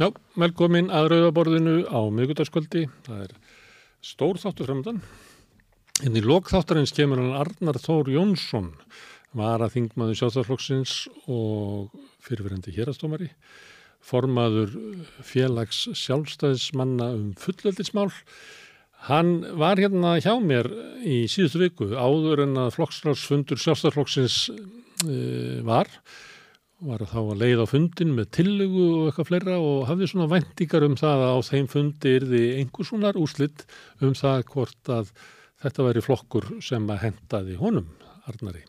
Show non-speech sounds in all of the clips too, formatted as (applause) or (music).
Já, velkomin að rauðaborðinu á miðgutaskvöldi. Það er stór þáttu fremdan. En í lokþáttarins kemur hann Arnar Þór Jónsson, var að þingmaður sjáþarflokksins og fyrirverandi hérastómari, formaður félags sjálfstæðismanna um fullöldismál. Hann var hérna hjá mér í síðustu viku áður en að flokksráðsfundur sjálfstæðarflokksins uh, var var þá að leið á fundin með tillögu og eitthvað fleira og hafði svona vendingar um það að á þeim fundi er því einhversunar úslitt um það hvort að þetta væri flokkur sem að hendaði honum, Arnari.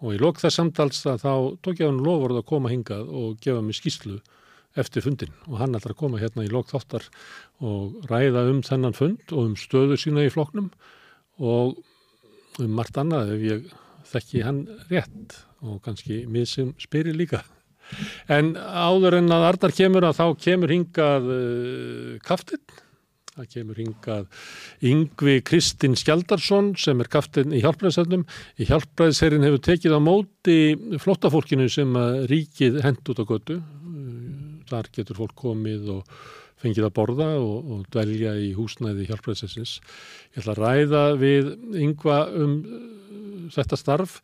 Og í lok þess samtals að þá tók ég hann lofur að koma hingað og gefa mig skýslu eftir fundin og hann ætlar að koma hérna í lok þáttar og ræða um þennan fund og um stöðu sína í flokknum og um margt annað ef ég þekki hann rétt og kannski mið sem spyrir líka. En áður en að Arnar kemur að þá kemur hingað uh, kaftinn, það kemur hingað Yngvi Kristinn Skjaldarsson sem er kaftinn í hjálpræðisöfnum. Í hjálpræðisherrin hefur tekið á móti flottafólkinu sem ríkið hend út á götu. Þar getur fólk komið og fengið að borða og, og dvelja í húsnæði hjálpræðisessins. Ég ætla að ræða við Yngva um þetta starf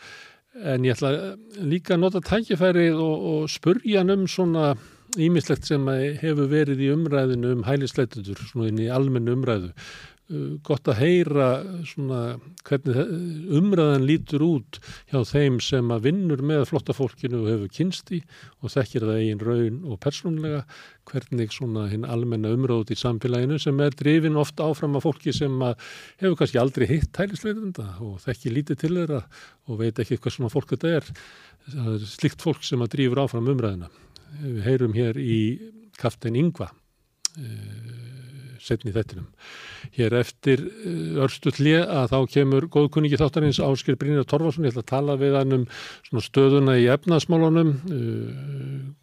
en ég ætla líka að nota tækifærið og, og spurja hann um svona ímislegt sem hefur verið í umræðinu um hælisleitundur, svona inn í almennu umræðu. Uh, gott að heyra svona hvernig umræðan lítur út hjá þeim sem að vinnur með flotta fólkinu og hefur kynst í og þekkir það eigin raun og persónlega hvernig svona hinn almenna umræðut í samfélaginu sem er drifin ofta áfram af fólki sem hefur kannski aldrei hitt hælisleitunda og þekkir lítið til þeirra og veit ekki hvað svona fólk þetta er. Það er slikt fólk sem að drifur áfram umræðina. Við heyrum hér í kaftin Yngva setni þettinum. Hér eftir örstuðlið að þá kemur góðkunningi þáttarins Áskir Brynjar Torfarsson, ég ætla að tala við hann um stöðuna í efnaðsmálunum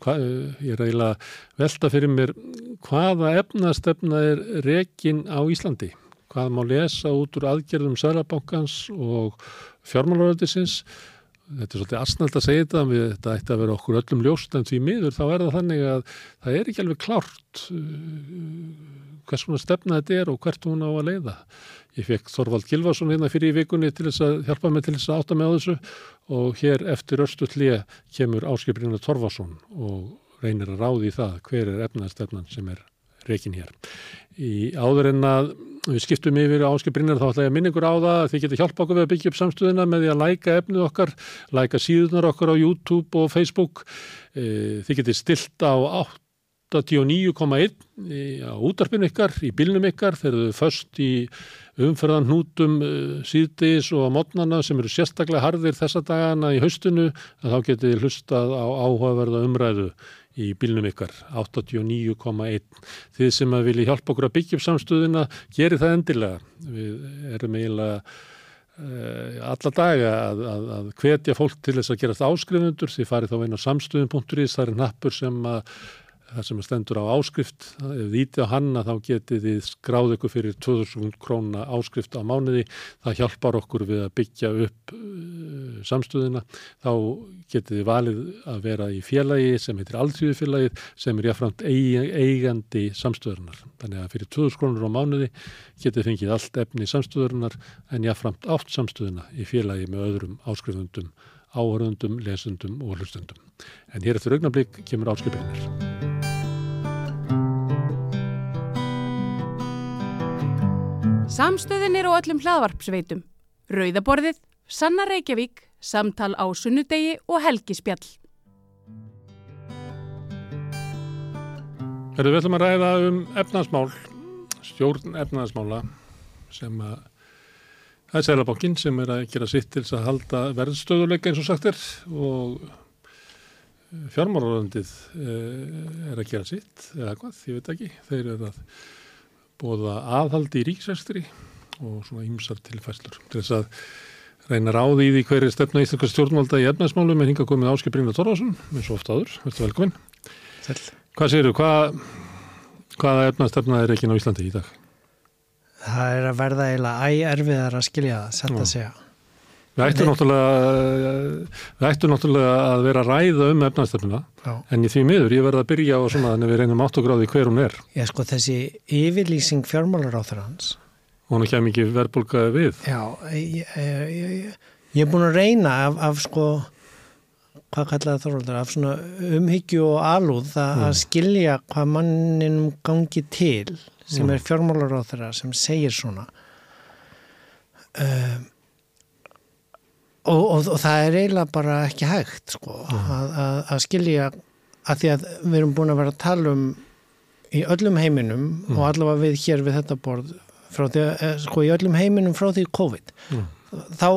ég er eiginlega velta fyrir mér hvaða efnaðstefna er rekin á Íslandi? Hvað má lesa út úr aðgerðum Sælabankans og fjármálaröðisins þetta er svolítið asnald að segja þetta við þetta ætti að vera okkur öllum ljóst en því miður þá er það þannig að það er ekki alveg klárt hvers konar stefna þetta er og hvert hún á að leiða. Ég fekk Þorvald Gilvarsson hérna fyrir í vikunni til þess að hjálpa mig til þess að átta mig á þessu og hér eftir örstu hlið kemur áskiprinuna Þorvarsson og reynir að ráði í það hver er efnaðstefnan sem er reikin hér. Í áður en að við skiptum yfir áskiprinnar þá ætla ég að minna ykkur á það að þið getur hjálpa okkur við að byggja upp samstöðuna með því að læka efnið okkar, læka síðunar okkar á YouTube og Facebook. Þið getur stilt á 89,1 á útarpinu ykkar, í bilnum ykkar, þeir eru först í umferðan hnútum síðdeis og á mótnana sem eru sérstaklega harðir þessa dagana í haustinu, þá getur þið hlustað á áhugaverða umræðu í bílnum ykkar, 89,1. Þið sem að vilja hjálpa okkur að byggja upp samstöðuna, gerir það endilega. Við erum eiginlega uh, alla daga að, að, að hvetja fólk til þess að gerast áskrifundur. Þið farið þá inn á samstöðun.is, það er nappur sem að það sem stendur á áskrift, ef íti á hanna þá getið þið skráð ykkur fyrir 2000 króna áskrift á mánuði, það hjálpar okkur við að byggja upp uh, samstöðina, þá getið þið valið að vera í félagi sem heitir Alþjóðufélagið sem er jáfnframt eigandi samstöðurinnar. Þannig að fyrir 2000 krónur á mánuði getið fengið allt efni samstöðurinnar en jáfnframt átt samstöðuna í félagi með öðrum áskrifundum, áhörðundum, lesundum og hlustundum. En hér eftir augnablík kemur áskrifinir. Samstöðin er á öllum hlaðvarpsveitum. Rauðaborðið, Sanna Reykjavík, Samtal á Sunnudegi og Helgispjall. Herðu, við ætlum að ræða um efnaðsmál, stjórn efnaðsmála sem að það er Sælabankin sem er að gera sitt til að halda verðstöðuleika eins og sagt er og fjármáralöndið er að gera sitt eða hvað, ég veit ekki, þeir eru að bóða aðhaldi í ríksæstri og svona ymsar tilfæslur til þess að reyna ráði í því hverju stefna íslenska stjórnvalda í efnaðsmálum en hinga komið áskip Brynja Torvarsson eins og ofta áður, verður velkominn. Hvað séru, hvað hvaða efnaðstefna er ekki á Íslandi í dag? Það er að verða eiginlega æg erfiðar að skilja það, sætt að segja Við ættum náttúrulega, við ættum náttúrulega að vera að ræða um efnastefnuna Já. en í því miður ég verða að byrja á svona en við reynum áttugráði hver hún er Já, sko, þessi yfirlýsing fjármálar á hans og hún kem ekki verðbólkaði við. Já, ég, ég, ég, ég er búin að reyna af, af sko, hvað kallaði Þorvaldur, af svona umhyggju og alúð að, að skilja hvað manninum gangi til sem er fjármálar á sem segir svona. Um, og, og, og það er eiginlega bara ekki hægt sko, að, að, að skilja að því að við erum búin að vera að tala um í öllum heiminum og allavega við hér við þetta borð frá því eh, sko, í öllum heiminum frá því COVID Mm. þá,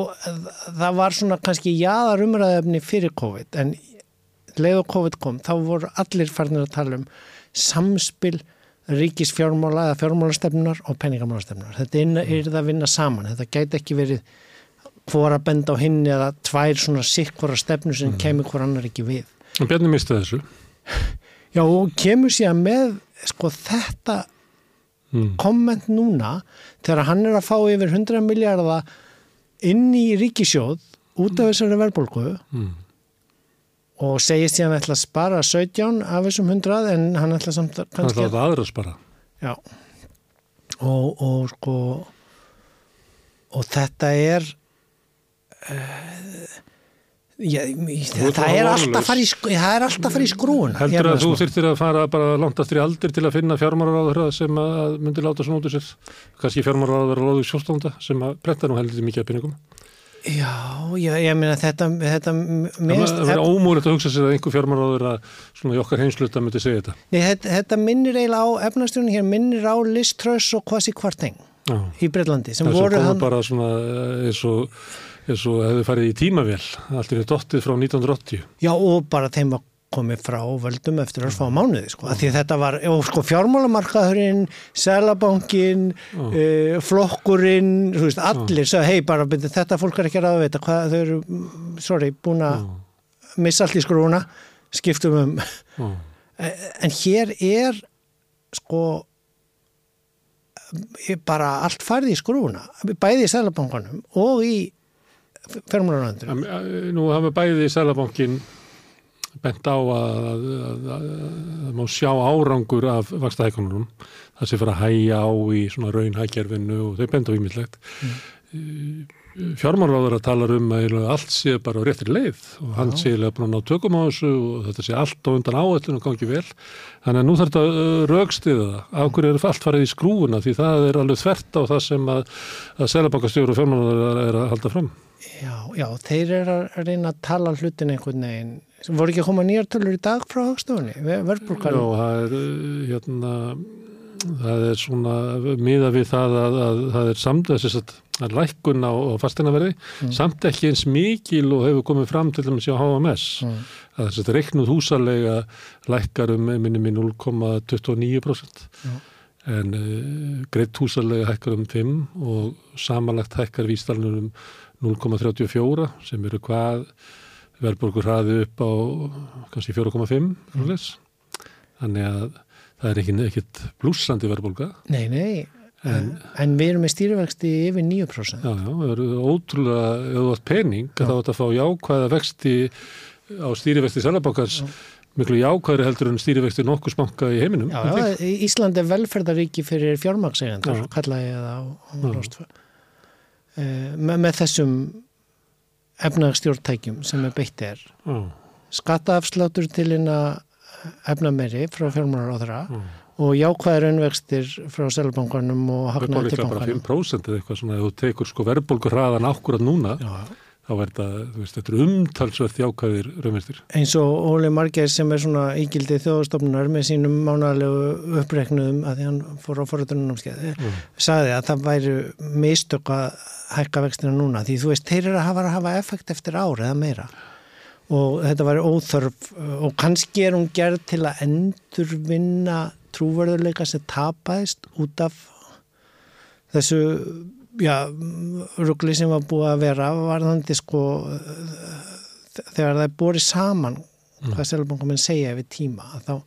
það var svona kannski jáðar umræðefni fyrir COVID en leið og COVID kom þá voru allir farnir að tala um samspil ríkisfjármála eða fjármálastefnunar og peningamálastefnunar. Þetta er, er það að vinna saman. Þetta gæti ekki verið hvora benda á hinn eða tvær svona sikkvara stefnu sem Mm. kemur hvora annar ekki við. En Bjarni misti þessu. (laughs) Já og kemur síðan með sko þetta Mm. komment núna þegar hann er að fá yfir 100 miljardar inn í ríkisjóð út af þessari verðbólku Mm. og segist síðan að ætla að spara 17 af þessum 100 en hann ætla samt að er kannski það aðra spara. já og, og sko og þetta er uh, Já, ert það, er orðlaus. alltaf að fara í, það er alltaf að fara í skrúun Heldur að þú þyrftir að fara bara langt aftur í aldir til að finna fjármáraráður sem að myndi láta svona út úr sér. Kanski fjármáraráður að láðu sjóstólanda sem að bretta nú heldur mikið af pinningum. Já, já, ég meina þetta, þetta Það minnst, verður ómúlegt að hugsa sér að einhver fjármáraráður að svona í okkar heimsluta myndi segja þetta. Nei, þetta, þetta minnir eiginlega á efnastjónu hér, minnir á Liz Truss og Kwasi Kvarteng í Breitlandi sem Það sem voru hann, bara svona eh, eins og, eins og hefði farið í tímavél. Allt er dottið frá 1980. já og bara þeim var komið frá völdum eftir að fá mánuði sko, því þetta var, sko fjármálamarkaðurinn, selabankin, uh, flokkurinn, þú veist, allir sagði, hei bara, þetta fólk er ekki að veita hvað þau eru, sorry, búin að missa allt í skrúna, skiptum um, Já. en hér er sko eh, bara allt farið í skrúna bæði í selabankanum og í fjármálarandur eh, Nú hafa bæði Sælabankin bent á að, að, að, að má sjá árangur af vakstahækunum. Það sé fyrir að hæja á í svona raunhækjerfinu og þau benda á ímyndlegt. Mm. Fjármálaráður að tala um að allt sé bara á réttri leið og hann sé að ná tökum á þessu og þetta sé allt á undan áætlun og gangi vel. Þannig að nú þarf þetta raugstiða það. Af hverju er allt farið í skrúfuna því það er alveg þvert á það sem að, að Sælabankastjóru og fjármálaráður er að halda fram. Já, já, þeir eru að reyna að tala hlutin einhvern veginn. Voru ekki að koma nýjar tölur í dag frá hagstofunni, Já, verðbúrkan það er hérna það er svona miða við það að, að það er samt þess að að lækkun á, á fasteinaverði samt ekki eins mikil og hefur komið fram til dæmis á HMS Mm. þess að reiknuð húsalega lækkar um minni með 0,29% Já. en uh, greitt húsalega hækkar um 5 og samanlagt hækkar vístalunum um 0,34 sem eru hvað verðbólgur hraði upp á kannski 4,5 mm. þannig að það er ekki, ekkit blúsandi verðbólga. Nei, nei, en, en við erum með stýrivexti yfir 9% já, já, það eru ótrúlega ef þú átt pening, þá átt að fá jákvæða vexti á stýrivexti Sælabankars miklu jákvæðri heldur en stýrivexti nokkus banka í heiminum Já, já, Ísland er velferðaríki fyrir fjármakseigandur, Já. kalla ég það á, á Já. Uh, með, með þessum efnagstjórntækjum sem er beitt er. Já, Skattaafsláttur til hérna efnameri frá fjármálaráðara já. og jákvæðir önvextir frá Sælabankanum og Það er bara hagnaði til líklega bara bankanum. 5% eða eitthvað svona þú tekur sko verðbólgur hraðan ákvörðan núna Já, þá er þetta, þú veist, þetta er umtalsvert jákvæðir raunverstir. eins og Óli Margeir sem er svona ígildið þjóðastofnunar með sínum mánalegu uppreknuðum að því hann fór á forrættunumskeiði Mm. sagði að það væri mistök að hækka vextina núna því þú veist, þeir eru að hafa, að hafa effekt eftir ár eða meira og þetta væri óþörf og kannski er hún gerð til að endurvinna trúverðuleika sem tapaðist út af þessu ruggli sem var búið að vera varðandi sko þegar það er borið saman hvað selbankominn segja yfir tíma þá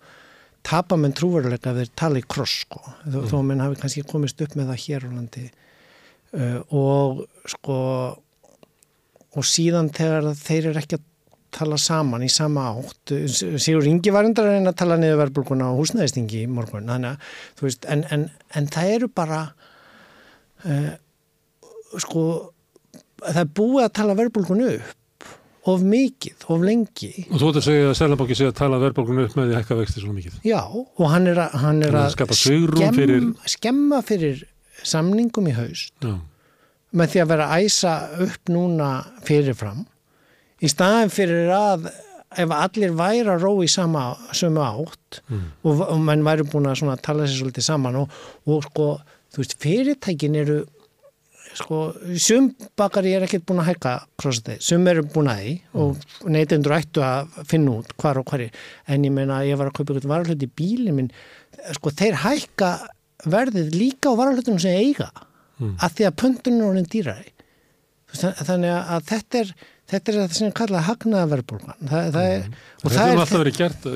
tapa menn trúveruleika tala í kross sko, þó, þó að menn hafi kannski komist upp með það hér á landi. Uh, og sko og síðan þegar þeir eru ekki að tala saman í sama átt Sigur Ingi var endur að reyna að tala niður verðbólkuna á húsnæðistingi í morgun þannig að, þú veist, en, en, en það eru bara uh, sko það er búið að tala verðbólkunu upp of mikið, of lengi Og þú ætti að segja að Sælabanki sé að tala verðbólkunum upp með því hækka vexti svona mikið. Já, og hann er að, hann er Þannig að svigrúm fyrir- skemma fyrir samningum í haust Já, með því að vera að æsa upp núna fyrirfram í staðin fyrir að ef allir væri að rói sama sömu átt Mm. og, og menn væri búin að tala sér svolítið saman og, og sko, þú veist, fyrirtækin eru sko, sum bakari er ekkert búin að hækka krossategi, sum eru búin að því og neytendur ættu að finna út hvar og hverju, en ég meina ég var að kaupa eitthvað varahlut í bílinn minn. Sko, þeir hækka verðið líka á varahlutunum sem eiga Mm. að því að pöntunum er orðin veist, þannig að þetta er þetta er það sem er kallað hagnaða verðbólgan. Það, það er, Þetta það er er alltaf verið gert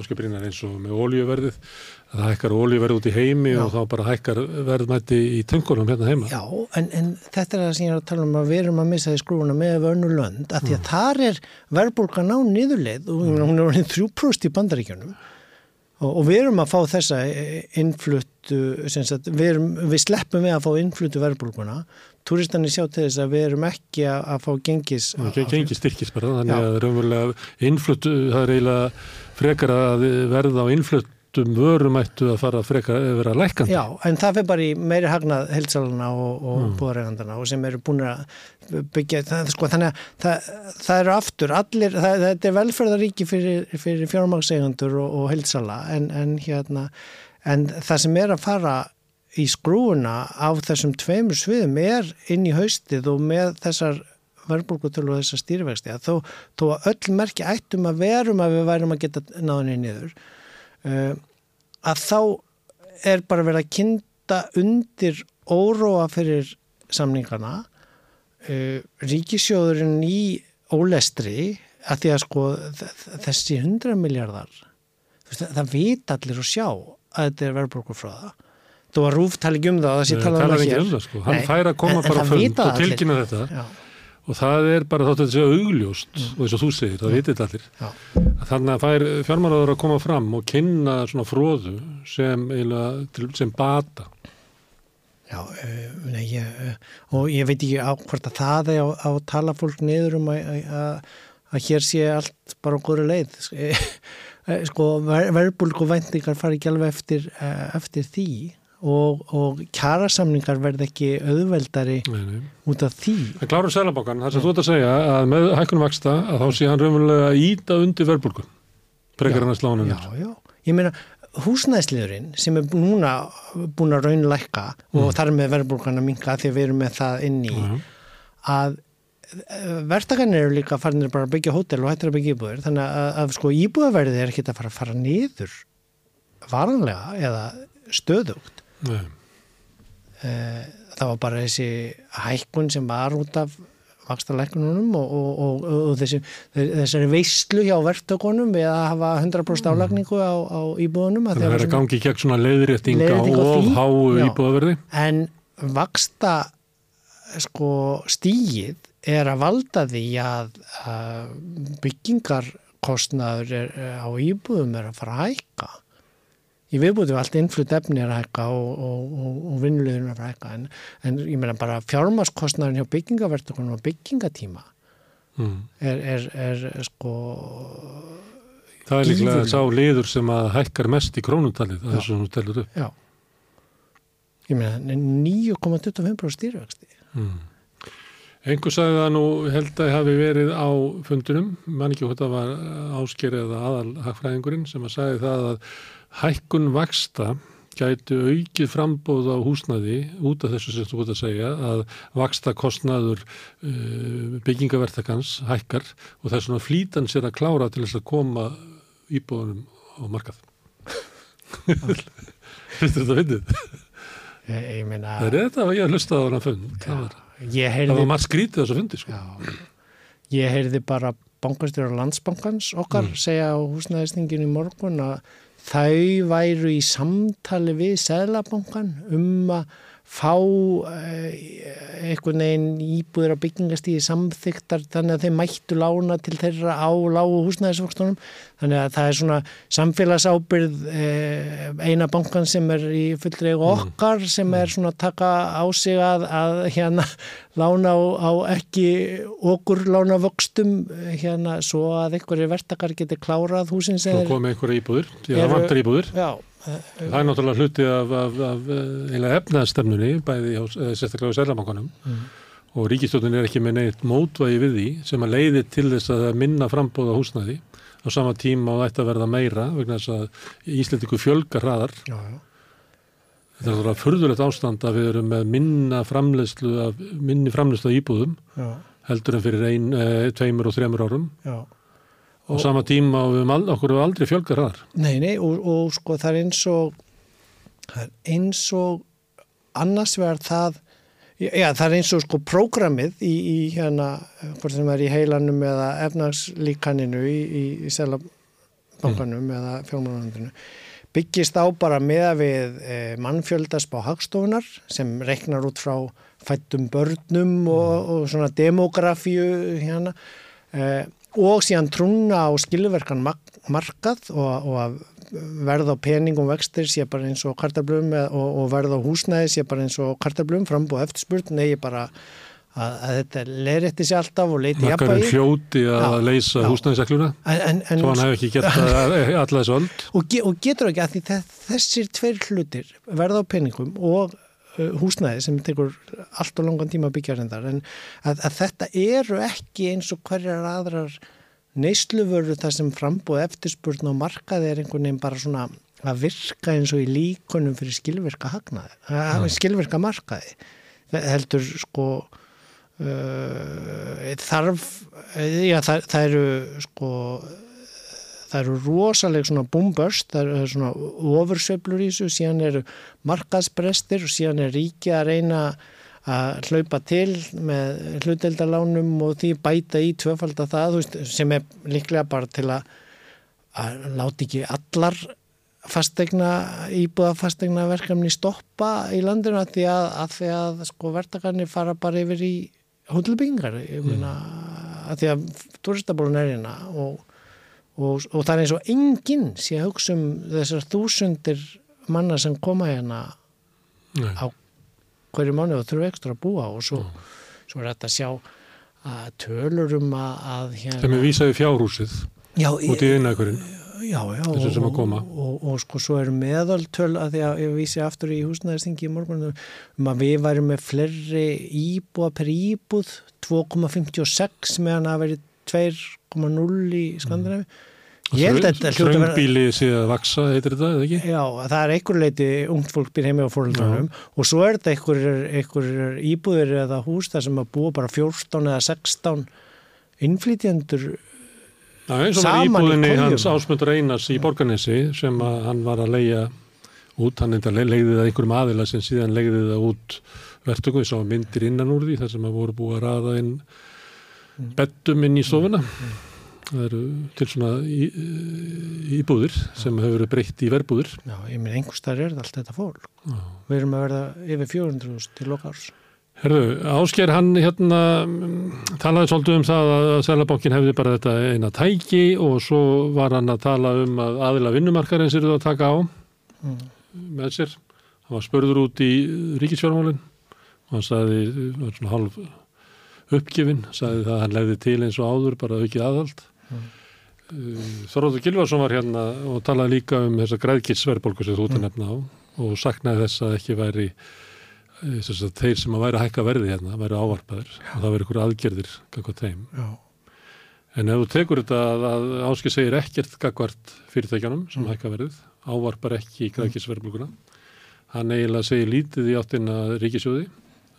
áskiprinnar eins og með ólíuverðið það hækkar ólíuverð út í heimi Já. og þá bara hækkar verðmætti í töngunum hérna heima. Já, en, en þetta er það sem ég er að tala um að við erum að missa því skrúfuna með vörnu lönd að því að þar er verðbólgan á niðurleið og mm. hún er orðin 3% í bandaríkjunum og, og við erum að fá þessa innfluttu, sem sagt, við, erum, við sleppum við að fá innfluttu verðbólguna Túristanir sjá til þess að við erum ekki að, fá gengis Það gengi styrkis bara, þannig Já. að raunverulega innflutt, það er eiginlega frekar að verða á innfluttum vörum ættu að fara frekar að vera lækandi. Já, en það fyrir bara í meiri hagnað heilsalana og, og mm. búðaregandana og sem eru búin að byggja það, sko, þannig að það, það eru aftur allir, það, þetta er velferðaríki fyrir, fyrir fjármagsegandur og, og heilsala en, en hérna en það sem er að fara í skrúuna á þessum tveimur sviðum er inn í haustið og með þessar verðbólkutölu og þessar stýrivexti að þó, þó að öll merki ættum að verum að við værum að geta náðinni niður að þá er bara verið að kynna undir óróa fyrir samningana. Uh, ríkisjóðurinn í ólestri að því að sko þessi 100 miljardar það, það vita allir og sjá að þetta er verðbólkufráða þó að Rúf tali ekki um það að það sé talað um það hér. um það, sko. Fær að koma bara það fund og tilkynna þetta. Já, Og það er bara þótt að þetta sé augljóst og eins og þú segir, það vitið allir. Þannig að fær fjármálaður að koma fram og kynna svona fróðu sem, eiginlega til- sem bata. Já, uh, nei, ég, uh, og ég veit ekki á hvort að það er á, að tala fólk niður um að, að, að hér sé allt bara góðri leið. (laughs) Eh, Sko, ver, verðbólku væntingar fari ekki alveg eftir, eftir því og, og kjarasamningar verð ekki auðveldari Nei, nei. út af því. Það klárum Sælabankan, það sem þú ert að segja að með hækkunum vaksta að þá sé hann raunverulega að íta undir verðbólgu. Prekar hann að slá hann Já, já. Ég meina, húsnæðsliðurinn sem er núna búin að raunlækka og þar með verðbólkan að minka því að við erum með það inn í Já, að verktakarnir eru líka farinir bara að byggja hótel og hættir að byggja íbúður þannig að, að sko íbúðaverðið er ekki að fara að fara niður varanlega eða stöðugt. Eh, það var bara þessi hækkun sem var út af vakstalækkununum og, og, og, og þessi, þessari veistlu hjá verktökunum við að hafa 100% aflagningu á, á íbúðunum Þannig að það er gangi gegn svona leiðréttinga og háu Já. íbúðaverði. en vaksta sko stígið er að valda því að, að byggingarkostnaður er, á íbúðum er að fara að hækka í viðbúti við allt innflutt efni er að hækka og, og, og, og vinnulegurinn er að að hækka en, en ég meina bara fjármaskostnaðurinn hjá byggingavertugunum og byggingatíma Mm. er, er, er sko Það er líklega sá liður sem að hækkar mest í krónutalið, er sem þú telur upp. já ég meina 9,25% stýrivexti Mm. Engur sagði það nú held að hafi verið á fundunum, mann ekki hvort það var áskerið eða aðal hagfræðingurinn sem að sagði það að hækkun vaksta gætu aukið frambóð á húsnæði út af þessu sem þú ert að segja að vaksta kostnaður uh, byggingavertakans hækkar og það er svona flýtan sér að klára til þess að koma íbúðunum á markað. (laughs) Þetta fyndið? ég, ég meina Það er þetta að ég að hlusta á hana fund. Það var, heyrði var margt skrítið þessu fundi sko. Já, ég heyrði bara bankastjóra landsbankans okkar segja á húsnæðisningin í morgun að þau væru í samtali við Sæðlabankan um að fá eh, einhvern veginn íbúður á byggingastíði samþyktar þannig að þeir mættu lána til þeirra á lágu húsnæðisvöxtunum. Þannig að það er svona samfélagsábyrð eh, eina bankan sem er í fullri okkar sem er svona að taka á sig að, að hérna lána á, á ekki okkur lána vöxtum eh, hérna svo að einhverju vertakar geti klárað húsin sem Svo þeir komið einhverja íbúður, því að það vantar íbúður. Já, Það er náttúrulega hluti af, af, af eiginlega efnaðstefnunni, bæði hjá, eh, sérstaklega á Sælabankanum og ríkistjóðin er ekki með neitt mótvægi við því sem að leiði til þess að minna frambóða húsnæði á sama tíma og að verða meira vegna þess að Íslendingu fjölgar hraðar. já, já. Þetta er náttúrulega furðulegt ástand að við erum með minna framleiðslu af, minni framleiðslu af íbúðum já, heldur en fyrir ein, tveimur og þremur árum já. Og á sama tíma og við al- okkur hefur aldrei fjölgar hraðar. Nei, nei, og, og sko það er eins og það er eins og annars vegar það já, það er eins og sko prógramið í, í hérna, hvort sem er í heilanum eða efnagslíkaninu í, í, í selabankanum eða fjármálanandinu byggist á bara með við e, mannfjöldasp á hagstofunar sem reknar út frá fættum börnum og, og svona demografíu hérna e, og síðan trúna á skilverkan markað og, og að verð á peningum vextir sé bara eins og kartablum og, og verð á húsnæði sé bara eins og kartablum frambúð eftirspurn negi bara að, að þetta leiðrætti sér alltaf og leiti Makkarinn jafnvægi hljóti að leysa húsnæðisekluna svo hann hefur ekki gett (laughs) alla þessu öld. og, og getur ekki að því þe- þessir tveir hlutir verða á peningum og húsnæði sem tekur allt og langan tíma að byggja reyndar. En að, að þetta eru ekki eins og hverjar aðrar neysluvöru þar sem frambúð eftirspurn og markaði er einhvern veginn bara svona að virka eins og í líkunum fyrir skilvirka hagnaði, að, skilvirka markaði. Það heldur sko uh, þarf já það, það eru sko það eru rosaleg svona búmbörst, það eru svona ofursveiflur í þessu, síðan eru markaðsbrestir og síðan er ríki að reyna að hlaupa til með hluteldalánum og því bæta í tvöfalda það, þú veist, sem er líklega bara til að, að láti ekki allar fastegna, íbúða fastegna verkefni stoppa í landinu að því að, að, því að sko vertakarnir fara bara yfir í ég meina að því að turistabólun er hérna og og, og það er eins og enginn sé að hugsa um þessar þúsundir manna sem koma hérna Nei. á hverju mánu og þurfa ekstra að búa og svo, svo er þetta að sjá að tölur um að, að hérna, Þeim er vísaði fjárhúsið já, út í innækurinn. já, já, þessu sem að koma. og, og, og sko svo eru meðaltöl að því að ég vísi aftur í húsnæðistingi í morgunum um að við værum með fleiri íbúa per íbúð 2,56 meðan að veri 2,0 í Skandinavi ég held að vaksa, heitir þetta, eða ekki? Já, það er einhver leiti ungt fólk býr heimi á fóröldunum og svo er þetta einhver, einhver íbúðir eða hús þar sem að búa bara 14 eða 16 innflytjendur Já, eins og var Saman í íbúðinni hans Ásmundur Einars í Borgarnesi sem að hann var að leia út, hann enda leiði það einhverjum aðila sem síðan leiði það út vertökum, við sáum myndir innan úr því þar sem að voru búið að raða inn beddum inn í stofuna það eru til svona í, íbúðir sem hefur verið breytt í verbúðir. Já, ég minn einhver staðar er það allt þetta fólk. Við erum að verða yfir 400 til lokars Herðu, Ásker hann hérna mm, talaði svolítið um það að Sælabankin hefði bara þetta eina tæki og svo var hann að tala um að aðila vinnumarkarins eru að taka á með sér. Hann var spörður út í ríkisfjármálinn og hann sagði, var svona hálf uppgifin, sagði það að hann legði til eins og áður, bara aukið aðhald. Mm. Þorvaldur Gilvarsson var hérna og talaði líka um þessa græðkitsverðbólku sem þú út að nefna á og saknaði þess að ekki væri eh, sem sagt, þeir sem að væri að hækka verði hérna, væri ávarpaður og það væri ykkur aðgerðir gagvart þeim. Já, En ef þú tekur þetta að, að Áski segir ekkert gagvart fyrirtækjanum sem hækka verðið, ávarpar ekki græðkisverðbólkuna, hann eiginlega segir lítið í áttina ríkisjóði,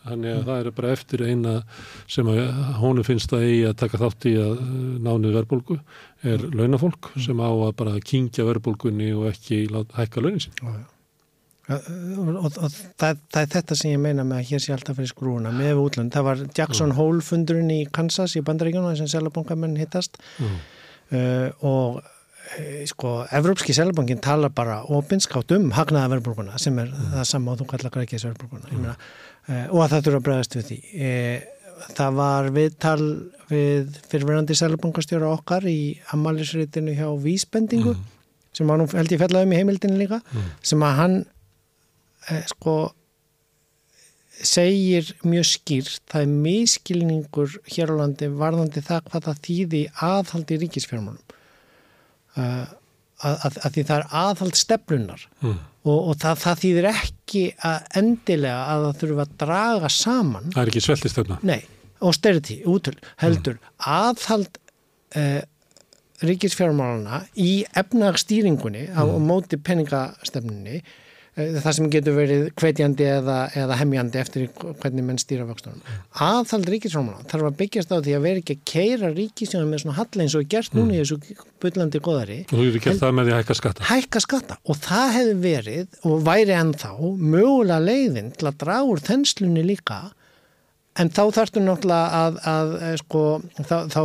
þannig að það er bara eftir eina sem að honum finnst að eigi að taka þátt í að nánuð verðbólku er launafólk sem á að bara kingja verðbólkunni og ekki hækka launin sín. já, já. Og, og, og það, það er þetta sem ég meina með að hér sé alltaf fyrir skrúuna með útlönd. Það var Jackson Hole fundurinn í Kansas í bandaríkjunum sem selabankamenn hittast Mm. uh, og eh, sko, Evrópski Sælabankin talar bara opinskátt um hagnaða verðbúrguna sem er Mm. það sama og þú kallar grækis verðbúrguna uh, og að það þurfa að bregðast við því uh, það var viðtal við fyrirverandi Sælabankastjóra okkar í ammælisritinu hjá Vísbendingu Mm. sem nú held ég fellaði um í heimildinu líka sem að hann uh, sko segir mjög skýrt það er miskilningur hér á landi varðandi það hvað það þýði aðhaldi ríkisfjármálum að, að, að því það er aðhald stefnunar Mm. Og, og það, það þýðir ekki að endilega að það þurfa að draga saman. Það er ekki sveltistöfna. nei, austerity, útöl, heldur aðhald uh, ríkisfjármálana í efnagstýringunni á móti peningastefnunni það sem getur verið hvetjandi eða, eða hemjandi eftir hvernig menn stýra vöxtunum. Aðhald ríkisfjármálana þarf að byggjast á því að vera ekki að keira ríkisfjármálana með svona halla eins og er gert núna í þessu bullandi góðari Og þú getur gert það með því að hækka skatta. hækka skatta og það hefði verið og væri ennþá mögulega leiðin til að draga úr þenslunni líka en þá þarftu náttúrulega að, að eh, sko, þá, þá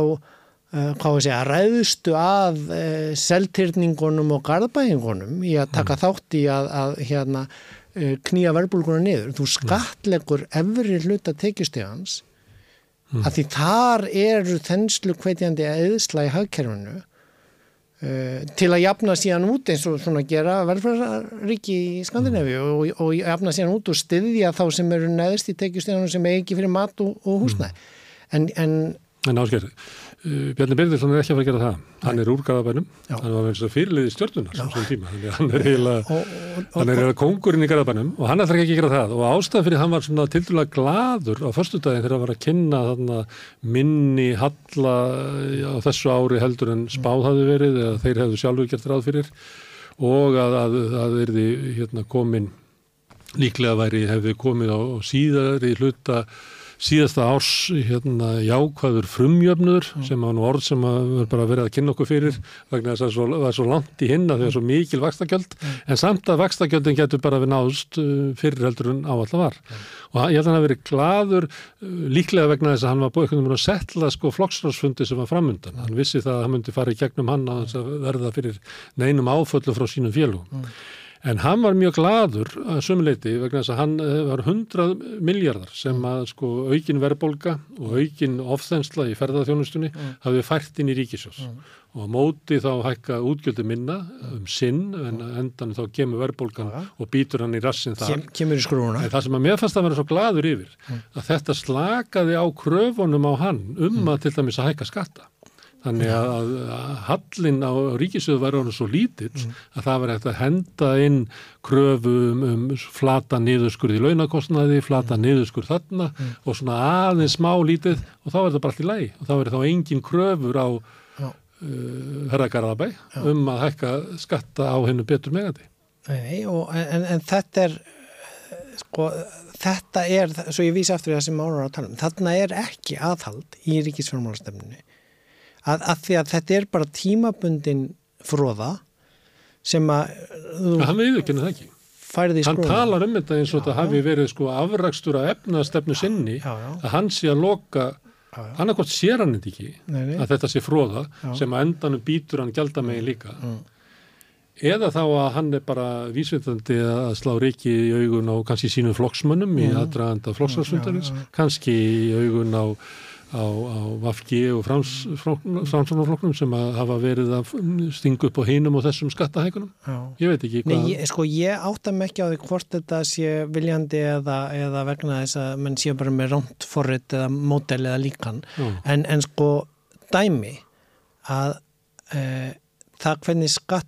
hvað við segja, ræðustu að uh, seltyrningunum og garðbæðingunum í að taka þátt í að, að hérna uh, knýja verbulguna niður. Þú skattlegur efri hluta tekjustegans að því þar eru þenslu hvetjandi eðsla í hagkerfinu uh, til að jafna síðan út eins og svona gera velferðaríki í Skandinavíu og, og jafna síðan út og styðja þá sem eru neðist í tekjustíðanum sem ekki fyrir mat og, og húsnæði. En, en En ásker, Bjarni Byrðirsson er ekki að fara að gera það. Hann er úr Garðabænum, Já. hann var eins og fyrirliði stjórnunar sem tíma, þannig að hann er eiginlega, hann er eiginlega kóngurinn í Garðabænum og hann ætlar ekki að gera það. Og ástæðan fyrir hann var svona tildulega gladur á förstudaginn þegar hann var að kynna þarna minni halla á þessu ári heldur en spáð hafi verið eða þeir hefðu sjálfur gert ráð fyrir. Og að að, að verði hérna komin líklega væri hefði komið á síðari hluta síðasta árs hérna, jákvæður frumjöfnur sem var nú orð sem var bara verið að kynna okkur fyrir vegna þess að svo, það er svo langt í hinna þegar svo mikil vakstakjöld en samt að vakstakjöldin getur bara við náðust uh, fyrir heldur en áallar var. Og ég held að hann að verið gladur uh, líklega vegna þess að hann var búið einhvern veginn að setla sko flokksrársfundi sem var framundan. Hann vissi það að hann myndi fara í gegnum hann að verða fyrir neinum áföllu frá sínum félugum En hann var mjög gladur að sumuleiti vegna þess að hann eh, var 100 miljardar sem að sko aukin verðbólga og aukin ofþensla í ferðarþjónustunni hafði fært inn í ríkisjós og á móti þá hækka útgjöldum minna um sinn en endan þá kemur verðbólgan og býtur hann í rassin þar. kem, kemur í skrúna. Það sem að mér fannst að vera svo gladur yfir að þetta slakaði á kröfunum á hann um að til dæmis að hækka skatta. Þannig að, hallin á ríkisöðu væri hann svo lítill að það var eftir að henda inn kröfu um, um flata niðurskurð í launakostnaði, flata niðurskurð þarna og svona aðeins smá lítið og þá er það bara allt í lagi. Og þá er þá engin kröfur á uh, herragarðabæ um að hækka skatta á hennu betur megandi. Nei, og, en, en þetta er sko, þetta er svo ég vísi aftur í það sem Mára er að tala um þarna er ekki aðhald í ríkisfjármálastefninu að, að því að þetta er bara tímabundin fróða sem að Hann veiður ekki það ekki. Hann talar um þetta eins og þetta hafi verið sko afrakstur að efnastefnu sinni já, já. að hann sé að loka Já, já. annarkot sér hann þetta ekki Nei, nei. að þetta sé fróða Já. sem að endanum býtur hann gjaldamegi líka eða þá að hann er bara vísvitandi að slá reiki í augun á kannski sínum flokksmönnum í aðdraganda flokksarsundarins, kannski í augun á, á, á Vafgi og Framsónaflokknum sem að hafa verið að stinga upp á hinum og þessum skattahækunum. Ég veit ekki hvað. sko ég átta mig ekki á því hvort þetta sé viljandi eða, eða vegna þess að menn sé bara með ránt forrit eða mótel eða líkan en, en sko dæmi að e, það hvernig skatt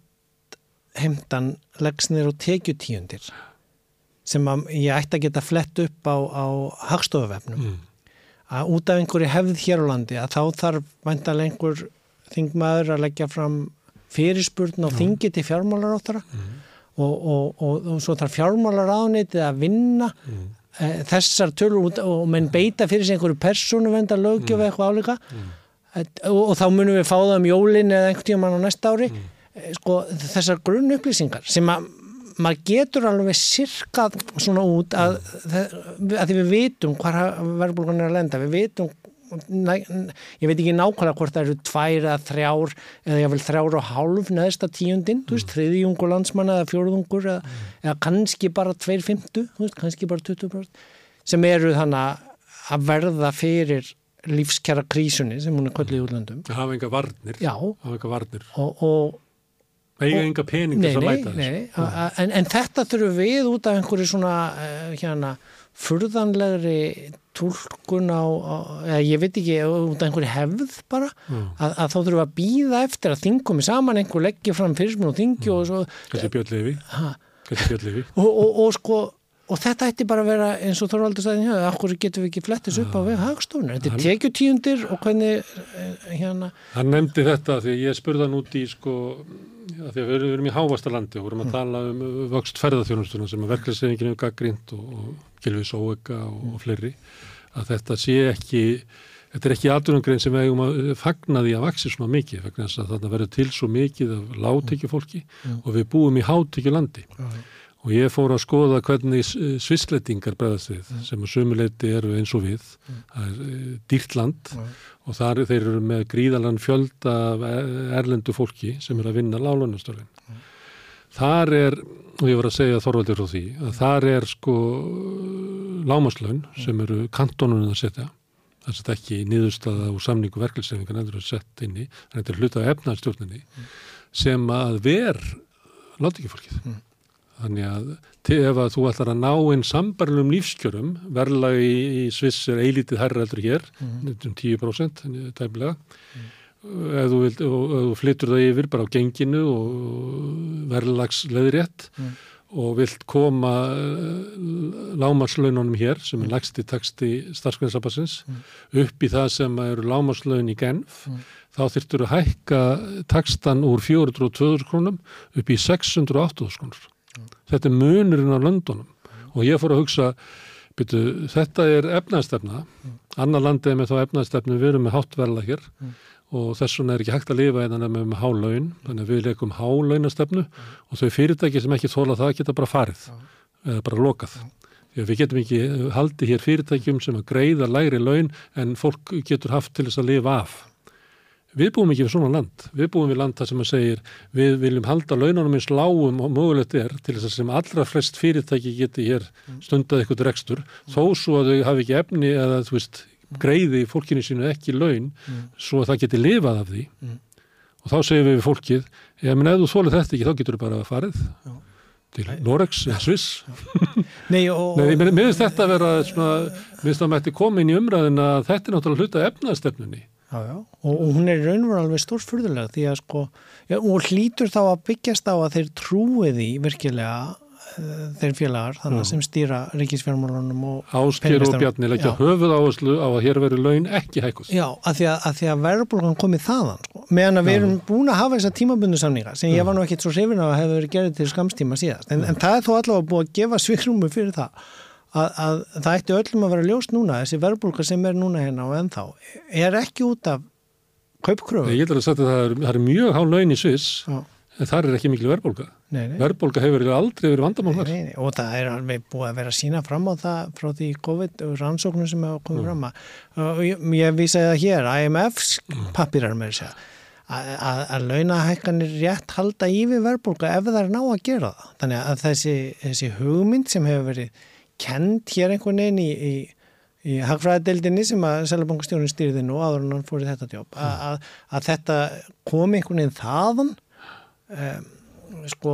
heimtan leggst niður á tekjutíundir sem að ég ætti að geta flett upp á, á hagstofuvefnum Mm. Að út af einhverju hefð hér á landi að þá þarf væntalega einhver þingmaður að leggja fram fyrirspurn á þingi til fjármálar áttara og, og, og, og svo þarf fjármálar ánitið að vinna mm. þessar tölur út og menn beita fyrir sig einhverju persónu venda lögjöf mm. eitthvað álíka og, og þá munum við fá það um jólin eða einhvern tíma á næsta ári mm. sko þessar grunn upplýsingar sem að maður getur alveg sirkað svona út að, að því við vitum hvað verðbólgan er að lenda, við vitum ég veit ekki nákvæmlega hvort það eru tvær eða þrjár eða ég vil þrjár og hálf neðsta tíundin, þú veist, þriðjungur landsmanna eða fjóruðungur eða, eða kannski bara tveir fymtu, þú veist, kannski bara 20% sem eru þannig að verða fyrir lífskjara krísunni sem hún er kvöldið í útlöndum. Hafa enga varnir, já, hafa enga varnir. Og, og eiga Og- enga pening til að mæta þessu. en, en þetta þurfum við út af einhverju svona uh, hérna, furðanlegri tólkun á, á eða ég veit ekki, út af einhverju hefð bara, Já. að, að þá þurfum við að býða eftir að þing komi saman, einhver leggja fram fyrirspun og þingi og svo Þessi Björn Levi, ha, þessi Björn Levi og, og, og sko og þetta ætti bara að vera eins og Þorvaldur stæðin hjá, okkur getum við ekki flettis upp á veg hagstofnir, þetta er tekjutíundir og hvernig eh, hérna Hann nefndi þetta því ég spurði hann út í sko, já, því að við erum, í hávastalandi og vorum að tala um uh, vöxt ferðarþjónustuna sem að verklæsefinginu gaggrínt og, og Gilvis Óega og, og fleiri að þetta sé ekki þetta er ekki aðdunangrein sem við eigum að fagna því að vaksi svona mikið vegna þess að þarna verður til svo mikið af látekjufólki og við búum í hátekjulandi. Og ég fór að skoða hvernig s- svisslendingar bregðast við sem að sömuleiti eru eins og við það er eh, dýrt land. Og þar þeir eru með gríðalan fjölda erlendu fólki sem eru að vinna lálunastörfin. Þar er, og ég var að segja Þorvaldur frá því, að þar er sko lámaslaun sem eru kantonunum að setja, það er ekki niðurstaða úr samningu verkeflisefingan endur að setja inn í, en þetta er hluta af efnaðstjórninni sem að ver láti ekki fólkið. Þannig að ef að þú ætlar að ná inn sambarlum lífskjörum, verðlag í, í Sviss er eilítið hærra heldur hér, um 10% tæmlega, ef þú, vilt, og, og þú flyttur það yfir bara á genginu og verðlags leðrétt og vilt koma lámarslaununum hér, sem er lagsti taksti starfsgrænsabasins, upp í það sem eru lámarslaun í Genf, þá þyrftur að hækka takstan úr 420 krónum upp í 680 krónur. Þetta er munurinn á löndunum. Og ég fór að hugsa, byrju, þetta er efnaðstefna, annar landið með þá efnaðstefnu, við erum með háttverla hér og þess vegna er ekki hægt að lifa einnig með, með hálaun, þannig að við leikum hálaunastefnu og þau fyrirtæki sem ekki þóla það geta bara farið. Eða bara lokað. Við getum ekki haldið hér fyrirtækjum sem að greiða lægri laun en fólk getur haft til þess að lifa af. Við búum ekki við svona land. Við búum við land það sem að segir við viljum halda launanum eins lágum og mögulegt er til þess að sem allra flest fyrirtæki geti hér stundað eitthvað rekstur. Þó svo að þau hafi ekki efni eða þú veist greiði fólkinu sínu ekki laun svo að það geti lifað af því. Og þá segir við við fólkið ég menn ef þú þólið þetta ekki þá getur þú bara farið til Norex eða Sviss. Nei, og, Nei, mér finnst þetta að vera svona, mér finnst það mætti koma inn í umræðin að þetta er náttúrulega hluta efnaðstefnunni Já, já, og, og hún er í raunveru alveg stórfurðulega því að sko, já, og hlýtur þá að byggjast á að þeir trúi því virkilega uh, þeir félagar þannig sem stýra ríkisfjármálunum og Ásker og. Bjarni leggja höfuð áherslu á að hér veri laun ekki hækkuð. Já, að því að, að, því að verðbólgan komið þaðan sko. meðan að við erum búin að hafa þessa tímabundu samninga sem ég var nú ekkit svo hrifin af að hefur verið gerðið til skamstíma síðast en, en það er þó allavega búið að gefa svigrúmu fyrir það að, að það ætti öllum að vera ljóst núna þessi verðbólga sem er núna hérna og ennþá er ekki út af kaupkröfu Ég getur að sagt að það er, það er mjög há laun í Sviss en það er ekki. Nei, nei. Verðbólga hefur aldrei verið vandamál þar. Nei, nei, og það er alveg búið að vera sína fram á það frá því COVID og rannsóknum sem hafa komið fram að ég, ég vísaði það hér, IMFs pappirar með þess að að, að launahækkanir rétt halda í við verðbólka ef það er ná að gera það þannig að þessi, þessi hugmynd sem hefur verið kend hér einhvern veginn í, í í hagfræðadeildinni sem að Sælabankastjórun stýrði nú áður en hann fór í þetta jobb að, að, þetta kom einhvern veginn þaðan um, sko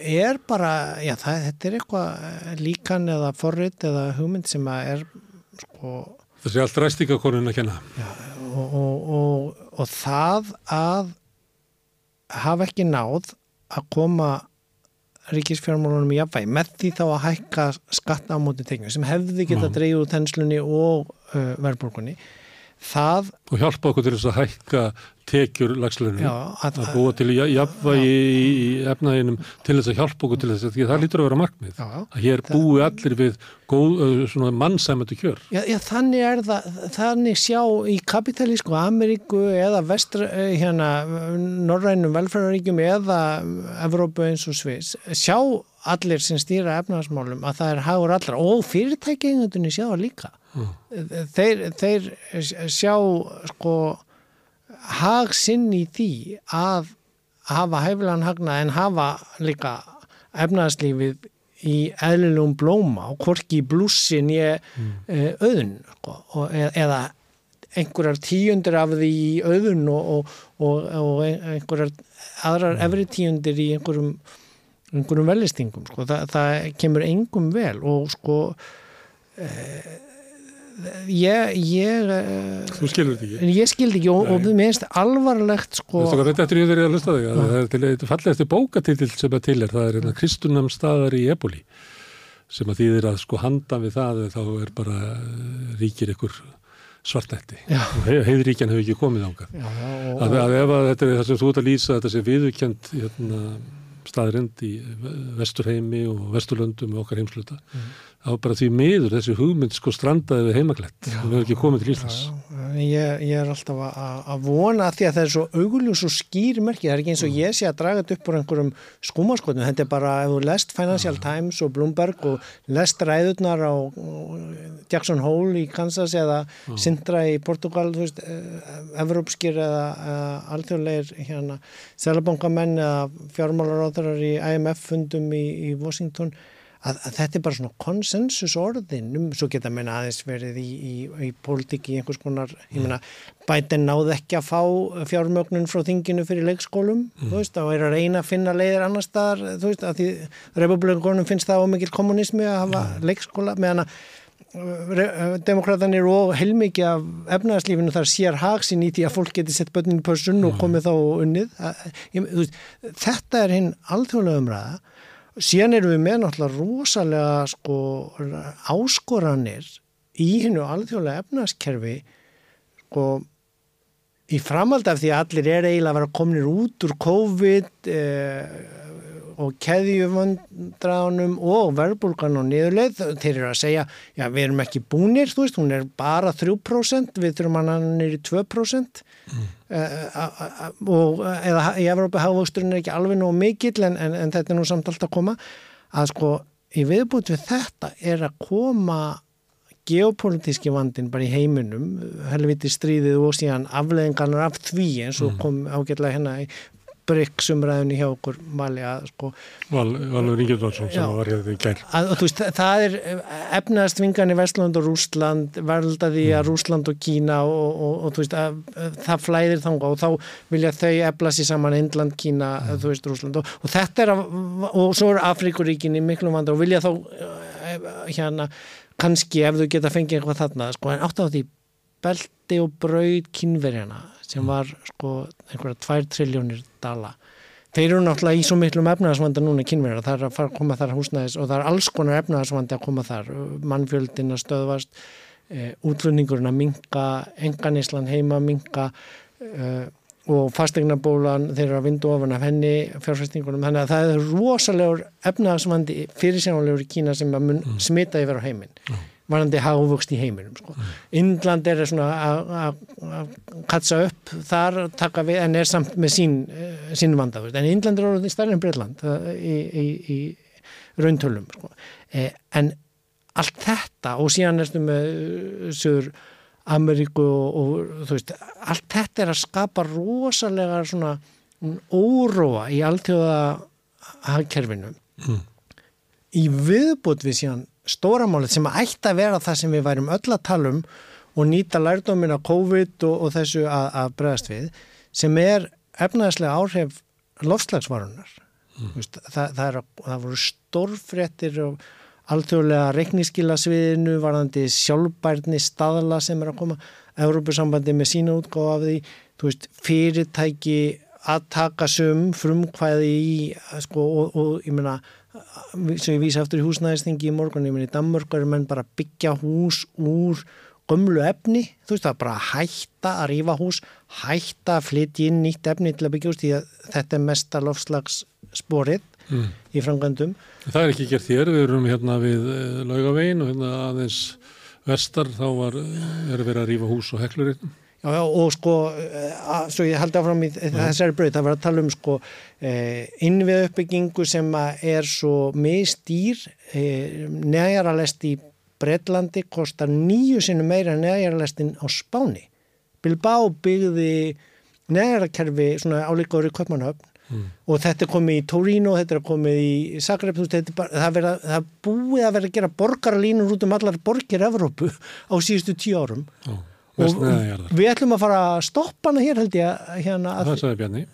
er bara já það, þetta er eitthvað eh, líkan eða forrit eða hugmynd sem að er sko Þessi allt ræstingakonun að kenna. og, og, og, og það að hafa ekki náð að koma ríkisfjármálunum í jafnvægi með því þá að hækka skatta á móti tekjum sem hefði geta Já. dreigð úr þenslunni og uh, verðbólkunni það, Og hjálpa okkur til þess að hækka tekjur lagslunum. að, Að búa til ja- jafnvægi í, í efnaðinum til þess að hjálpa okkur til þess að það lítur að vera markmið. já. Að hér búi allir við góð, mannsæmöndu kjör. Já, já, þannig er það, þannig sjá í kapitalísku Ameríku eða vestra, hérna, norrænum velferðaríkjum eða Evrópu eins og Sviss, sjá allir sem stýra efnaðasmálum að það er hagur allra og fyrirtækjengundunni sjá það líka þeir, þeir sjá sko hag sinn í því að hafa hæfilegan hagna en hafa líka efnaðaslífið í eðlilegum blóma og hvorki í blússin ég mm. auðun sko, og, eða einhverjar tíundir af því í auðun og, og, og einhverjar aðrar efri tíundir í einhverjum, einhverjum velistingum sko. Þa, það kemur engum vel og sko eh, ég ég, þú skilur þetta ekki? ég skilur ekki og, og mér finnst alvarlegt sko þetta er ég þegar ég að lusta þig að það er fallegasti bókatitil sem er til er það er hérna Kristunam staðar í Eboli sem að þýðir að sko handa við það þá er bara ríkir ykkur svartætti og heiðríkjan hefur ekki komið ángað að, að ef að þetta er það sem þú ert að lýsa þetta sem viðukjönd hérna, staðrind í vesturheimi og vesturlöndum og okkar heimsluta mm þá bara því miður þessi hugmynd sko strandaði við heimaglett og við hefum ekki komið til Íslands ég, ég er alltaf að, vona því að það er svo augljus og skýr merki, það er ekki eins og mm. ég sé að draga þetta upp úr einhverjum skúmaskotnum, þetta er bara ef þú lest Financial ja. Times og Bloomberg og lest ræðurnar á Jackson Hole í Kansas eða ja. Sintra í Portugal þú veist, eh, Evrópskir eða, eða alþjóðleir hérna, selabongamenn eða fjármálaráðarar í IMF fundum í, í Washington að, að þetta er bara svona konsensus orðin svo geta meina aðeins verið í, í, í pólitík í einhvers konar ég meina, bætin náðu ekki að fá fjármögnun frá þinginu fyrir leikskólum mm. þú veist, þá er að reyna að finna leiðir annar staðar, þú veist, að því republikunum finnst það ómikið kommunismi að hafa mm. leikskóla, meðan að demokratanir og heilmikið af efnaðarslífinu þar sér haksinn í því að fólk geti sett börnin í pörsun og komið þá unnið þetta er hinn alþjóðlega umræða síðan erum við með náttúrulega rosalega sko áskoranir í hennu alþjóðlega efnarskerfi sko í framhald af því að allir er eiginlega að vera kominir út úr COVID eh, og keðjumöndraðunum og verbulgan og niðurleið þeir eru að segja, já við erum ekki búnir þú veist, hún er bara 3% við þurfum hann að er í 2% mm. uh, og eða í Evrópa hafvöxturinn er ekki alveg nóg mikill en, en, en þetta er nú samt allt að koma að sko í viðbútt við þetta er að koma geopolítíski vandin bara í heiminum helviti stríðið og síðan afleðingarnar af því eins og mm. kom ágætlega hérna í bryggsumræðinu hjá okkur mali að sko Val, Valur Ingjörðarsson sem var hérna í gær að, að, veist, það er efnaðstvingan í Vestland og Rúsland verðaldaði mm. að Rúsland og Kína og, og, og veist, að, það flæðir þanga og þá vilja þau efla sér saman Indland, Kína, mm. þú veist, Rúsland og, og þetta er og svo er Afrikuríkin í miklu vandar og vilja þá eh, hérna kannski ef þú geta fengið eitthvað þarna sko en átt á því belti og brauð kynverjana sem var sko einhverja tvær triljónir dala. Þeir eru náttúrulega í svo miklum efnaðarsvanda núna kynverðar, það er að fara að koma þar húsnæðis og það er alls konar efnaðarsvandi að koma þar, mannfjöldin að stöðvast, e, útluningurinn að minka, enganislan heima að minka e, og fastegnabólan þeir eru að vindu ofan af henni fjárfæstingunum, þannig að það er rosalegur efnaðarsvandi fyrirsjónulegur í Kína sem að mun mm. smita yfir á heiminn. Mm varandi hafuvöxt í heiminum sko. Indland er að katsa upp þar við en er samt með sín, uh, sín vanda en Indland er orðið stærri en Breitland í, í, í rauntölum sko. eh, en allt þetta og síðan erstu með uh, Söður Ameríku og, og þú veist allt þetta er að skapa rosalega svona óróa í alltjóða hagkerfinu mm. í viðbútt við síðan stóramálið sem að ætti að vera það sem við værum öll að tala um og nýta lærdómin á COVID og, og þessu að, að bregðast við sem er efnaðislega áhrif lofslagsvarunar mm. það, það, er, það voru stórfréttir og alþjóðlega reiknískilasviðinu varðandi sjálfbærni staðala sem er að koma Európusambandi með sína útgáð af því veist, fyrirtæki að taka sum frumkvæði í sko, og, og ég meina sem ég vísi aftur í húsnæðistingi í morgun, ég minn í Danmörk er menn bara byggja hús úr gömlu efni, þú veist það bara hætta að rífa hús, hætta að flytja inn nýtt efni til að byggja hús því að þetta er mesta lofslagssporið mm. í frangandum. Það er ekki gert þér, við erum hérna við laugavegin og hérna aðeins vestar þá var, er verið að rífa hús og heklurinn. Já, já, og sko, eh, að, svo ég haldi áfram í þessari bröð, það var að tala um sko eh, innvið uppbyggingu sem er svo mistýr, eh, neðjaralest í Breitlandi kostar nýju sinu meira neðjaralestin á Spáni. Bilbao byggði neðjarakerfi svona álíkáður í Köpmannhöfn mm. og þetta er komið í Torino, þetta er komið í Zagreb, það, það búið að vera að gera borgarlínur út um allar borgir Evrópu á síðustu tíu árum. Já og við ætlum að fara að stoppa hana hér held ég hérna að, það sagði Bjarni.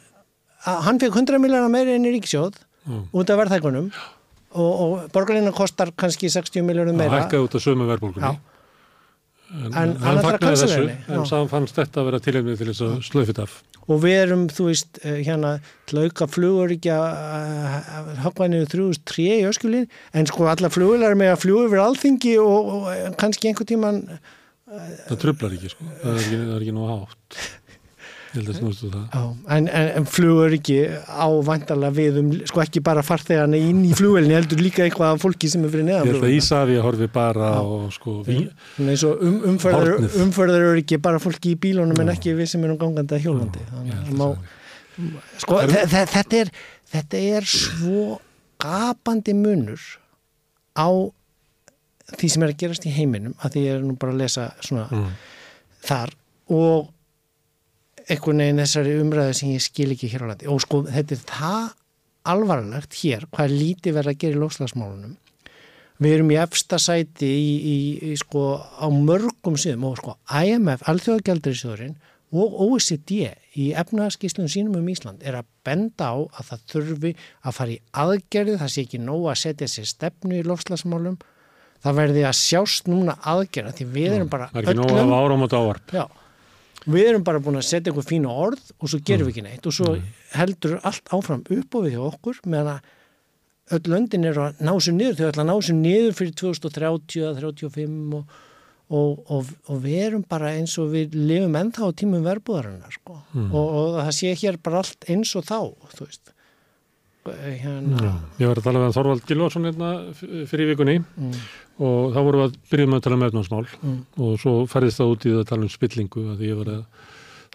hann fekk 100 miljónar meiri enn í ríksjóð mm. út af verðhækunum og, og borgarlinna kostar kannski 60 miljónur meira. það hækkaði út af sömu verðbólkunni en, en hann fagnaði þessu en sá fannst þetta að vera tilhengið til þess að slöfið af. Og við erum, þú veist, eh, hérna til að auka flugur ekki að höfðvæðinu 303 í öskulín en sko alla flugular með að fljúi yfir alþingi og, og kannski einhver tíman það tröflar ekki sko. Það er ekki, það er ekki nú hátt. Ég held að snústu það. Já, en, en, en flugur ekki á vantarlega við um, sko ekki bara farþegarna inn í flugvelni, heldur líka eitthvað af fólki sem er fyrir neðan ég held að Ísafi horfi bara á sko um, um, umförður, umförður eru ekki bara fólki í bílunum Já. en ekki við sem erum gangandi að hjólandi. Sko þetta er þetta er svo gapandi munur á því sem er að gerast í heiminum að því ég er nú bara að lesa svona mm. þar og einhvern veginn þessari umræðu sem ég skil ekki hér á landi og sko þetta er það alvarlegt hér hvað lítið verið að gera í lókslagsmálunum við erum í efsta sæti í, í, í sko á mörgum síðum og sko IMF, Alþjóðagjaldurinsjóðurinn og OECD í efnaðarskíslunum sínum um Ísland er að benda á að það þurfi að fara í aðgerði, það sé ekki nóg að setja sér stefnu í lofslagsmálum það verði að sjást núna aðgerða því við erum bara og dávarp já, við erum bara búin að setja einhver fína orð og svo gerum við ekki neitt. Og svo heldur allt áfram upp á við hjá okkur meðan að öll löndin eru að ná sér niður. Þau ætla að ná sér niður fyrir 2030 35 og, og, og, og við erum bara eins og við lifum ennþá á tímum verbuðarinnar sko. mm. og það sé hér bara allt eins og þá þú veist. Hérna... Ég var að tala með Þorvald Gilvarsson hérna fyrir vikunni. Mm. Og þá vorum við að byrja með að tala um efnarsmál mm. og svo færðist það út í að tala um spillingu að ég var að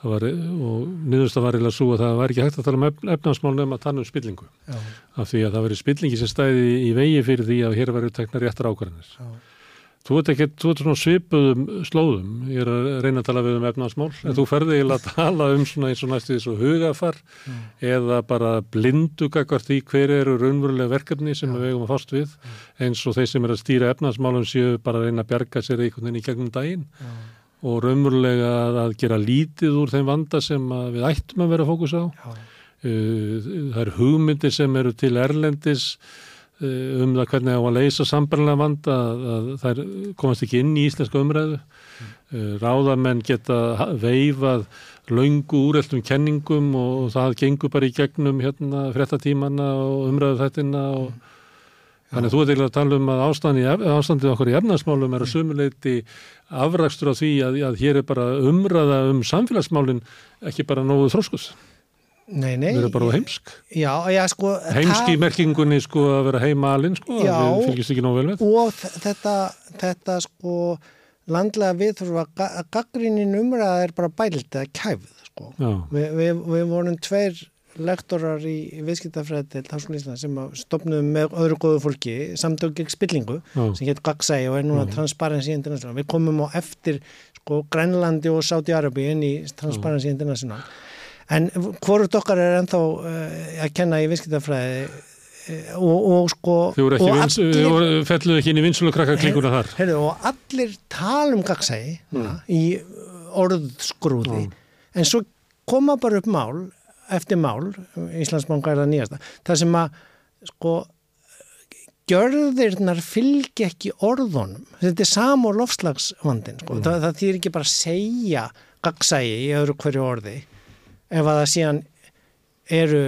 Var, og niðurst að var eða svo að það var ekki hægt að tala um efnarsmál nefn að tala um spillingu Já. af því að það veri spillingi sem stæði í vegi fyrir því að hér varu tekna réttar ákvarðanir Þú ert ekki, þú ert svona svipuðum slóðum, ég er að reyna að tala við um efnaðsmál, mm. en þú ferði eiginlega að tala um svona eins og næstu þessu hugafar mm. eða bara blindugakvart í hver eru raunverulega verkefni sem ja. við vegum að fást við, mm. eins og þeir sem er að stýra efnaðsmálum séu bara að reyna að bjarga sér einhvern veginn í gegnum daginn ja. og raunverulega að gera lítið úr þeim vanda sem við ættum að vera fókus á. Ja. Það er hugmyndir sem eru til erlendis, um það hvernig á að leysa sambarlega vanda að, að þær komast ekki inn í íslenska umræðu mm. ráðamenn geta veifað laungu úreltum kenningum og það gengur bara í gegnum hérna frettatímanna og umræðu þettina og mm. þannig að þú ert eiginlega að tala um að ástandi, ástandið okkur í efnarsmálum er að sumuleiti afrakstur á því að, að hér er bara umræða um samfélagsmálin ekki bara nógu þróskus Nei, nei. Við erum bara heimsk. Já, já, sko. Heimsk í merkingunni, sko, að vera heima alinn, sko, já, við fylgjast ekki nóg vel með. Og þetta, þetta, sko, landlega við þurfum að gaggrínin umræða er bara bælt eða kæfð, sko. Vi, við, við vorum tveir lektorar í viðskiptafræði til Háskóla sem stopnum með öðru góðu fólki samtök gegn spillingu já. sem getur gagsægi og er núna Transparency International. Við komum á eftir, sko, Grænlandi og Sáti-Arabi inn í Transparency International en hvort okkar er ennþá uh, að kenna í viðskiptafræði uh, og, og sko Þú eru ekki, vins, allir, felluðu ekki inn í vinslu og krakka klíkuna þar heyrðu, og allir talum gagsægi mm. í orðskrúði mm. en svo koma bara upp mál eftir mál, Íslandsmánga er það nýjasta það sem að sko gjörðirnar fylgja ekki orðunum þetta er sam og lofslagsvandin sko. mm. það, það þýr ekki bara að segja gagsægi í öðru hverju orði ef að það síðan eru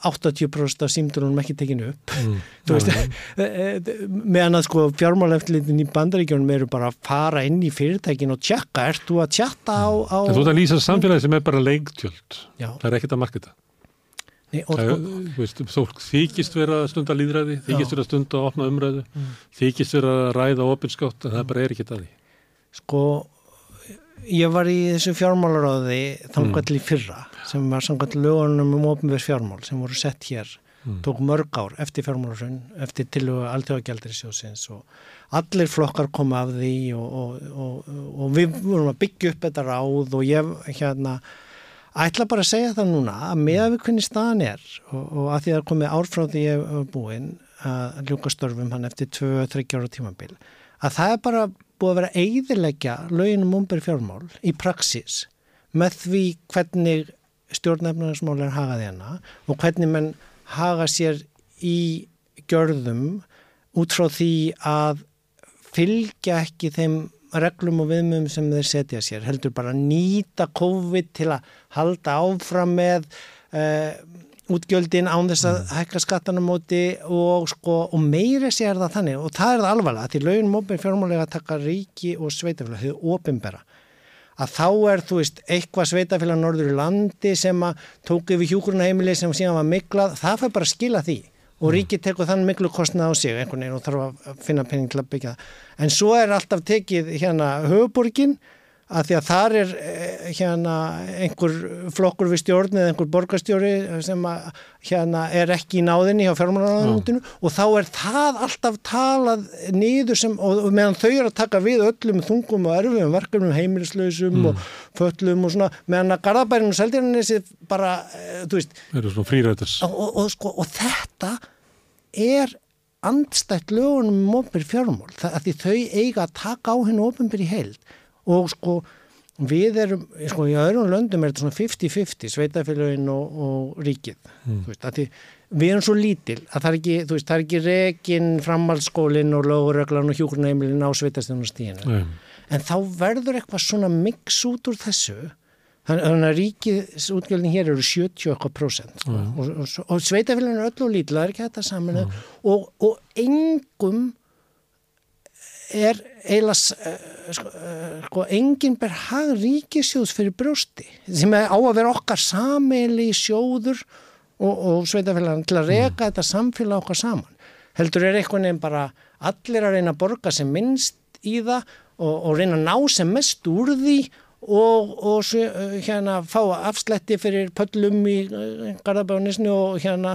80% af símdunum ekki tekinu upp. Mm, (laughs) veist, eh, (laughs) eh, meðan að sko fjármáleflitin í bandaríkjónum eru bara að fara inn í fyrirtækin og tjekka, ert þú að tjekka á, á Þú ert að lýsa samfélagi sem er bara leigtjöld það er ekkit að marketa Nei, það, sko, veist, þykist vera stund að líðræði, þykist vera stund að opna umræðu mm. þykist vera að ræða opinskátt en það bara er ekkit að því. Sko ég var í þessu fjármálaráði þangall í fyrra sem var samkvæmt lögunum um ofnverð fjármál sem voru sett hér tók mörg ár eftir fjármálarun eftir tilhuga alltjóðagjaldrisjóðsins og allir flokkar koma af því og, og, og, og við vorum að byggja upp þetta ráð og ég hérna ætla bara að segja það núna að með að við hvernig staðan er og, og að því að komið ár frá því ég var búinn að ljúka störfum hann eftir 2-3 ára tímabil að það er bara búið að vera eiðilegja löginum umbyrð fjármál í praxis með því hvernig stjórnefnarsmál er hagaði hana og hvernig mann haga sér í gjörðum út frá því að fylgja ekki þeim reglum og viðmum sem þeir setja sér heldur bara að nýta COVID til að halda áfram með uh, útgjöldin án þess að hækka skattanum móti og, sko, og meiri sér það þannig og það er það alvarlega því lögum ofnbæri fjármálega taka ríki og sveitafélag, þau ofinbæra að þá er, þú veist, eitthvað sveitafélag norður í landi sem að tók yfir hjúkurnaheimili sem síðan var miklað, það fyrir bara að skila því. Og ríkið tekur þann miklu kostnað á sig einhvern veginn og þarf að finna penning til að byggja það. En svo er alltaf tekið hérna höfuborgin að því að þar er hérna einhver flokkur við stjórn eða einhver borgarstjóri sem að, hérna er ekki í náðinni hjá fjármálaráðunutinu og þá er það alltaf talað niður sem, og, og meðan þau eru að taka við öllum þungum og erfum verkefnum heimilislausum mm. og föllum og svona, meðan að Garðabærinu og Seldjarnissi bara, þú veist og, og, og, sko, og þetta er andstætt lögunum um ofnbyrð fjármál, það að því þau eiga að taka á hennu ofnbyrð í heild og sko við erum, sko í öðrum löndum er þetta svona 50-50 sveitafélagin og, og ríkið mm. veist, því, við erum svo lítil að það er ekki, veist, það er ekki rekin framhaldsskólin og löguröglan og hjúkurnaheimilin á sveitastjónastíðinu mm. en þá verður eitthvað svona mix út úr þessu þannig að ríkið útgjöldin hér eru 70% sko. mm. og, og, og sveitafélagin er öll og lítil, það er ekki þetta saman og, og engum er eiginlega sko, sko, enginn ber hag ríkisjóðs fyrir brjósti sem á að vera okkar sameili sjóður og, og sveitafélagan til að reka mm. þetta samfélag okkar saman heldur er einhvern veginn bara allir að reyna að borga sem minnst í það og, og reyna að ná sem mest úr því og, og hérna fá afslætti fyrir pöllum í Garðabánisni og hérna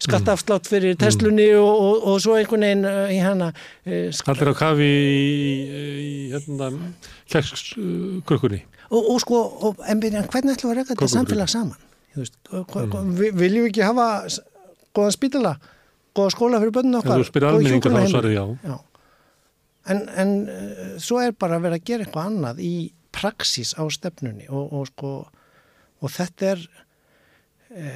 skattafslátt fyrir Teslunni og, og, og svo einhvern veginn hérna Allir á kafi í, hérna klækskrökkunni og sko, en hvernig ætlum við að reyka þetta samfélag saman? Veist, mm. Viljum við ekki hafa góðan spítala, góða skóla fyrir bönnum okkar? Þú spyrir almenningar þá svarið já, já. En, en svo er bara að vera að gera eitthvað annað í praxis á stefnunni og, og sko og þetta er e,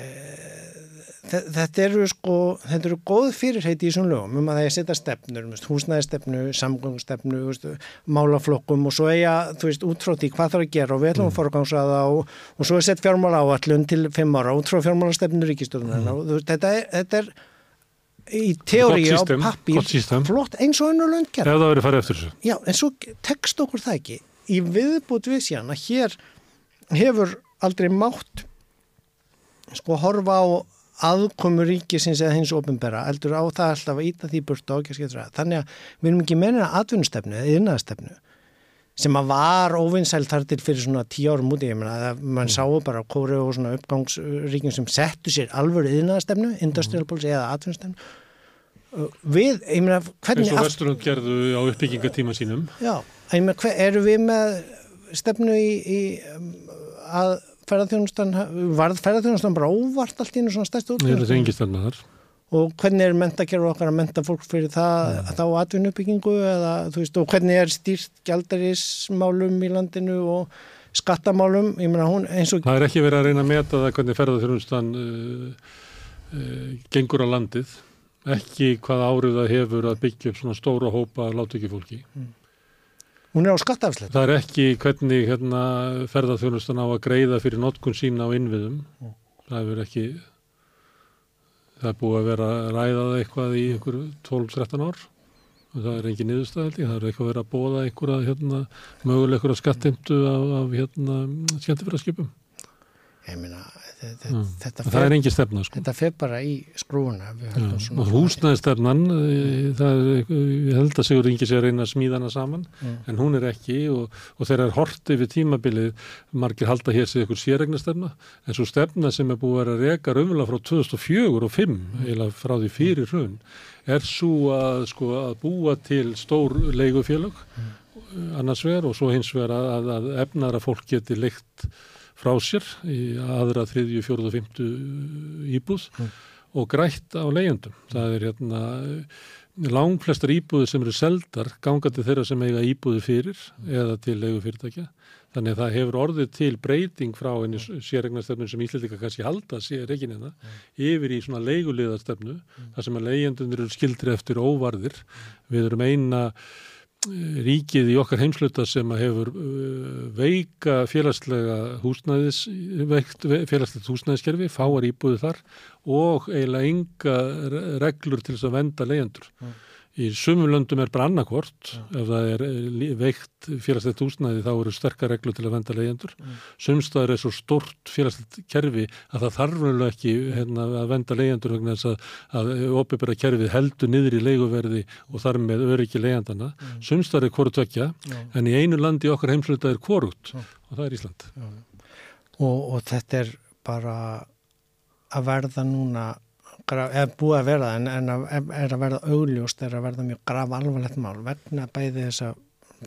þetta eru sko þetta eru góð fyrirheiti í svona lögum um að það er að setja stefnur, húsnæðistefnu samgöngstefnu, málaflokkum og svo eiga, þú veist, útfrátt í hvað það er að gera og við ætlum að forgangsraða og, og svo er sett fjármála áallun til fimm ára útfrá fjármálastefnu ríkistöðunar mm. og þetta er, þetta er í teóri á pappir flott eins og önnur löngjar ef það verið farið eftir þessu. Já, en svo tekst okkur það ekki í viðbútt við síðan að hér hefur aldrei mátt sko horfa á aðkomu ríkisins eða hins ofinbera eldur á það alltaf að íta því burt og ekki að þannig að við erum ekki meina aðvunstefnu eða yðnaðstefnu sem að var óvinnsælt þar til fyrir svona tíu árum úti, ég menna að mann mm. sáu bara kóru og svona uppgangsríkjum sem settu sér alvöru yðnaðstefnu, industrial policy eða aðvunstefnu við, ég menna hvernig... Eins og Vesturlund gerðu á uppbyggingatíma sínum. Já hver, eru við með stefnu í, í um, að ferðarþjónustan, varð ferðarþjónustan bara óvart allt í einu svona stærstu út? Það er engin stefna þar. Og hvernig er mentakerfur okkar að menta fólk fyrir það, ja. þá atvinnuppbyggingu eða þú veist, og hvernig er stýrt gjaldarísmálum í landinu og skattamálum, ég meina hún eins og... Það er ekki verið að reyna að meta það hvernig ferðarþjónustan uh, uh, gengur á landið, ekki hvað árið það hefur að byggja upp svona stóra hópa látöki fólki. Mm. Hún er á skattafslet. Það er ekki hvernig hérna, ferðarþjónustan á að greiða fyrir notkun sína á innviðum. Mm. Það er ekki, það er búið að vera ræðað eitthvað í einhver 12-13 ár. Það er engin niðurstaðaldi, það er eitthvað að vera að bóða einhverja hérna, möguleg einhverja skattimtu af, af hérna, skemmtifæraskipum. Ég meina, þetta, Mm. þetta, það fer, er engin stefna sko. þetta fer bara í svona og húsnæðistefnan eh, það er, ég held að Sigur Ingi sé að reyna að smíða hana saman Mm. en hún er ekki. Og, og þegar er hort yfir tímabilið margir halda hér sig ykkur sérregnastefna en svo stefna sem er búið að reka raunverulega frá 2004 og 2005 eða frá því fyrir hrun er svo að, sko, að búa til stór leigufélög annars vegar og svo hins vegar að, að efnara fólk geti leikt frá sér í aðra þriðju, fjóruð og fymtu íbúð og grætt á leigjendum. Það er hérna langflestar íbúður sem eru seldar gangandi þeirra sem eiga íbúður fyrir eða til leigufyrirtækja. Þannig að það hefur orðið til breyting frá einu sérregnastefnu sem Íslandika kannski halda sér reginina yfir í svona leiguliðastefnu þar sem að leigjendunir eru skildri eftir óvarðir. Við erum eina ríkið í okkar heimsluta sem hefur uh, veika félagslega húsnæðis, veikt ve- félagslegt húsnæðiskerfi, fáar íbúðu þar og eiginlega enga re- reglur til þess að venda leyendur. Í sumum löndum er bara annarkvort, ef það er eh, veikt félagslegt húsnæði þá eru sterkar reglur til að venda leyendur. Mm. Sumstaðar er svo stort félagslegt kerfi að það þarf raunlega ekki hérna, að venda leyendur vegna þess að, að opibera kerfið heldur niður í leiguverði og þar með öryggi leyendana. Mm. Sumstaðar er hvort vekja, en í einu landi okkar heimsluta er hvort og það er Ísland. og, og þetta er bara að verða núna eða búið að verða en, en að, er að verða augljóst er að verða mjög graf alvarlegt mál vegna bæði þessa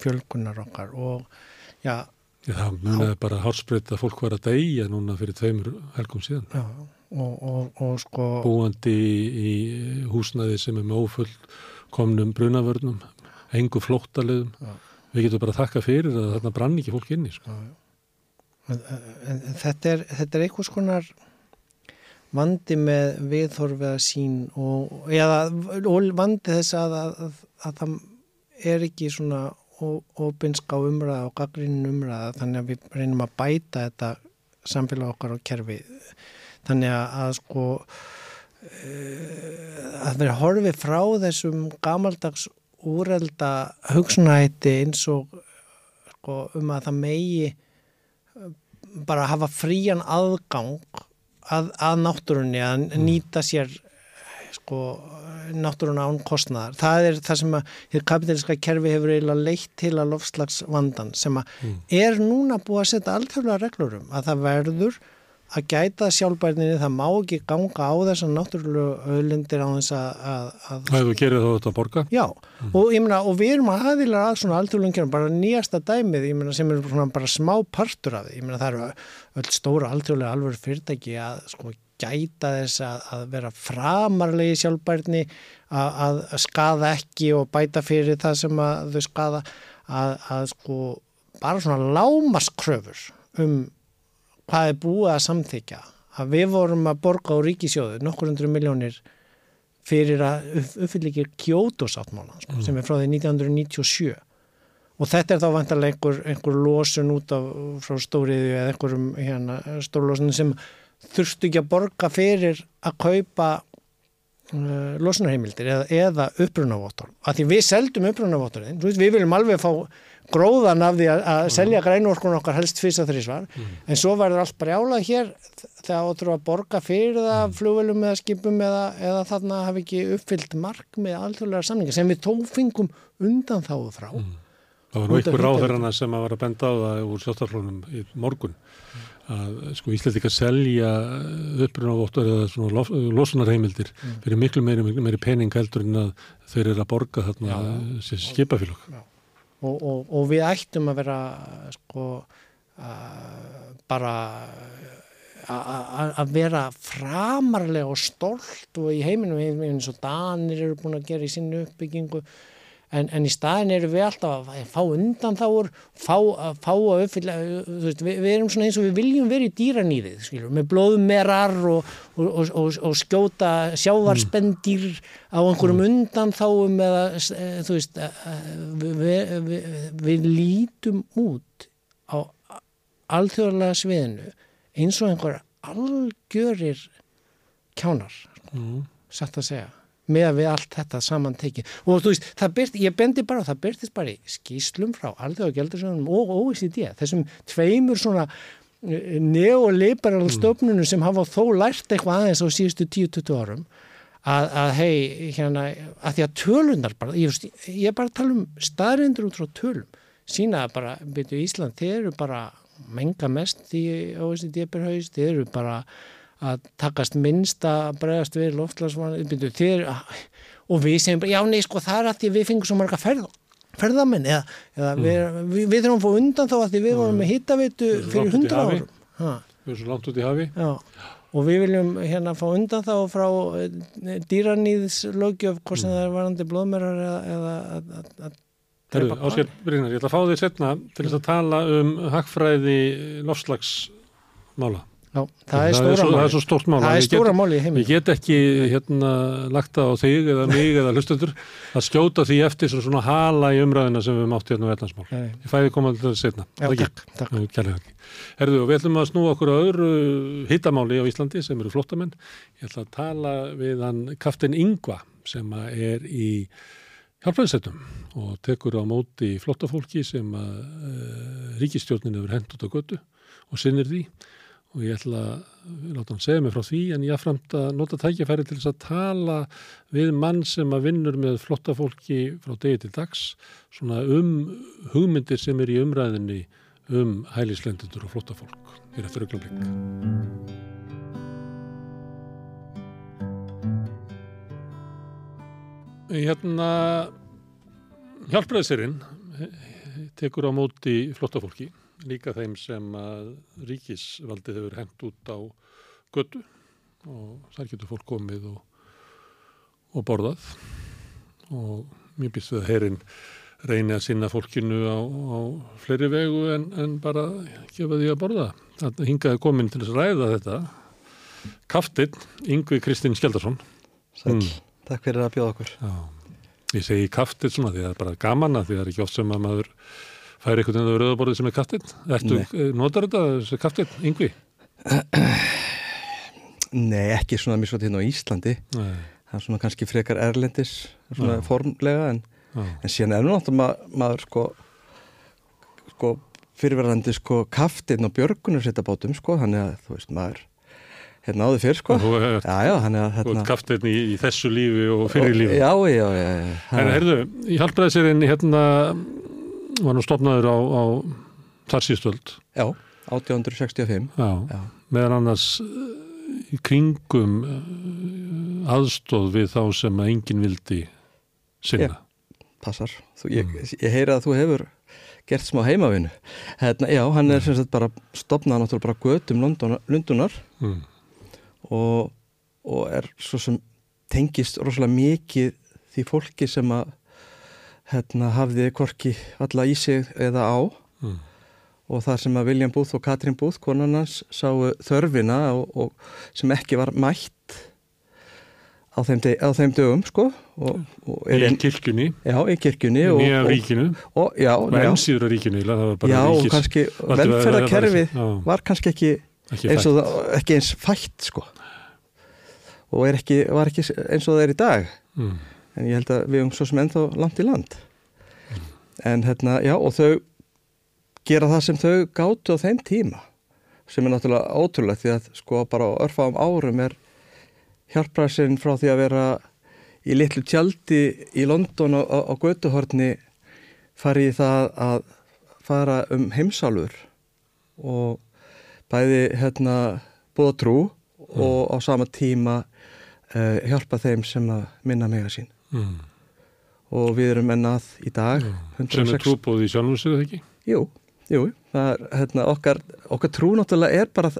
fjölkunar okkar og já, Já, það muniði bara hálsbreytt að fólk var að deyja núna fyrir tveimur helgum síðan. já og, og, og sko Búandi í, í húsnæði sem er með ófull komnum brunavörnum, engu flóttaliðum. Já. Við getum bara að þakka fyrir að þarna brann ekki fólk inni. Sko. en, en, en þetta er, þetta er einhvers konar vandi með viðhorfið að sín og, eða, og vandi þess að, að, að, að það er ekki svona óbinska umræða og gaggrinn umræða þannig að við reynum að bæta þetta samfélag okkar á kerfi. Þannig að, að sko uh, að vera horfið frá þessum gamaldags úrelda hugsunahætti eins og sko, um að það megi eh, bara hafa frían aðgang að, að náttúrunni að nýta sér sko, náttúrunna án kostnaðar. Það er það sem að hér kapitaliska kerfi hefur eiginlega leitt til að lofslagsvandan sem að er núna búið að setja alltaflega reglur um að það verður að gæta sjálfbærninni, það má ekki ganga á þessar náttúrulegu auðlindir á þess að, að, að Það hefur gerið þá þetta að borga. Já, og, ég meina, og við erum aðilar að svona alþjóðlungjörnum, bara nýjasta dæmið, ég meina, sem er svona bara smá partur af því, ég meina, það eru öll stóra alþjóðlega alveg fyrirtæki að sko gæta þess að, að vera framarlegi sjálfbærni, að, að skaða ekki og bæta fyrir það sem þau skaða, að, að sko bara svona lámaskröfur um hvað er búið að samþykja, að við vorum að borga á ríkisjóðu nokkur hundru miljónir fyrir að uppfylla ekki kjótosáttmála sko, sem er frá því 1997 og þetta er þá vantarlega einhver, einhver losun út af frá stóriðu eða einhverjum hérna, stórlosun sem þurftu ekki að borga fyrir að kaupa losunarheimildir eða, eða upprunavottor að því við seldum upprunavottorinn við viljum alveg fá gróðan af því að, að selja grænorkun okkar helst fyrst að þrísvar en svo verður allt brjálað hér þegar þú þurfa að borga fyrir það flugvelum eða skipum eða, eða þarna hafi ekki uppfyllt mark með alþjóðlega samninga sem við tófingum undan þáðu frá. Það var nú einhver ráðherrana sem að var að benda á það úr sjóttarflónum í morgun að sko Íslandika selja upprunavottur eða svona lof- losunarheimildir fyrir miklu meiri, meiri pening heldur en að þeir eru að borga þarna sem skipafélag. og, og, og við ættum að vera sko uh, bara að vera framarlega og stolt og í heiminum eins og Danir eru búin að gera í sinni uppbyggingu en, en í staðin eru við alltaf að fá undan þáur fá, fá að uppfylla veist, við, við erum svona eins og við viljum vera í dýranýðið skilur, með blóðmerar og, og, og, og, og skjóta sjávarspendýr á einhverjum undan þáum eða eh, þú veist eh, við, við, við, lítum út á alþjóðlega sviðinu eins og einhver algjörir kjánar Mm. satt að segja með við allt þetta saman tekið. Og þú veist, það byrt, ég bendi bara það byrtist bara í skýslum frá alþjóða gældarsöðunum og OECD þessum tveimur svona neoliberal stofnunum sem hafa þó lært eitthvað aðeins á síðustu 10-20 árum að, að hei, hérna, að því að tölunar bara, ég, ég bara tala um staðrindur út frá tölum, sína bara, byrju Ísland, þeir eru bara menga mest í OECD-berhaus, þeir eru bara að takast minnst að bregast við loftlagsvann, og við segjum já, nei, sko, það er að því við fengum svo marga ferð, ferðamenn, eða, eða mm. við, við, við þurfum að fá undan þá að því við vorum með hittavitu fyrir hundra árum. Við erum svo langt út í hafi. Já. Og við viljum hérna fá undan þá frá eh, dýranýðslögjöf hvort sem það er varandi blóðmörar eða að Herru, Ásker Brynjar, ég ætla að fá því setna til þess að tala um hagfræði lofslagsmála Já, það er stóra máli. Það er svo stórt máli. Það er stóra máli í heiminn. Ég get ekki hérna lagta á þig eða mig eða hlustundur að skjóta því eftir svona hala í umræðina sem við mátti hérna á verðnarsmál. Ég fæði koma það setna. Já, takk. takk. takk. Herðu, við ætlum að snúa okkur á öðru hittamáli á Íslandi sem eru flottamenn. Ég ætla að tala við hann Kaftin Ingva sem er í hjálpræðisettum og tekur á móti flottafólki sem að uh, eh, ríkistjórnin hefur hendt út á götu og sinnir því og ég ætla að láta hann segja mig frá því en ég framt að nota tækjafæri til þess að tala við mann sem að vinnur með flotta fólki frá degi til dags svona um hugmyndir sem er í umræðinni um hælislendur og flotta fólk. Er eftir augnablik. Hérna hjálpræðisirinn tekur á móti flotta fólki líka þeim sem að ríkisvaldið hefur hendt út á götu og þar getur fólk komið og, og borðað og mjög býst við að herin reyni að sinna fólkinu á, á fleiri vegu en, en bara gefa því að borða. Það hingaði komin til þess að ræða þetta. Kaftinn, Yngvi Kristinn Skjeldarsson. Sæl, mm. takk fyrir að bjóða okkur. Já, ég segi kaftinn svona því að það er bara gaman að því að það er ekki oft sem að maður fær eitthvað en það verður rauðaborðið sem er kaftinn Ertu, eh, notar þetta þessi kaftinn, yngvi? (clears throat) Nei, ekki svona mjög svolítið hérna á Íslandi Nei. það er svona kannski frekar erlendis svona Já. formlega en, en síðan er náttúrulega ma maður sko, sko fyrirverðandi sko kaftinn og björgunarsittabátum sko, þannig að þú veist maður hérna áður fyrr sko hérna. Kaftinn í, í þessu lífi og fyrir lífi Já, já, já, já. En heyrðu, ég halbraði sér inn hérna var nú stopnaður á, á þar síðstöld. Já, 1865. Já, Já. meðan annars eh, í kringum eh, aðstóð við þá sem að enginn vildi sinna. Já, passar. Þú, ég, mm. ég heyra að þú hefur gert smá heimavinu. Hérna, já, hann er sem sagt bara stopnað náttúrulega bara götum Lundunar mm. og, og er svo sem tengist rosalega mikið því fólki sem að hérna, hafði korki alla í sig eða á. Mm. og þar sem að William Booth og Katrín Booth, konarnas, sáu þörfina og, og sem ekki var mætt á þeim, deg, á þeim dögum sko og, og í kirkjunni. Já, í kirkjunni og nýja ríkinu. og já, ensýður á ríkinu já, og kannski velferðarkerfið var kannski ekki, ekki eins og það, ekki eins fætt sko. Og ekki, var ekki eins og það er í dag. Mm en ég held að við erum svo sem ennþá langt í land mm. en hérna, já, og þau gera það sem þau gáttu á þeim tíma sem er náttúrulega ótrúlega því að sko bara á örfáum árum er hjálpræsinn frá því að vera í litlu tjaldi í London á, á, götuhorni fari í það að fara um heimsálfur og bæði hérna búða trú mm. og á sama tíma uh, hjálpa þeim sem að minna mega sín mm. og við erum ennað í dag mm. sem er trúbóð í sjálfsögðu ekki? Jú, jú það er hérna, okkar, okkar trú náttúrulega er bara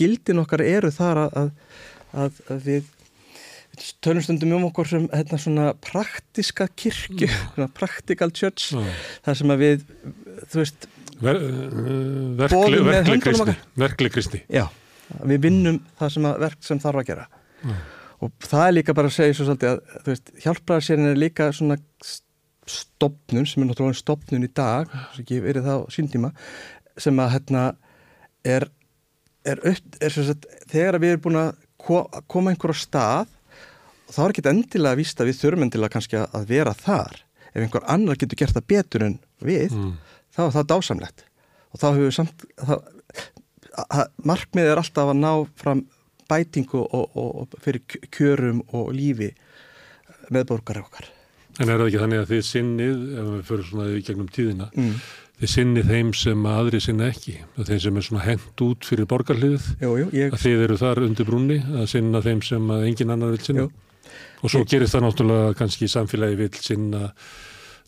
gildin okkar eru þar að, að, að við tölum stundum um okkur sem hérna, svona praktiska kirkju mm. practical church mm. þar sem að við þú veist Ver, verkli kristi verkli kristi já, við vinnum það sem að verk sem þarf að gera mm og það er líka bara að segja svo svolítið að veist, hjálpraðarsérinn er líka svona stopnun sem er náttúrulega stopnun í dag sem ekki verið það á síndíma sem að hérna er, er, upp, er sagt, þegar við erum búin að koma einhver á stað þá er ekki endilega að vísta við þurfum endilega kannski að vera þar ef einhver annar getur gert það betur en við mm. þá er það dásamlegt og þá hefur við samt þá, markmið er alltaf að ná fram bætingu og, og, og fyrir kjörum og lífi meðborgar okkar. En er það ekki þannig að þið sinnið, ef við fyrir svona í gegnum tíðina, mm. þið sinnið þeim sem aðri sinna ekki, þeim sem er svona hend út fyrir borgarliðið, ég... að þið eru þar undir brúnni að sinna þeim sem engin annar vil sinna. Jú. Og svo ég... gerist það náttúrulega kannski samfélagi vil sinna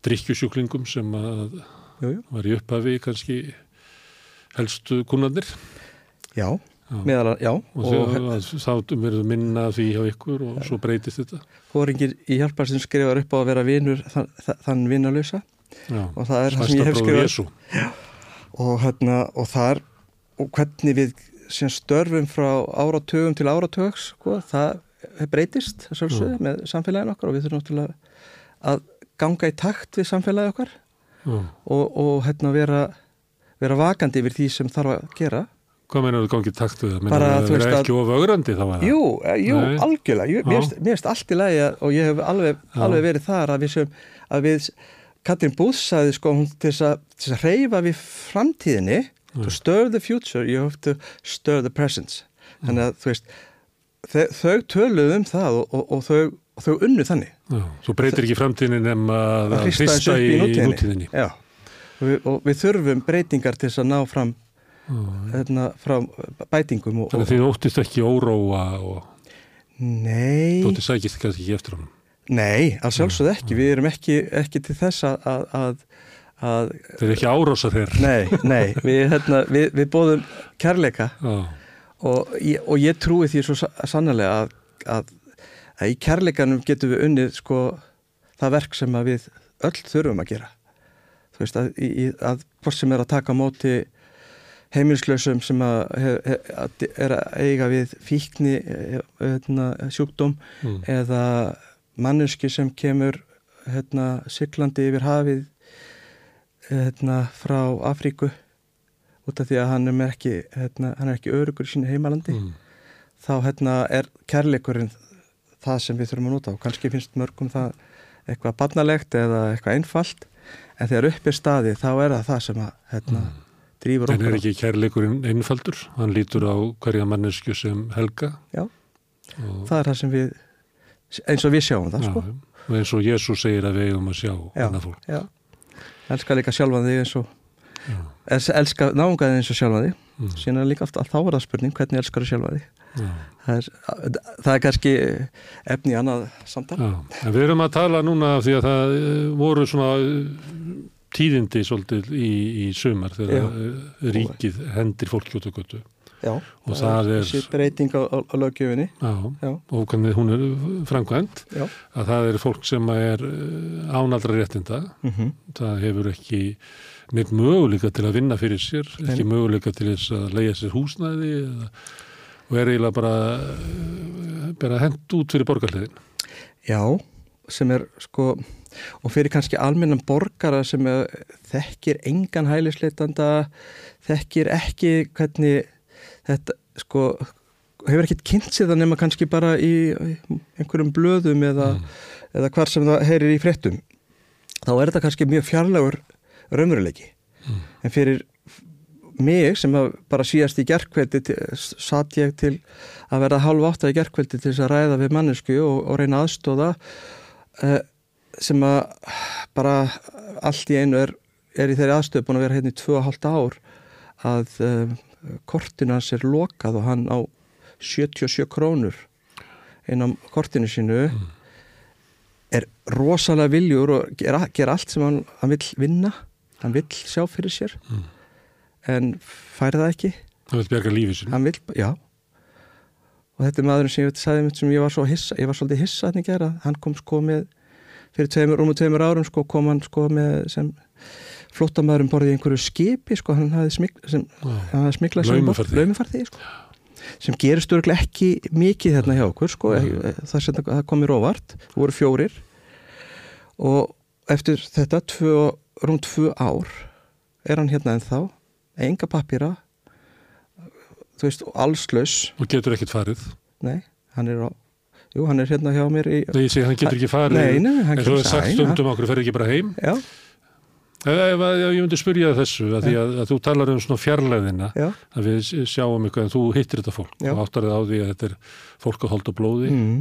drikkjusjúklingum sem að jú, jú. var í upphafi kannski helstu kunnarnir. Já, meðal já. Og, og þá verður minna því hjá ykkur og svo breytist þetta. Hóringir í hjálparsinn skrifar upp á að vera vinur þann, þann vinnalösa og það er það sem ég hef skrifað. Og, hérna, og það er, og hvernig við störfum frá áratögum til áratögs, sko, það breytist sjálfsögðu með samfélagin okkar og við þurfum náttúrulega að ganga í takt við samfélagi okkar og, og hérna vera, vera vakandi yfir því sem þarf að gera Hvað meina þú gangið takt við það? Bara, þú. Það er ekki ofaugrandi þá að... Jú, eh, jú, algjörlega. Mér finnst allt í lagi og ég hef alveg, alveg verið þar að við sem, að við, Katrin Búðs sagði sko hún til þess að reyfa við framtíðinni, Nei. to stir the future, you have to stir the presence. Þannig að þú veist, þau, þau töluðu um það og, og, og þau, þau unnu þannig. Já, þú breytir ekki framtíðinni nema að hrista í, í nútíðinni. Já, og við, og við þurfum breytingar til þess að ná fram hérna, frá bætingum og, Þannig að þið óttist ekki óróa og Nei. Þú óttist sækist kannski ekki eftir honum? Nei, að sjálfsögð ekki, við erum ekki, ekki til þess að, að, að Þeir eru ekki árósa þér. Nei, nei, við, hérna, við, við bóðum kærleika. Og, og ég trúi því svo sannlega að, að í kærleikanum getum við unnið sko það verk sem við öll þurfum að gera. Þú veist að, að hvort sem er að taka móti heimilslösum sem að, að er að eiga við fíkni hérna, sjúkdóm mm. eða manneski sem kemur hérna, syklandi yfir hafið hérna, frá Afríku út af því að hann er ekki, hérna, hann er ekki örugur í sínu heimalandi mm. þá hérna, er kærleikurinn það sem við þurfum að nota og kannski finnst mörgum það eitthvað barnalegt eða eitthvað einfalt en þegar upp er staði þá er það það sem að hérna, mm drýfur okkur. En er ekki kærleikurinn einfaldur? Hann lítur á hverja mannesku sem helga? Já, og... það er það sem við, eins og við sjáum það, já, sko. Og eins og Jésús segir að við eigum að sjá hana fólk. Já, elska líka sjálfan þig eins og, elska náungaði eins og sjálfan þig. Mm. Er líka alltaf þá er það spurning, hvernig elskar þú sjálfan þig? Það er, það er kannski efni í annað samtal. Já, en við erum að tala núna því að það voru svona tíðindi svolítið í, í sömar þegar Já. ríkið hendir fólki út á götu. Já, og það er sér breyting á, á, lögjöfinni og hvernig hún er framkvæmt Já. að það er fólk sem er eh, ánaldra réttinda. Mm -hmm. það hefur ekki neitt möguleika til að vinna fyrir sér ekki möguleika til þess að leia sér húsnæði eða, og er eiginlega bara, eh, bara hend út fyrir borgarlegin Já, sem er sko og fyrir kannski almennan borgara sem þekkir engan hælisleitanda þekkir ekki hvernig þetta sko hefur ekkert kynnt sér það nema kannski bara í einhverjum blöðum eða, mm. eða hvar sem það heyrir í fréttum þá er þetta kannski mjög fjarlagur raunveruleiki mm. en fyrir mig sem bara síast í gerðkveldi satt ég til að verða halv átt að í gerðkveldi til þess að ræða við mannesku og, og reyna aðstóða uh, sem að bara allt í einu er, er í þeirri aðstöðu búin að vera hérna í 2,5 ár að um, kortinu hans er lokað og hann á 77 krónur á kortinu sínu mm. er rosalega viljur og ger, ger allt sem hann, hann vil vinna hann vil sjá fyrir sér mm. en færi það ekki hann vil berga lífið sín já og þetta er maðurinn sem ég, sagði, sem ég var svo hissa ég var svolítið hissa að hann gera hann kom sko með fyrir tveimur, rúmu tveimur árum sko kom hann sko með sem flottamæðurum borðið í einhverju skipi sko hann hafði smiklað laumifarði sko sem gerist örglega ekki mikið hérna hjá okkur sko Nei. það, sem, það komir óvart, það voru fjórir. Og eftir þetta tvö, rúm tvö ár er hann hérna ennþá enga pappira þú veist, allslaus. Og getur ekkit farið. Nei, hann er á Jú, hann er hérna hjá mér í... Nei, ég segi hann getur ekki farið. Nei, nei, hann getur sæn. En þú hefur sagt stundum okkur, fer ekki bara heim? Já. Ef, ef, ef ég myndi spyrja þessu að að, að þú talar um svona fjarlæðina Já. að við sjáum eitthvað en þú hittir þetta fólk Já. og áttar þið á því að þetta er fólk að holda blóði mm.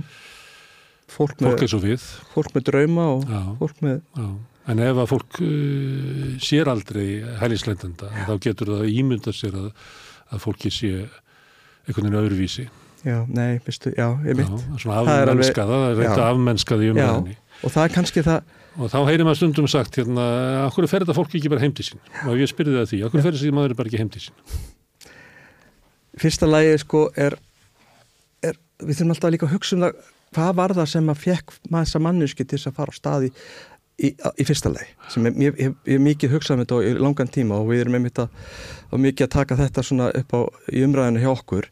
fólk, fólk með, eins og við fólk með drauma og Já. fólk með Já. en ef að fólk uh, sér aldrei hælislendenda þá getur það ímynda sér að, að fólki sé einhvern veginn öðruvísi já, nei, veistu, já, ég Já, mitt svona er afmennskað, það er reynt að Já. afmennskað í umræðinni og það er kannski það og þá heyrir maður stundum sagt hérna, okkur fer þetta fólk ekki bara heim til sín? Og ég spyrði það að því, okkur fer þessi maður bara ekki heim til sín? Fyrsta lagi sko er, er við þurfum alltaf líka að hugsa um það hvað var það sem að fekk maður þessa mannuski til þess að fara á staði í, í fyrsta lagi? Sem ég, ég, ég mikið hugsað um þetta í langan tíma og við erum einmitt að, að mikið að taka þetta svona upp á í umræðinu hjá okkur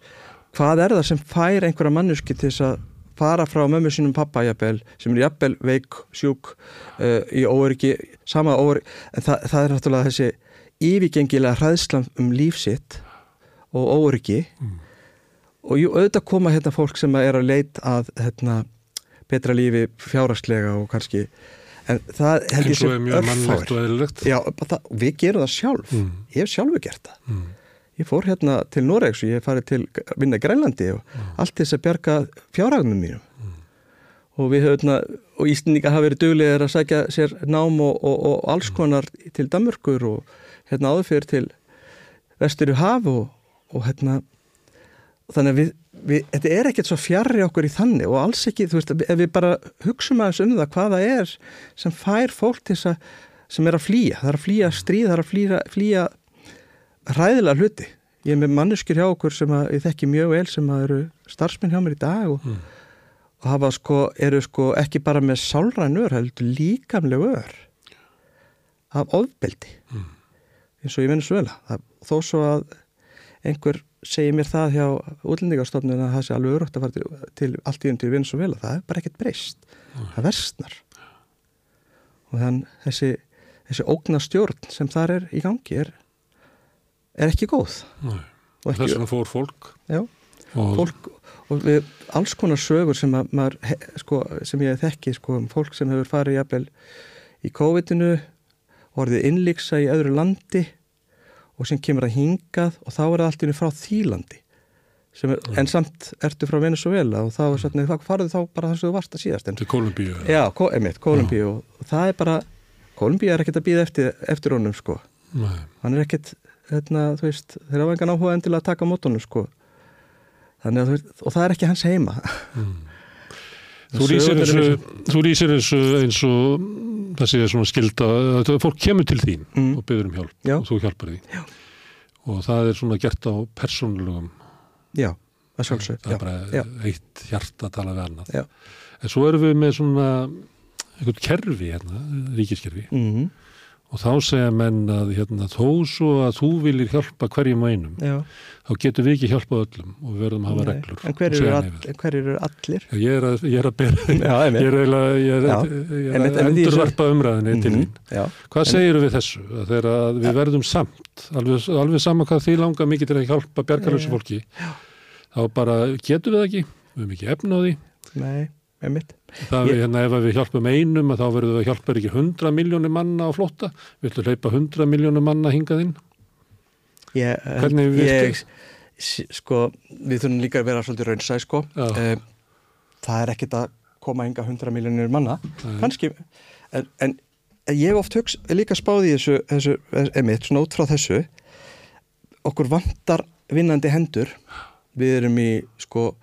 hvað er það sem fær einhverja mannuski til þess að fara frá mömmu sínum pappa jafnvel, sem er jafnvel veik, sjúk uh, í óöryggi, sama óöryggi en það, það er náttúrulega þessi yfirgengilega hræðslan um lífsitt og óöryggi. Og jú, auðvitað koma hérna fólk sem er að leit að hérna, betra lífi fjárhagslega og kannski en það held ég sem eðlilegt. Já, það, við gerum það sjálf. Mm. ég hef sjálfu gert það. Mm. Ég fór hérna til Noregs og ég farið til vinna Grænlandi og allt til þess að bjarga fjárhagnum mínum. Og við höfum og Íslandinga hafa verið duglegir að sækja sér nám og, og, og alls konar til Danmörkur og hérna áður fyrir til vestur í haf og, og hérna þannig að við, við, þetta er ekkert svo fjarrri okkur í þannig og alls ekki, þú veist, ef við bara hugsum aðeins um það hvað það er sem fær fólk til þess að, sem er að flýja, það er að flýja stríð, það er að flýja, flýja hræðilega hluti. Ég er með manneskir hjá okkur sem að, ég þekki mjög vel sem að eru starfsmenn hjá mér í dag og, og hafa sko, eru sko ekki bara með sálræn ör, heldur líkamleg ör af ofbeldi. Eins og ég svo vel þó svo að einhver segir mér það hjá útlendingarstofnun að það sé alveg örugt að fara til, til allt í undir vinna svo vel það er bara ekkert breyst, það versnar. Og þann þessi, þessi ógnastjórn sem þar er í gangi er, er ekki góð. Og þess vegna fór fólk. Já, og fólk og við alls konar sögur sem, að, maður, sko, sem ég þekki sko, um fólk sem hefur farið jafnvel í COVID-inu orðið innlíksa í öðru landi og sem kemur að hingað og þá er það allt í frá þýlandi er, en samt ertu frá Venezuela og þá er svona, þá farið þá bara þess að þú varst að síðast til Kolumbíu já, emitt, Kolumbíu og, og það er bara, Kolumbíu er ekkert að býða eftir, eftir honum sko, Nei. hann er ekkert hérna, þú veist, þeir hafa engan áhuga endilega að taka mótunum sko. Þannig að þú veist, og það er ekki hans heima. (laughs) Þú lýsir þessu, þú lýsir þessu eins og það sé svona skilda að fólk kemur til þín Mm. og byður um hjálp Já. og þú hjálpar því. Já. og það er svona gert á persónulegum já, það sjálfsög það er bara já, eitt hjarta að tala við annað. Já. en svo erum við með svona einhvern kerfi hérna, ríkiskerfi. Mm og þá segja menn að hérna, þó svo að þú viljir hjálpa hverjum einum já. þá getum við ekki hjálpað öllum og við verðum að hafa Nei. reglur en hver og eru, all, hver eru allir Já, Ég er að, ég er að bera (laughs) já, ég er eiginlega ég er, Já. ég er að einmitt í þessu- endurvarpa umræðinni til Mhm, þín já, Hvað En- segir við þessu? Að Þegar að við verðum samt, alveg, alveg sama hvað því langar mikið til að hjálpa bjargarlösu fólki, þá bara getum við ekki, við höfum ekki efna á því. nei, einmitt Það Ég- er hérna ef við hjálpum einum, þá verðum við að hjálpa ekki 100 miljónir manna á flotta, við ætlum að hleypa 100 miljónir manna hingað inn. ég, Hvernig ég, virkar? s- sko, við þurfum líka að vera svolítið raunsæð sko Já. Eh, það er ekkit að koma enga 100 miljónir manna kannski, en, en ég oft hugsa, líka spáði þessu, þessu emitt, svona út frá þessu okkur vantar vinnandi hendur við erum í sko,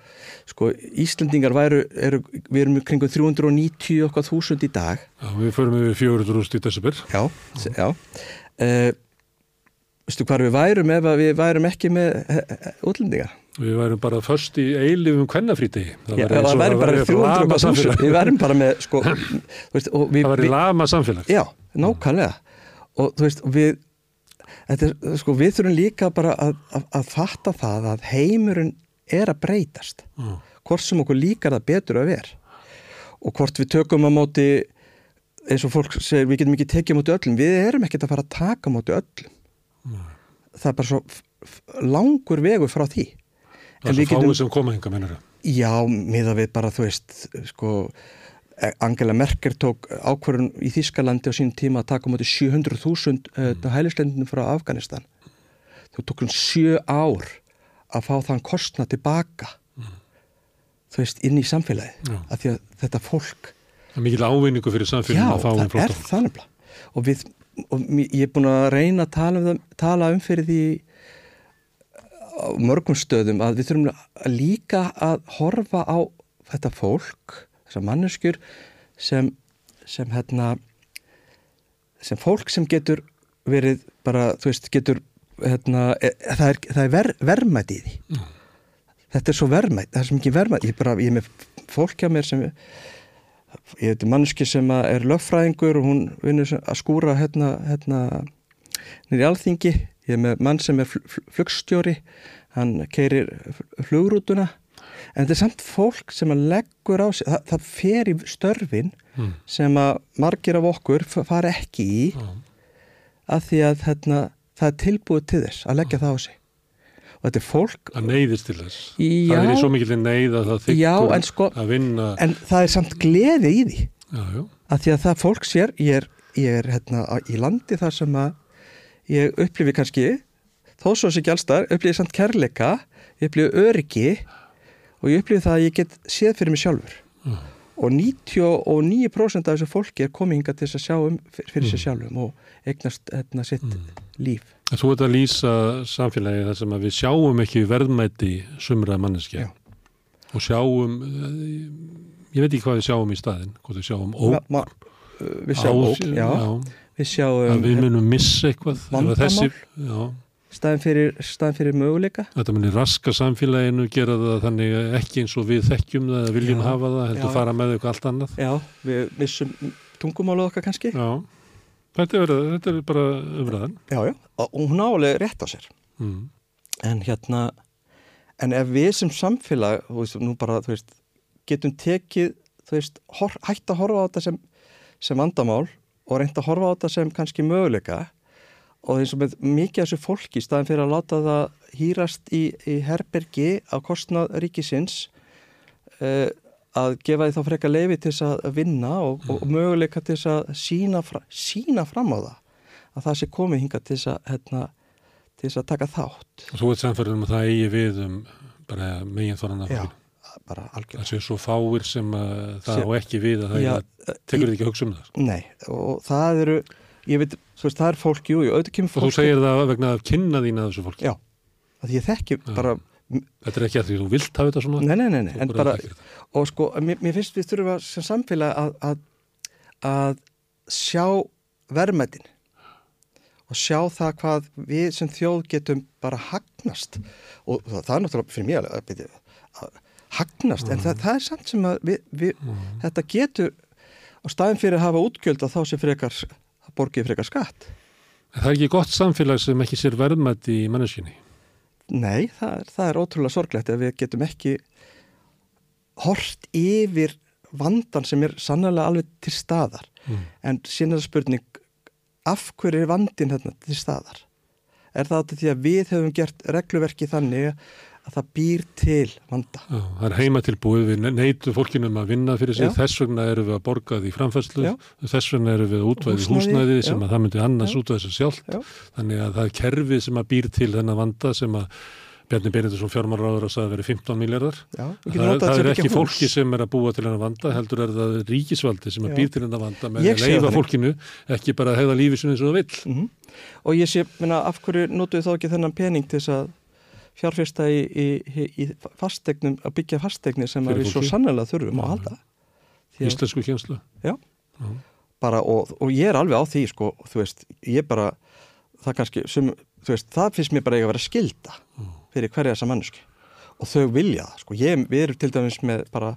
sko Íslendingar væru, eru, við erum kringum 390 okkar þúsund í dag Já, við förum við 400 rúst í desember. já, já uh, veistu hvað við værum ef við værum ekki með uh, útlendingar Við værum bara först í eilifum kvennafrítegi. Já, það væri bara 300 okkar þúsund við værum bara með sko, (laughs) veist, við, Það væri lama samfélag. Já, nákvæmlega og þú veist, við er, sko, við þurfum líka bara að, að, að fatta það að heimurinn er að breytast. Já. hvort sem okkur líkar það betur að ver og hvort við tökum á móti eins og fólk segir, við getum ekki tekið á móti öllum, við erum ekkert að fara að taka á móti öllum. Það er bara svo langur vegur frá því. Það er svo fáið sem koma hinga, mennur. Já, miða við bara, þú veist, sko, Angela Merkel tók ákvarðun í Þískalandi á sín tíma að taka mútið 700.000 mm. hælislendinu frá Afganistan. Þú tók hún sjö ár að fá þann kostna tilbaka mm. þú veist, inn í samfélagi Já. af því að þetta fólk Það er mikil ávinningu fyrir samfélaginu að fá um flóta Já, það er þannig og, við, og ég er búin að reyna að tala um, tala um fyrir því á mörgum stöðum að við þurfum að líka að horfa á þetta fólk þessar manneskjur sem sem hérna sem fólk sem getur verið bara, þú veist, getur hérna, e, það er, það er ver, verðmætt í því mm. þetta er svo verðmætt, það er svo mikið verðmætt ég, bara, ég er með fólk á mér sem ég veit manneski sem er löffræðingur og hún vinnur að skúra hérna, hérna nýri alþingi, ég er með mann sem er flugstjóri hann keirir flugrútuna en þetta er samt fólk sem að leggur á sig, það, það fer í störfin mm. sem að margir af okkur far ekki í mm. að því að hérna það er tilbúið til þess að leggja það á sig. Og þetta er fólk að neyðist til þess. Já, það er svo mikil neyð að það þykkur sko, að vinna. en það er samt gleði í því. Já, já. að því að það fólk sér ég er, ég er hérna í landi þar sem að ég upplifi kannski þó svo sem ekki allstar upplifi samt kærleika, ég upplifi öryggi og ég upplifi það að ég get séð fyrir mig sjálfur. Og 99% af þessu fólki er komið hinga til þess að sjá um fyrir sig mm. sjálfum og eignast hérna sitt mm. Líf. Þú ert að lýsa samfélagi þar sem að við sjáum ekki verðmætti sumraða manneskja. Og sjáum ég veit ekki hvað við sjáum í staðin hvað við sjáum óg ma, ma, við sjáum óg, já, já. við sjáum að við munum missa eitthvað vandamál. staðin fyrir, fyrir möguleika. Þetta munir raska samfélaginu gera það þannig ekki eins og við þekkjum það viljum já, hafa það, heldur fara með eitthvað allt annað. Já, við missum tungumálu okkar kannski. Já Þetta er, þetta er bara umræðan. Já, já, og hún álega rétt á sér. Mm. En hérna, en ef við sem samfélag, þú veist, nú bara, þú veist, getum tekið, þú veist, hor, hægt að horfa á þetta sem, sem vandamál og reynda að horfa á þetta sem kannski möguleika og eins og með mikið af þessu fólki, staðin fyrir að láta það hýrast í, í herbergi á kostnað ríkisins, uh, að gefa því þá frekka leifi til þess að vinna og, mm. og möguleika til þess að sína, fra, sína fram á það að það sé komið hinga til þess að, hérna, til þess að taka þátt og Þú ert samfærið um að það eigi við um bara meginn þorran af fólkinu bara algjörlega. Það sé svo fáir sem það á ekki við að það já, tekur þið ekki að hugsa um það. Nei, og það eru, ég veit, þú veist, það er fólk, jú, auðvitað kemur fólk. Og þú segir það vegna að kynna þín að þessu fólki. Já, að ég þekki já. bara Þetta er ekki að því þú vilt hafa þetta svona? Nei, nei, nei, nei. en bara, og sko, mér, mér finnst við þurfum að sem samfélag að, að, að sjá verðmættin og sjá það hvað við sem þjóð getum bara hagnast og það, það er náttúrulega fyrir mér að, að hagnast, mm. en það, það er samt sem að við, við, mm. þetta getur á staðin fyrir að hafa útgjöld að þá sem frekar, borgið frekar skatt. Það er ekki gott samfélag sem ekki sér verðmætti í manneskinni? Nei, það er, það er ótrúlega sorglegt að við getum ekki hort yfir vandan sem er sannlega alveg til staðar mm. en það spurning af hverju er vandin hérna til staðar? Er það því að við hefum gert regluverki þannig að það býr til vanda. Já, það er heima tilbúið, við neytu fólkinum að vinna fyrir sig, já. þess vegna eru við að borga því framfærslu, já. þess vegna eru við að útvæði húsnæði sem að það myndi annars útvæði þessu sjálft, þannig að það er kerfið sem að býr til þennan vanda sem að Bjarni Beirindursson fjármálaráður að það veri 15 miljardar. Það, það er ekki fólki sem er að búa til hennar vanda, heldur er það ríkisvaldi sem er býr til hennar vanda með að leifa fólkinu, ekki bara að hegða lífið sem það vil. Mm -hmm. Og ég sé, minna, af hverju notuðu þá ekki þennan pening til þess að fjárfesta í, í, í fastegnum, að byggja fastegnir sem við svo sannlega þurfum að halda. Íslensku kjenslu. Já, Já. Bara, og, og ég er alveg á því, sko, þú veist, ég bara, það kannski, sem, þú veist, það finnst mér bara ekki að vera skilda fyrir hverja þessa mannsku og þau vilja það, sko, ég, við erum til dæmis með bara,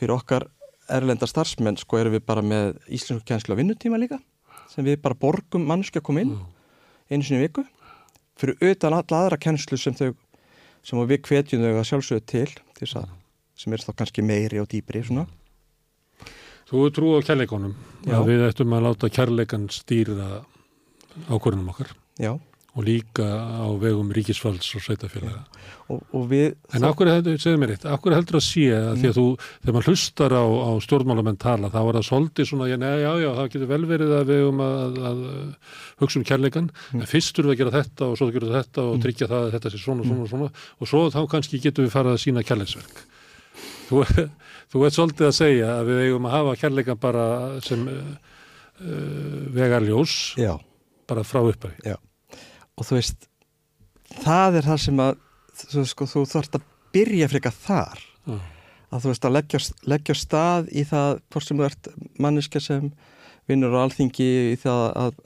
fyrir okkar erlenda starfsmenn, sko, erum við bara með íslensku kjenslu á vinnutíma líka, sem við bara borgum mannsku að koma inn einu sinni viku, fyrir utan alla aðra kjenslu sem þau sem við kvetjum þau að sjálfsögðu til, til að, sem er þá kannski meiri og dýbri svona. Þú er trú á kærleikonum að við ættum að láta kærleikan stýra ákvörðunum okkar Já. Og líka á vegum ríkisfalds og sveitafélaga. Og, og við, en okkur heldur, segðu mér eitt, okkur heldur að sé að mm. því að þú, þegar maður hlustar á, á stjórnmálamenn tala, þá er það svolítið svona, já, já, já, það getur vel verið að við um að, að hugsa um kærleikan, mm. en fyrst þurfum við að gera þetta og svo þurfum við þetta og mm. tryggja það að þetta sé svona, svona, mm. svona og svo þá kannski getum við farað að sína kærleiksverk. Þú, þú ert svolítið að segja að við eigum að hafa kærleikan bara sem uh, vegarljós, já. bara frá uppæði. Og þú veist það er það sem að þú, sko, þú þarfst að byrja freka þar mm. að þú veist að leggja, leggja stað í það hvort sem þú ert manniska sem vinnur á alþingi í það að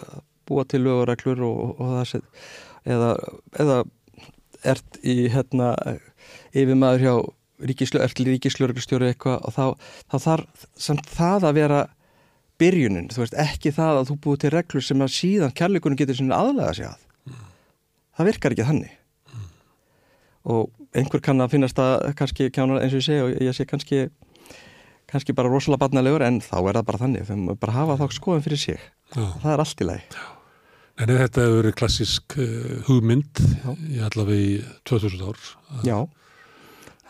búa til lögureglur og, og, það sé eða, eða ert í hérna yfir maður hjá ríkislögureglustjóri eitthvað og þá, þá þarf samt það að vera byrjunin, þú veist ekki það að þú búið til reglur sem að síðan kærleikunum getur aðlega sig að það virkar ekki þannig mm. og einhver kann að finnast að kannski kjánar eins og ég segi og ég sé kannski kannski bara rosalega barnalegur en þá er það bara þannig, þau maður bara hafa þá skoðum fyrir sig Já. það er allt í lagi Já. En er þetta að vera klassisk uh, hugmynd Já. í allavega í 2000 ár að,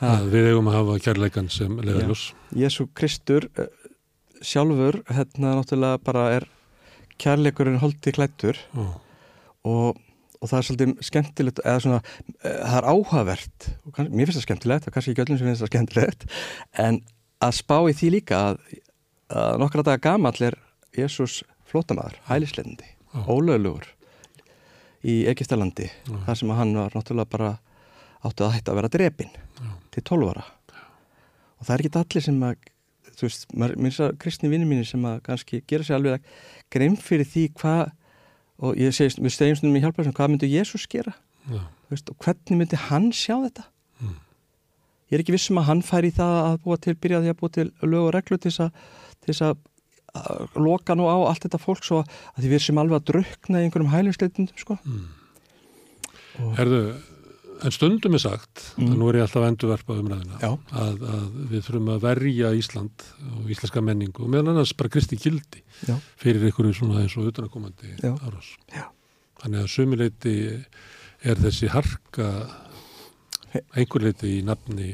að við eigum að hafa kærleikan sem leðaljós Jésu Kristur uh, sjálfur hérna náttúrulega bara er kærleikurinn holdið klættur og og það er svolítið skemmtilegt eða svona, eh, það er áhugavert og kann, mér finnst það skemmtilegt og kannski ekki öllum sem finnst það skemmtilegt en að spá í því líka að, að nokkra daga gamall er Jésús flótamaður, hælisleindi ólöglugur í Egiptalandi þar sem hann var náttúrulega bara áttu að hætta að vera drepin Já. til tólvara og það er ekki allir sem að þú veist, mér finnst það kristni vinni mín sem að kannski gera sér alveg grein fyrir því hvað og ég segist, við segjum stundum í hjálparsum hvað myndi Jésús gera veist, og hvernig myndi hann sjá þetta mm. ég er ekki vissum að hann fær í það að búa til, byrjaði að búa til lög og reglu til þess að loka nú á allt þetta fólk svo að því við sem alveg að drukna í einhverjum hælingsleitundum sko mm. Herðu En stundum er sagt, mm. nú er ég alltaf endurverfað umræðina, að, að við þurfum að verja Ísland og íslenska menningu og meðan annars bara kristi kildi Já. fyrir einhverju svona eins og utanakomandi árás. Þannig að sumileiti er þessi harka einhverleiti í nafni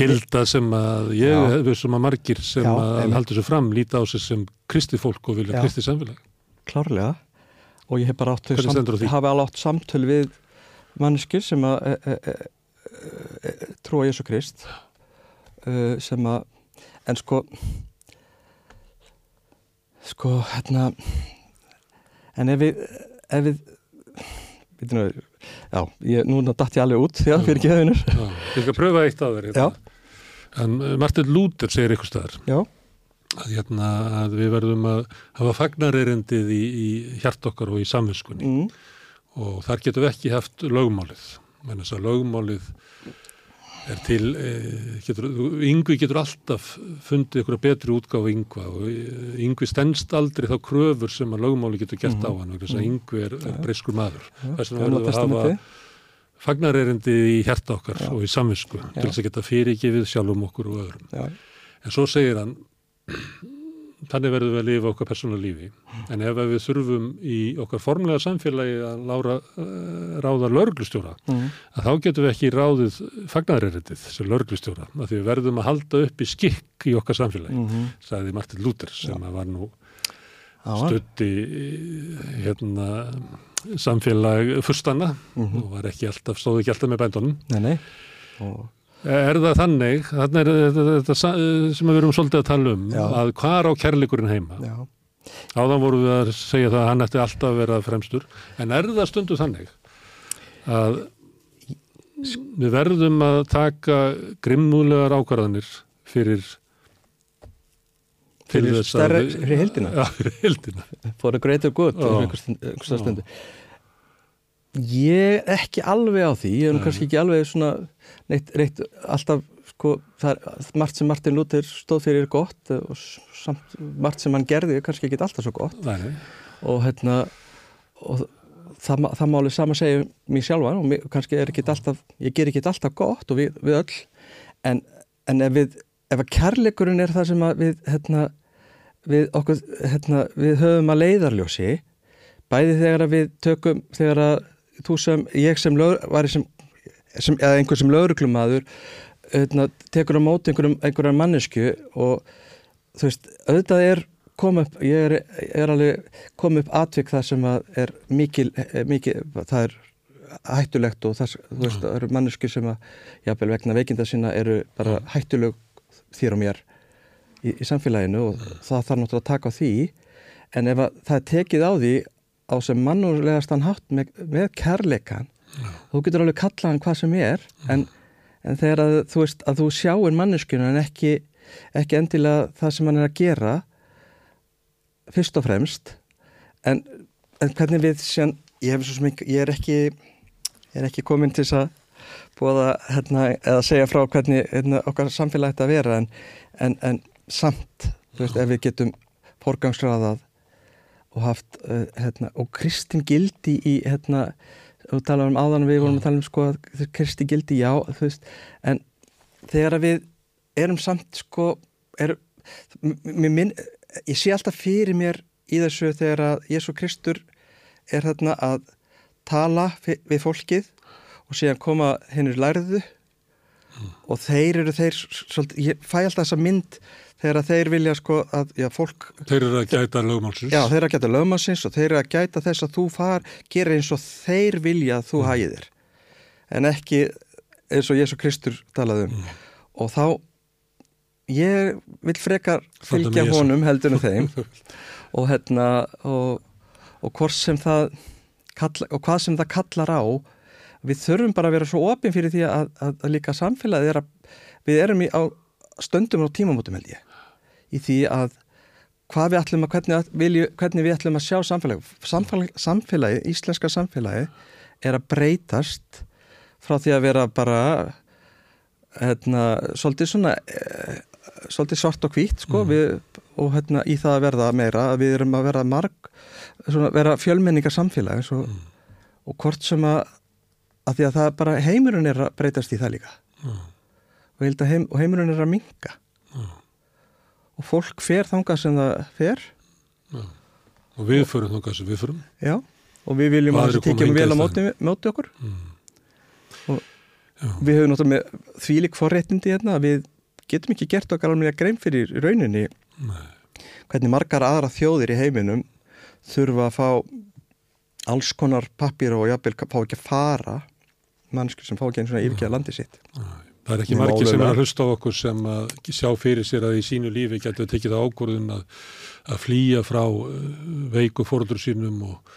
kilda sem að ég hefur sem að margir sem Já, að haldur sér fram líta á sig sem kristi fólk og vilja Já. kristi samfélag. Klárlega og ég hef bara átt, samt, átt samtöl við mannskir sem að e, e, e, trúa Jésu Krist sem að en sko sko hérna en ef við ef við nú, já, ég, núna dætt ég alveg út já, fyrir ekki höfinur Ég skal pröfa eitt að vera en Martin Luther segir eitthvað staðar að, hérna, að við verðum að hafa fagnarerendið í, í hjart okkar og í samvinskunni mm og þar getum við ekki haft lögmálið menn þess að lögmálið er til eh, getur, yngvi getur alltaf fundið ykkur betri útgáð yngva og yngvi stennst aldrei þá kröfur sem að lögmáli getur gert mm -hmm. á hann þess að yngvi er, er breyskur maður þess verður við að hafa fagnarerindi í hérta okkar Já. og í samvisku Já. til þess að geta fyrirgifið sjálfum okkur og öðrum Já. en svo segir hann þannig verðum við að lifa okkar persónulega lífi en ef við þurfum í okkar formlega samfélagi að lára, uh, ráða lörglustjóra mm. að þá getum við ekki ráðið fagnæðareritið sem lörglustjóra að því við verðum að halda upp í skikk í okkar samfélagi, mm -hmm. sagði Martin Luther sem var nú stutti hérna samfélag fyrstanna mm -hmm. og var ekki alltaf, stóði ekki alltaf með bændunum Nei, nei og Er það þannig, þannig er þetta sem við erum svolítið að tala um, Já. að hvað er á kærleikurinn heima? Já. Áðan vorum við að segja það að hann ætti alltaf að vera fremstur, en er það stundu þannig að við verðum að taka grimmúlegar ákvarðanir fyrir fyrir, fyrir stærra, fyrir hildina? (laughs) Já, fyrir hildina. For a greater good, einhversta stundu. Ég er ekki alveg á því, ég er kannski ekki alveg svona neitt, neitt alltaf sko, það er margt sem Martin Luther stóð fyrir gott og samt margt sem hann gerði kannski ekki alltaf svo gott Nei. og hérna og það, það má alveg sama segja mér sjálfan og mér, kannski er ekki alltaf ég ger ekki alltaf gott og við, við öll en, en ef við ef að kærleikurinn er það sem við hérna, við, okkur, hérna, við höfum að leiðarljósi bæði þegar að við tökum þegar að þú sem, ég sem, lög, sem, sem eða einhver sem lauruglumadur hérna, tekur á móti einhverjum, einhverjum mannesku og þú veist, auðvitað er kom upp, ég er, er alveg kom upp atvik það sem er mikil, mikil, það er hættulegt og það, þú veist, það eru mannesku sem að, jábel vegna veikinda sína eru bara hættuleg þér og mér í, í samfélaginu og það þarf náttúrulega að taka á því. En ef það er tekið á því á sem mannulegast hann hátt með, með kærleikan, þú getur alveg kallað hann hvað sem er, en, en þegar að þú veist að þú sjáir manneskinu en ekki, ekki endilega það sem hann er að gera fyrst og fremst en, en hvernig við sér, ég, ég er ekki ég er ekki komin til að búa hérna, eða segja frá hvernig hérna, okkar samfélagi þetta vera en, en, en samt veist, ef við getum porgangsraðað og haft uh, hérna, og kristin gildi í hérna, og tala um áðan við vorum að tala um sko að kristin gildi já veist, en þegar við erum samt sko er, minn, ég sé alltaf fyrir mér í þessu þegar að Jésu Kristur er þarna að tala við fólkið og síðan koma hennur lærðu mm. og þeir eru þeir svolítið, ég fæ alltaf þessa mynd þegar þeir vilja sko að já, fólk, þeir eru að gæta lögmálsins. Já þeir eru að gæta lögmálsins og þeir eru að gæta þess að þú far gera eins og þeir vilja að þú mm. hægir en ekki eins og Jésu Kristur talaði um. Mm. og þá ég vil frekar fylgja honum heldur um þeim. (laughs) Og hérna og, og hvort sem það kalla, og hvað sem það kallar á við þurfum bara að vera svo opinn fyrir því að, að, að líka samfélagið er að við erum í, á stöndum og tímamótum held ég í því að hvað við ætlum að hvernig, vilju, hvernig við ætlum að sjá samfélagi samfélagi, samfélagi, íslenska samfélagi er að breytast frá því að vera bara hérna, svolítið svona e, svolítið svart og hvít sko, mm. við, og hérna, í það að verða meira að við erum að vera marg svona, vera fjölmenningar samfélagi og, mm. og hvort sem að að því að það bara heimurinn er að breytast í það líka mm. og, heim, og heimurinn er að minga. Og fólk fer þangað sem það fer. Ja. og við förum þangað sem við förum. Já, og við viljum að það tekjum vel á móti, móti okkur. Mm. og já. við höfum náttúrulega því lík forréttindi hérna. Að við getum ekki gert okkar alveg grein fyrir rauninni. Nei. hvernig margar aðra þjóðir í heiminum þurfa að fá alls konar pappir og jafnvel fá ekki að fara. Mannskur sem fá ekki eins og yfirgeða landi sitt Það er ekki margir sem er að hlusta á okkur sem að sjá fyrir sér að í sínu lífi getur tekið ákvörðun að, að flýja frá uh, veiku fórður sínum og,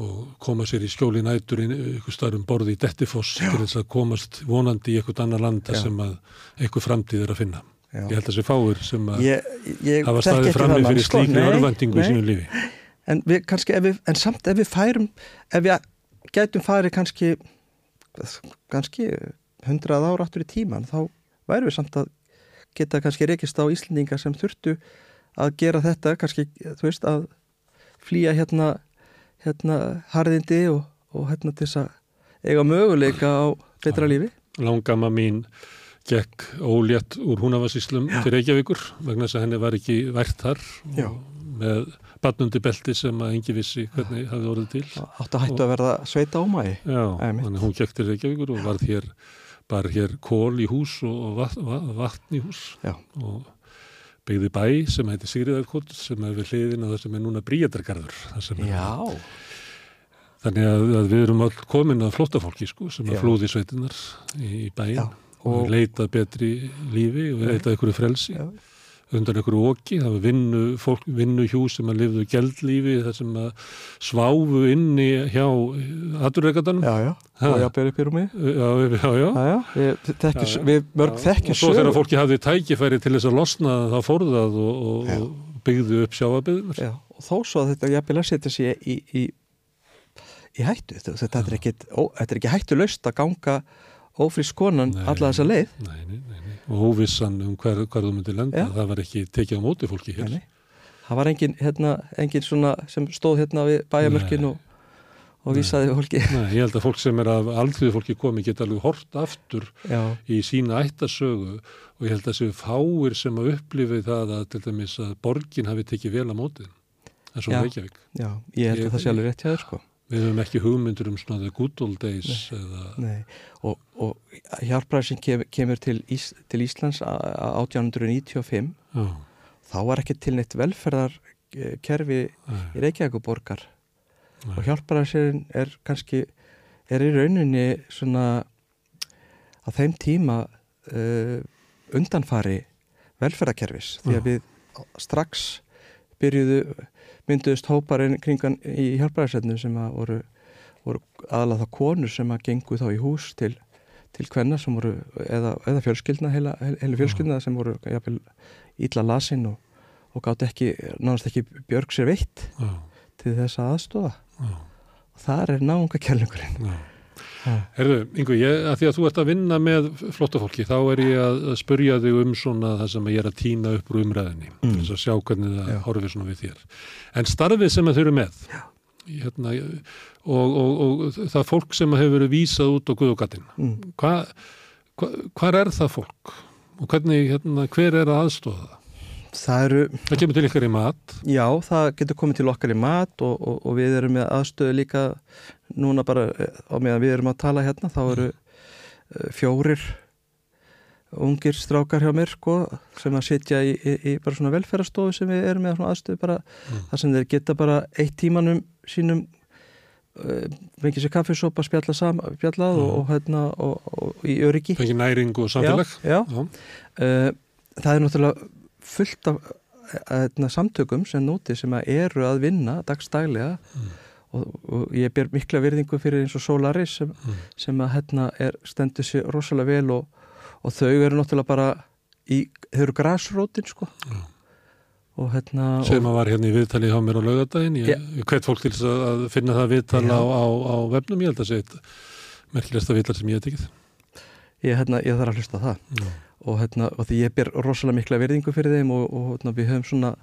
og koma sér í skjóli nætur ykkur starfum borði í Dettifoss til þess að komast vonandi í eitthvað annar land sem að eitthvað framtíð er að finna. Já. Ég held að þessi fáir sem að ég, ég hafa staðið frammi fyrir sko. slíkni örvendingu í sínu lífi. En, kannski, við, en samt ef við færum ef við getum farið kannski kannski hundrað ára áttur í tíman þá væru við samt að geta kannski rekist á Íslendinga sem þurftu að gera þetta kannski, þú veist, að flýja hérna, hérna harðindi og, og hérna til þess að eiga möguleika á betra lífi. Langama mín gekk ólétt úr húnavarsíslum til Reykjavíkur vegna þess að henni var ekki vært þar með batnundi belti sem að engi vissi hvernig hafði orðið til. Átt að hættu að verða sveita ámægi. Já, þannig hún gekk til Reykjavíkur og varð hér bara hér kól í hús og vatn, vatn í hús Já. og byggði bæ sem heiti Sigriðarkótt sem er við hliðin að það sem er núna Bríadargarður. Já. Þannig að, að við erum all komin að flótafólki sko sem að flúði sveitinnar í, í bæin Já. og leitað betri lífi og leitað ykkur frelsi. Já undan einhverju oki, það var vinnu, fólk, vinnu hjú sem að lifðu gældlífi þar sem að sváfu inni hjá aturreikandanum. Já, já, og já, berið pyrum í. Já, já, já. já, já. Við, þekkis, við mörg þekkjum sögur. Og svo þegar fólki hafði tækifæri til þess að losna þá fórðað og, og, og byggðu upp sjáabiðunar. Já, og þó svo að þetta jafnvel að setja sér í, í, í hættu. Þetta er ekki, ekki hættu löst að ganga ófrís konan alla þessa leið. Nei, nei, nei og óvissan um hver, hver þú myndir lenda það var ekki tekið á móti fólki hér nei, það var engin, hérna, engin sem stóð hérna við bæjarmörkin og, og vísaði fólki nei, ég held að fólk sem er af aldrei fólki komi geta alveg hort aftur Já. í sína ættasögu og ég held að þessu fáir sem að upplifi það að til dæmis að borgin hafi tekið vel á móti eins og Reykjavík. Já, ég held ég, að það sé alveg rétt hjá þér sko. Við höfum ekki hugmyndur um svona the good old days Nei, eða... Nei, og, og hjálpræðisinn kem, kemur til, Ís, til Íslands á 1895 Já. þá var ekki til neitt velferðarkerfi í Reykjavíkuborgar og hjálpræðisinn er kannski er í rauninni svona á þeim tíma uh, undanfari velferðarkerfis. Því að við strax byrjuðu mynduðist hóparinn kringan í hjálparæðsefnu sem að voru, voru aðlað þá konur sem að gengu þá í hús til, til hvenna sem voru eða, eða fjölskyldna, heila, heila fjölskyldna sem voru jafnvel ítla lasin og, og gátt ekki, náðast ekki björg sér veitt Já. til þess aðstofa Já. og þar er náunga kjærlungurinn Herðu, Ingu, ég, að því að þú ert að vinna með flottafólki, þá er ég að spurja þig um svona það sem ég er að týna upp úr umræðinni, mm. þess að sjá hvernig það horfið svona við þér. En starfið sem þau eru með, hérna, og, og, og það fólk sem hefur verið vísað út á Guðugatinn, mm. hvað hva, hva er það fólk? Og hvernig, hérna, hver er að aðstofa það? Það eru... Það kemur til ykkar í mat? Já, það getur komið til okkar í mat og, og, og við erum með aðstöðu líka núna bara eh, á meðan við erum að tala hérna, þá eru uh, fjórir ungir strákar hjá mér sko, sem að sitja í, í, í bara svona velferðarstofu sem við erum með svona aðstöðu bara mm. þar sem þeir geta bara eitt tímanum sínum uh, fengið sér kaffesopa, spjalla saman, spjallað mm. og, hérna, og, og í öryggi. Fengið næring og samfélag. Já, já. já. Uh, það er náttúrulega fullt af eitna, samtökum sem nóti sem að eru að vinna dagstælega mm. og, og ég ber mikla virðingu fyrir eins og Solaris sem, mm. sem að hérna er stendur sér rosalega vel og, og þau eru náttúrulega bara í, þau eru græsrótin sko mm. og hérna sem að var hérna í viðtali hjá mér á laugadagin ég yeah. hvet fólk til að finna það viðtal yeah. á, á, á vefnum, ég held að eitt merkilegsta viðtal sem ég hef tekið ég, hérna, ég þarf að hlusta það og, hérna, og því ég ber rosalega mikla verðingu fyrir þeim og, og hérna, við höfum svona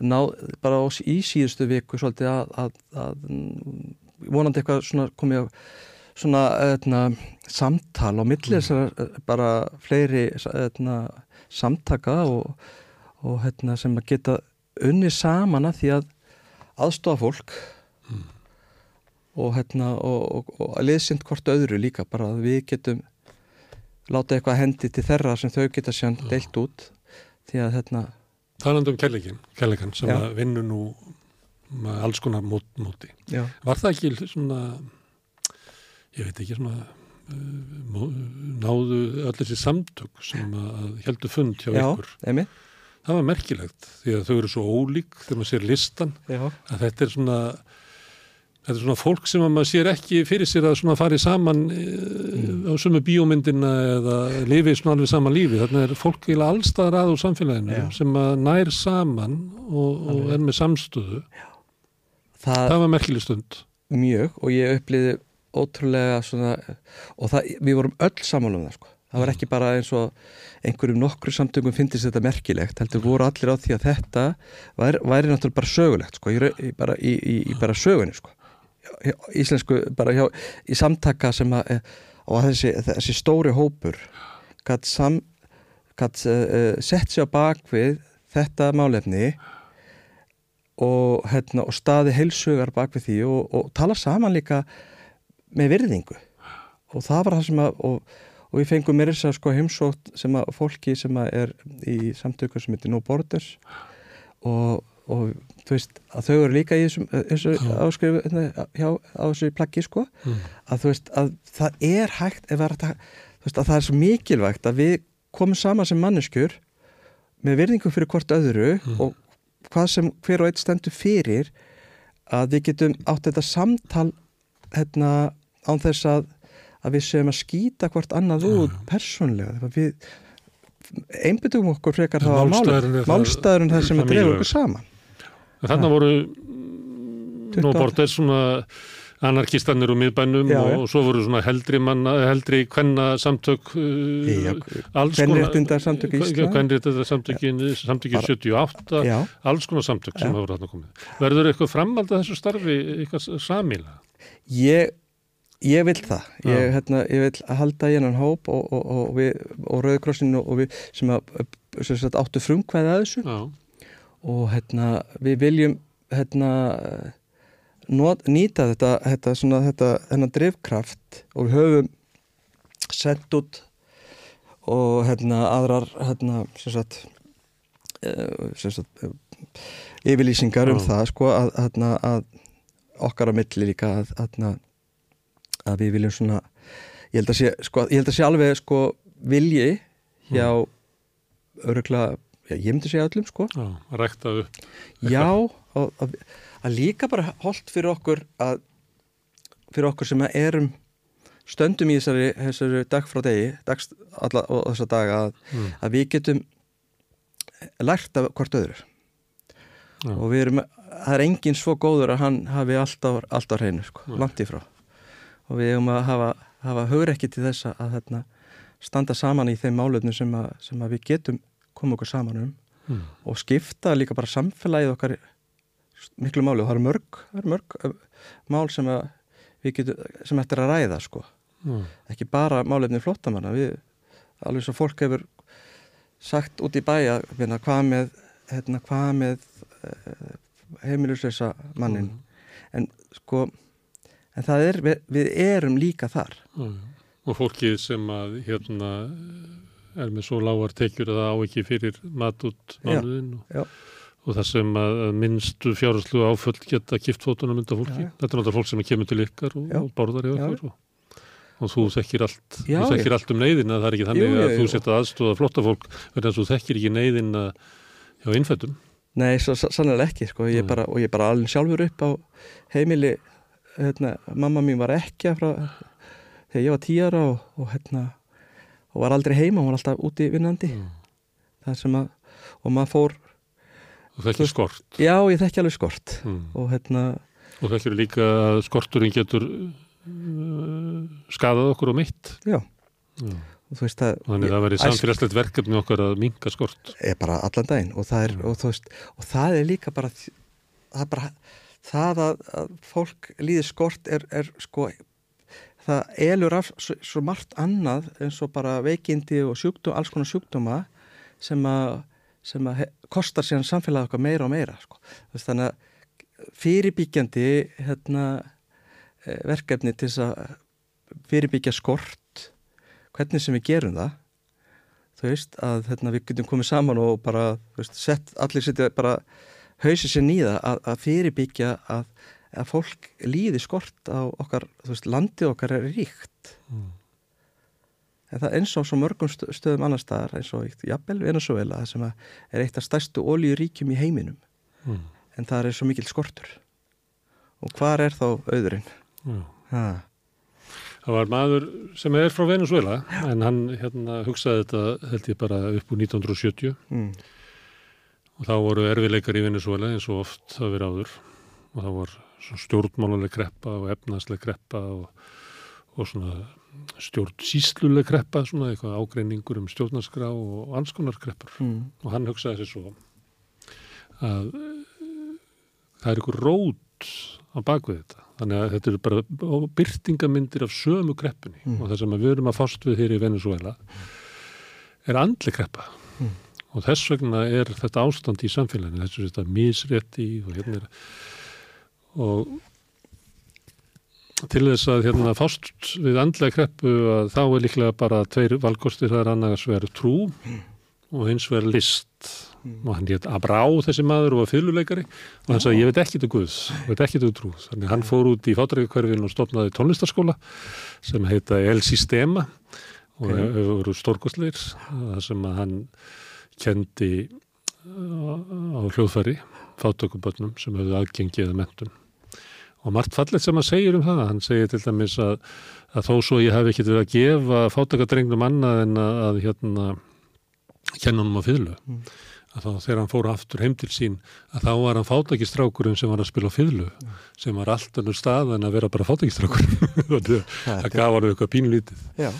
náð bara ás í síðustu viku svolítið að, að, að vonandi eitthvað svona komið á svona hérna, samtal á millir mm. bara fleiri hérna, samtaka og, og hérna, sem að geta unni saman að því að aðstofa fólk mm. og hérna og, og, og að liðsind hvort öðru líka bara að við getum láta eitthvað hendi til þeirra sem þau geta sjönn deilt út því að hérna Talandu um kærleikin, kærleikan sem Já. að vinnu nú með alls konar mót, móti Já. var það ekki svona ég veit ekki svona uh, náðu allir þessi samtök sem að heldur fund hjá Já, ykkur emi. það var merkilegt því að þau eru svo ólík þegar maður sér listan að þetta er svona Þetta er svona fólk sem að maður sér ekki fyrir sér að svona fari saman mm. á sumu bíómyndina eða lifið svona alveg sama lífi. Þannig er fólk eða allstaðar að úr samfélaginu Já. sem að nær saman og, og er með samstöðu. Það, það var merkileg stund. Mjög og ég uppliði ótrúlega svona og það, við vorum öll saman um það sko. Það var ekki bara eins og einhverjum nokkru samtöngum finnist þetta merkilegt, heldur voru allir á því að þetta væri, væri náttúrulega bara sögulegt sko, í, bara, í, í bara sögunni sko íslensku bara hjá, í samtaka sem að og þessi, þessi stóri hópur gætt uh, uh, sett sér bakvið þetta málefni og, hérna, og staði heilsugar bakvið því og, og tala saman líka með virðingu. Og það var það sem að og, og við fengum mér þess að sko heimsótt sem að fólki sem að er í samtöku sem heitir No Borders og og þú veist að þau eru líka í þessu áskrifu hérna, hjá á þessu plaggi sko mm. að þú veist að það er hægt að, veist, að það er svo mikilvægt að við komum saman sem manneskjur með virðingum fyrir hvort öðru mm. og hvað sem hver og eitt stendur fyrir að við getum átt þetta samtal hérna án þess að, að við séum að skýta hvort annað út mm. persónlega við einbyttum okkur frekar þá að málstæðurinn það sem að drefa okkur saman Þannig voru nú bortið svona anarkistanir og miðbænum já, og svo voru svona heldri manna, heldri kvenna samtök uh, alls konar kvenréttindar samtökin samtökin 78 já. alls konar samtök sem hafa rátt að komið. Verður eitthvað framald að þessu starfi eitthvað samíla? Ég ég vil það, ég, hérna, ég vil halda í hennan hóp og, og, og, og Rauðkrossinu og við sem, að, sem áttu frumkvæði að þessu. Já og hérna, við viljum hérna not, nýta þetta þetta, svona, þetta hennar drivkraft og við höfum sendt út og hérna aðrar hérna sem sagt, sem sagt uh, yfirlýsingar um það sko að, að, að okkar á milli líka að, að við viljum svona ég held að sé, sko, ég held að sé alveg sko vilji hjá mm. öruglega, já, ég myndi segja öllum sko. Já, ræktaðu. Já, að, að líka bara holdt fyrir okkur að fyrir okkur sem erum stöndum í þessari, þessari dag frá degi dags, alla, og þessa daga að, mm. að við getum lært af hvort öðru Já. og við erum, það er enginn svo góður að hann hafi alltaf, alltaf hreinu sko, langt í frá og við hefum að hafa, hafa hugrekki til þess að hérna, standa saman í þeim málöfnum sem, sem að við getum koma okkur saman um mm. og skipta líka bara samfélagið okkar miklu máli og það eru mörg, eru mörg mál sem að við getum, sem eftir að ræða sko mm. ekki bara málefni flottamanna við, alveg svo fólk hefur sagt út í bæja hérna, hvað með, hérna, hvað með uh, heimilusleisa mannin mm. en sko en það er, við, við erum líka þar mm. og fólkið sem að hérna er með svo lágar tekjur að það á ekki fyrir mat út mánuðin og, og það sem að minnstu fjárherslu áföll geta kiftfótunum undan fólki. Já, já. Þetta er náttúrulega fólk sem er kemur til ykkar og, og borðar í okkur og, og þú þekkir allt, já, þú þekkir allt um neyðin að það er ekki þannig jú, jú, að þú setja aðstóða flotta fólk verðan þú þekkir ekki neyðin hjá innfættum. Nei, svo sannlega ekki sko. Ég bara, og ég bara alveg sjálfur upp á heimili hérna, mamma mín var ekki frá þegar ég var tíara og hérna og var aldrei heima, hún var alltaf úti vinnandi mm. það sem að og maður fór og þekkir skort já, ég þekki alveg skort mm. og hérna og þekkir líka að skorturinn getur uh, skadað okkur og mitt já, já. Veist, það, þannig að það verið samfélagslegt verkefni okkar að minga skort er bara allan daginn og það er, mm. og, veist, og það er líka bara það, bara, það að, að fólk líði skort er, er sko það elur af svo, svo margt annað eins og bara veikindi og sjúkdóm, alls konar sjúkdóma sem að, sem að kostar síðan samfélagið okkar meira og meira sko. þannig að fyrirbyggjandi hérna, e, verkefni til þess að fyrirbyggja skort hvernig sem við gerum það þú veist að hérna, við getum komið saman og bara veist, sett, allir setja bara hausið sér nýða að, að fyrirbyggja að að fólk líði skort á okkar, þú veist, landið okkar er ríkt mm. en það eins og svo mörgum stöðum annar staðar eins og jafnvel Venezuela sem er eitt af stærstu ólíuríkjum í heiminum mm. en það er svo mikil skortur og hvar er þá auðurinn? Mm. Það var maður sem er frá Venezuela Já. en hann hérna, hugsaði þetta held ég bara upp úr 1970 mm. og þá voru erfileikar í Venezuela eins og oft það verið áður og það var stjórnmáluleg kreppa og efnasleg kreppa og, og svona stjórnsýsluleg kreppa, svona eitthvað ágreiningur um stjórnarskrá og alls konar kreppar mm. og hann hugsaði sér svo að það er eitthvað rót á bakvið þetta þannig að þetta eru bara byrtingamindir af sömu kreppunni mm. og það sem við erum að fást við hér í Venezuela er andli kreppa mm. og þess vegna er þetta ástand í samfélaginu, þess að þetta er misrétti og hérna er og til þess að hérna fást við andlega kreppu að þá er líklega bara tveir valkostir það er annars verið trú og hins verið list. Og hann hétt Abrá þessi maður og var fylguleikari og hann sagði ég veit ekki til Guðs, veit ekki til trú. Þannig hann fór út í fátrækjarkverfin og stopnaði tónlistarskóla sem heita El Sistema. Og okay. hefur stórkostleir það sem að hann kendi á hljóðfæri fátökubötnum sem hefur aðgengið að mentun og margt fallet sem hann segir um það hann segir til dæmis að, að þó svo ég hef ekkert verið að gefa fátakadrengnum annað en að, að hérna kenna hann um að fyrlu mm. að þá þegar hann fór aftur heim til sín að þá var hann fátakistrákurinn sem var að spila á fyrlu mm. sem var allt annur stað en að vera bara fátakistrákurinn (laughs) það gaf hann eitthvað pínlítið Já.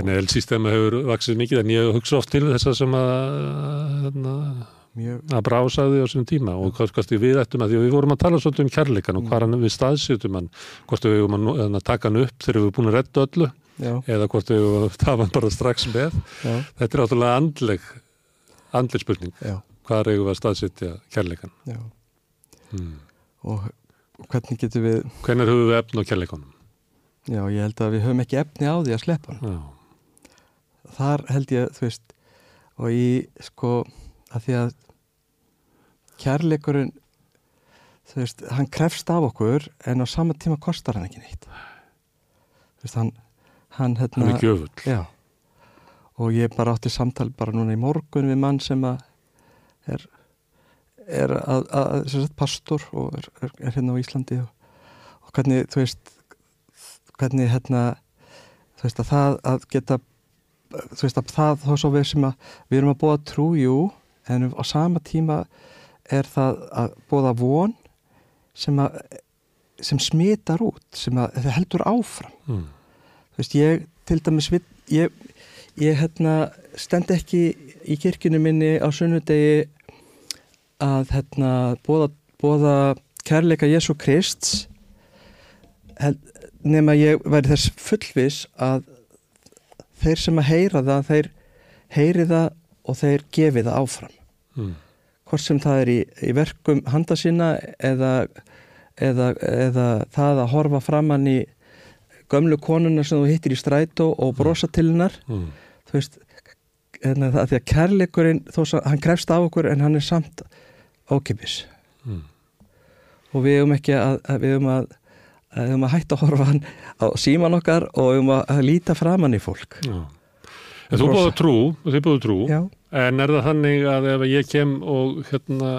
en el-systema hefur vaksið mikið en ég hugsa oft til þess að sem að hérna, Mjög... að brásaði á svona tíma og hvað við ættum að því við vorum að tala svolítið um kærleikan og mm. hvað við staðsýtum hann hvort við vorum að, taka hann upp þegar við erum búin að redda öllu Já. eða hvort við vorum að (laughs) tafa hann bara strax með Já. þetta er áttúrulega andleg andleg spurning Já. hvað er við að staðsýtja kærleikan mm. og hvernig getur við Hvernig höfum við efn á kærleikonum? Já, ég held að við höfum ekki efni á því að sleppa þar held ég, þú veist og ég, sko að því að kærleikurinn þú veist, hann krefst af okkur en á sama tíma kostar hann ekki neitt. Þú veist, hann hann, hérna, hann er gjöfull. Já, og ég bara átti samtal bara núna í morgun við mann sem að er, er að, að, að pastor og er, er, er hérna á Íslandi og, og hvernig, þú veist hvernig hérna þú veist að það að geta þú veist að það þá svo við sem að við erum að búa trújú en á sama tíma er það að búa von sem að sem smitar út, sem að heldur áfram mm. þú veist ég til dæmis ég, ég hérna stend ekki í kirkinu minni á sunnudegi að hérna bóða, bóða kærleika Jésu Krist nema ég væri þess fullvis að þeir sem að heyra það þeir heyri það og þeir gefi það áfram mm. Hvort sem það er í, í verkum handa sína eða, eða, eða það að horfa framann í gömlu konuna sem þú hittir í strætó og brosa til hennar mm. þú veist hérna, það, því að kærleikurinn þó að hann krefst af okkur en hann er samt ókipis mm. og við hefum ekki að, að við hefum að við höfum að hætta að horfa hann á síman okkar og við höfum að líta framann í fólk Já. En þú búið trú, þið búið trú Já. en er það þannig að ef ég kem og hérna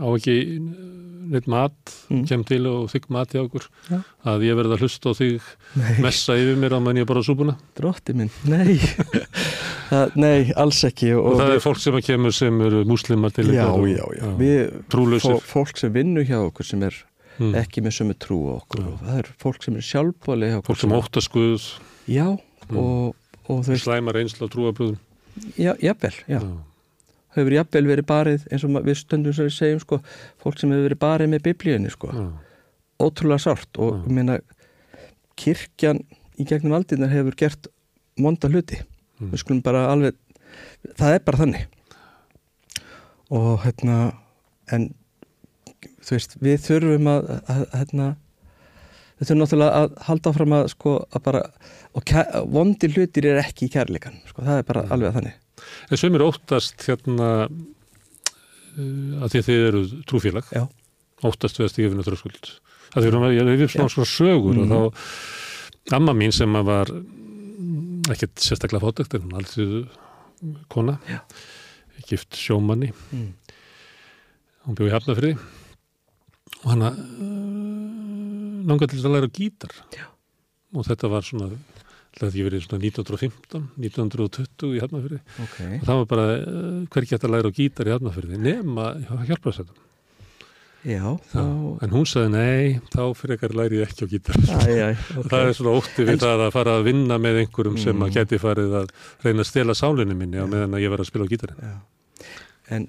á ekki neitt mat mm. kem til og þykk mat í okkur Já. að ég verða að hlusta og þig nei. messa yfir mér á menn ég bara súbuna Drótti minn, nei (laughs) það, Nei, alls ekki Og, og það við... er fólk sem kemur sem eru múslimar til Já, já, já Trúlusir Fólk sem vinnu hjá okkur sem er mm. ekki með sömu trú okkur og það er fólk sem er sjálfbóli fólk sem óttaskuð já mm. og veist, slæmar einsla trúabröðum já, jafnvel, já, já. hefur jafnvel verið barið eins og við stöndum sem við segjum sko, fólk sem hefur verið barið með biblíunni sko. ótrúlega sárt og minna, kirkjan í gegnum aldinnar hefur gert monda hluti mm. við skulum bara alveg það er bara þannig og hérna en þú veist, við þurfum að, að hérna, við þurfum náttúrulega að halda áfram að sko að bara, og vondi hlutir er ekki í kærleikan, sko, það er bara mm. alveg að þannig. En sem er óttast hérna uh, að því að þið eru trúfélag, Já. óttast við að stífina trúskuld. Það er að ég hef svona svona sögur mm. og þá amma mín sem var ekkert sérstaklega fótækt, en alltaf kona, Já. gift sjómanni, mm. hún bjóði hefnafriði og hann uh, langaði til að læra gítar Já. og þetta var svona þetta hefði verið svona 1915 1920 í Hafnarfjörði okay. og það var bara uh, hver gett að læra gítar í Hafnarfjörði nema hjálpaðsættum Já, þá... En hún sagði nei, þá fyrir ekkar læri ég ekki á gítar. Æ, æ, (laughs) okay. Það er svona ótti við en... það að fara að vinna með einhverjum mm. sem að geti farið að reyna að stela sálinni minni á meðan að ég var að spila á gítarinn. Já. En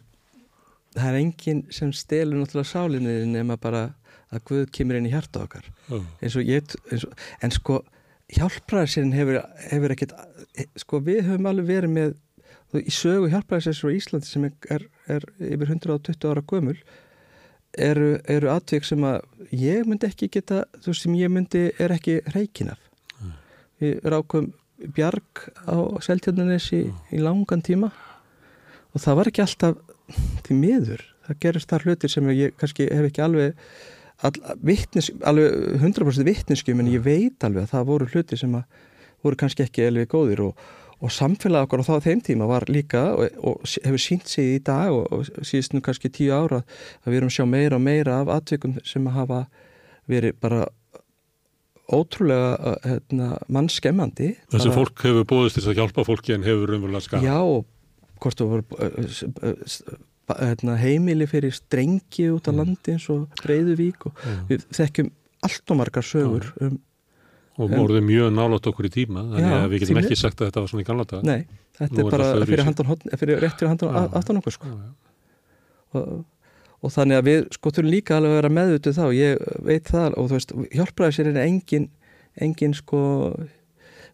það er enginn sem stelur náttúrulega sálinni nema bara að Guð kemur inn í hjarta okkar oh. eins og ég eins og, en sko hjálpræðisinn hefur, hefur ekkert sko við höfum alveg verið með í sögu hjálpræðisins frá Íslandi sem er, er, yfir 120 ára gömul eru, eru atvik sem að ég myndi ekki geta þú sem ég myndi er ekki reikin af mm. við rákum bjarg á seltjarnanis í, mm. í langan tíma og það var ekki alltaf því miður, það gerist þar hlutir sem ég kannski hef ekki alveg alveg 100% vittneskjum en ég veit alveg að það voru hlutir sem voru kannski ekki alveg góðir og, og samfélag okkar á þá þeim tíma var líka og, og hefur sínt sig í dag og, og síðust nú kannski tíu ára að við erum sjá meira og meira af atvikum sem hafa verið bara ótrúlega hérna, mannskemmandi. Þessi fólk hefur bóðist til að hjálpa fólki en hefur umvöldað skap Já hvort þú voru hérna, heimili fyrir strengi út á mm. landi eins og Breiðuvík og mm. við þekkjum allt og margar sögur um, og voruð mjög nálátt okkur í tíma þannig að við getum ekki sagt að þetta var svona í gamla dag Nei, þetta Nú er bara fyrir, handan, fyrir rétt fyrir handan aftan okkur sko. og, og þannig að við sko þurfum líka alveg að vera meðutu þá ég veit það og þú veist hjálpraði sér er engin, engin sko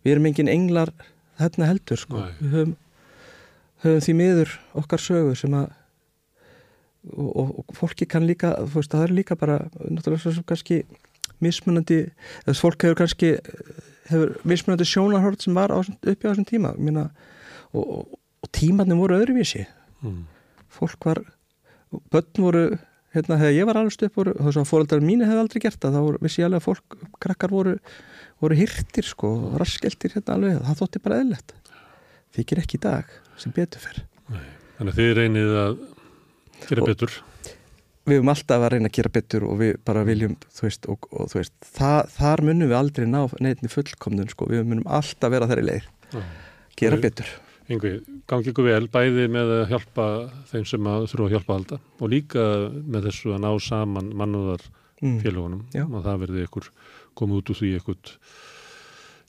við erum engin englar þarna heldur sko Nei. við höfum höfum því miður okkar sögu sem að og, og, og fólki kann líka, þú veist, það er líka bara náttúrulega svo sem kannski mismunandi, eða fólk hefur kannski hefur mismunandi sjónarhort sem var uppi á þessum tíma. Minna, og, og tímannum voru öðruvísi. Mm. fólk var börn voru, hérna, þegar ég var alveg stup voru, þá svo fóröldar mínu hefði aldrei gert það þá voru, vissi ég alveg að fólk, krakkar voru voru hirtir sko, raskeltir hérna alveg, það þótti bara eðlert þykir ekki í dag sem betur fyrr Þannig að þið reynið að gera og, betur. Við höfum alltaf að reyna að gera betur og við bara viljum, þú veist, og, og þú veist það, þar munum við aldrei ná neittni fullkomnun sko, við munum alltaf vera þar í leið gera betur. Yngvi, gangi ykkur vel bæði með að hjálpa þeim sem að þurfa að hjálpa alltaf og líka með þessu að ná saman mannúðar mm. félagunum mm, og það verði ykkur komið út úr því ykkur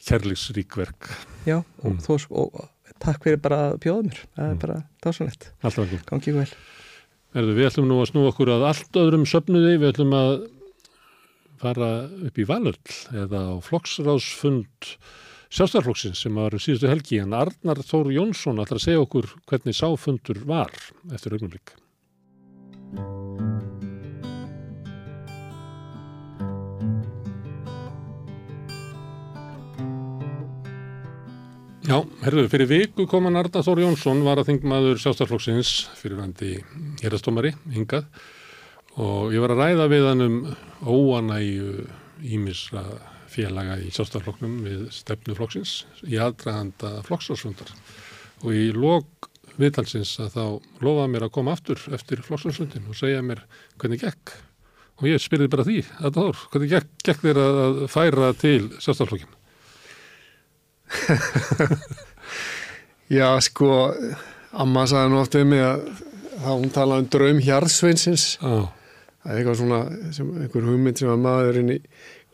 kærleiksríkverk Já, og, mm. þós, og takk fyrir bara mér. Það er mm. bara dásanlegt gangi ykkur vel Erðu, Við ætlum nú að snú okkur að allt öðrum söpnuði, við ætlum að fara upp í Valöll eða á flokksráðsfund sjálfstæðarflokksins sem var síðustu helgi en Arnar Þóru Jónsson ætlar að segja okkur hvernig sáfundur var eftir augnumlík. Já, herðu, fyrir viku koman Arnar Þóru Jónsson var að þingmaður sjálfstæðarflokksins fyrir vandi hérastómari, hingað. Og ég var að ræða við hann um óanægu ímisra félaga í sjálfstæðarflokknum við stefnuflokksins í aðdraðanda flokksásfundar og í lok viðtalsins að þá lofaði mér að koma aftur eftir flokksásfundin og segja mér hvernig gekk. Og ég spyrði bara því að það voru, hvernig gekk, gekk þér að færa til sjálfstæðarflokkin (laughs) Já sko Amma sagði nú oft um mig að hún talaði um draum hjarðsveinsins ah. það er eitthvað svona sem, einhver hugmynd sem að maðurinn í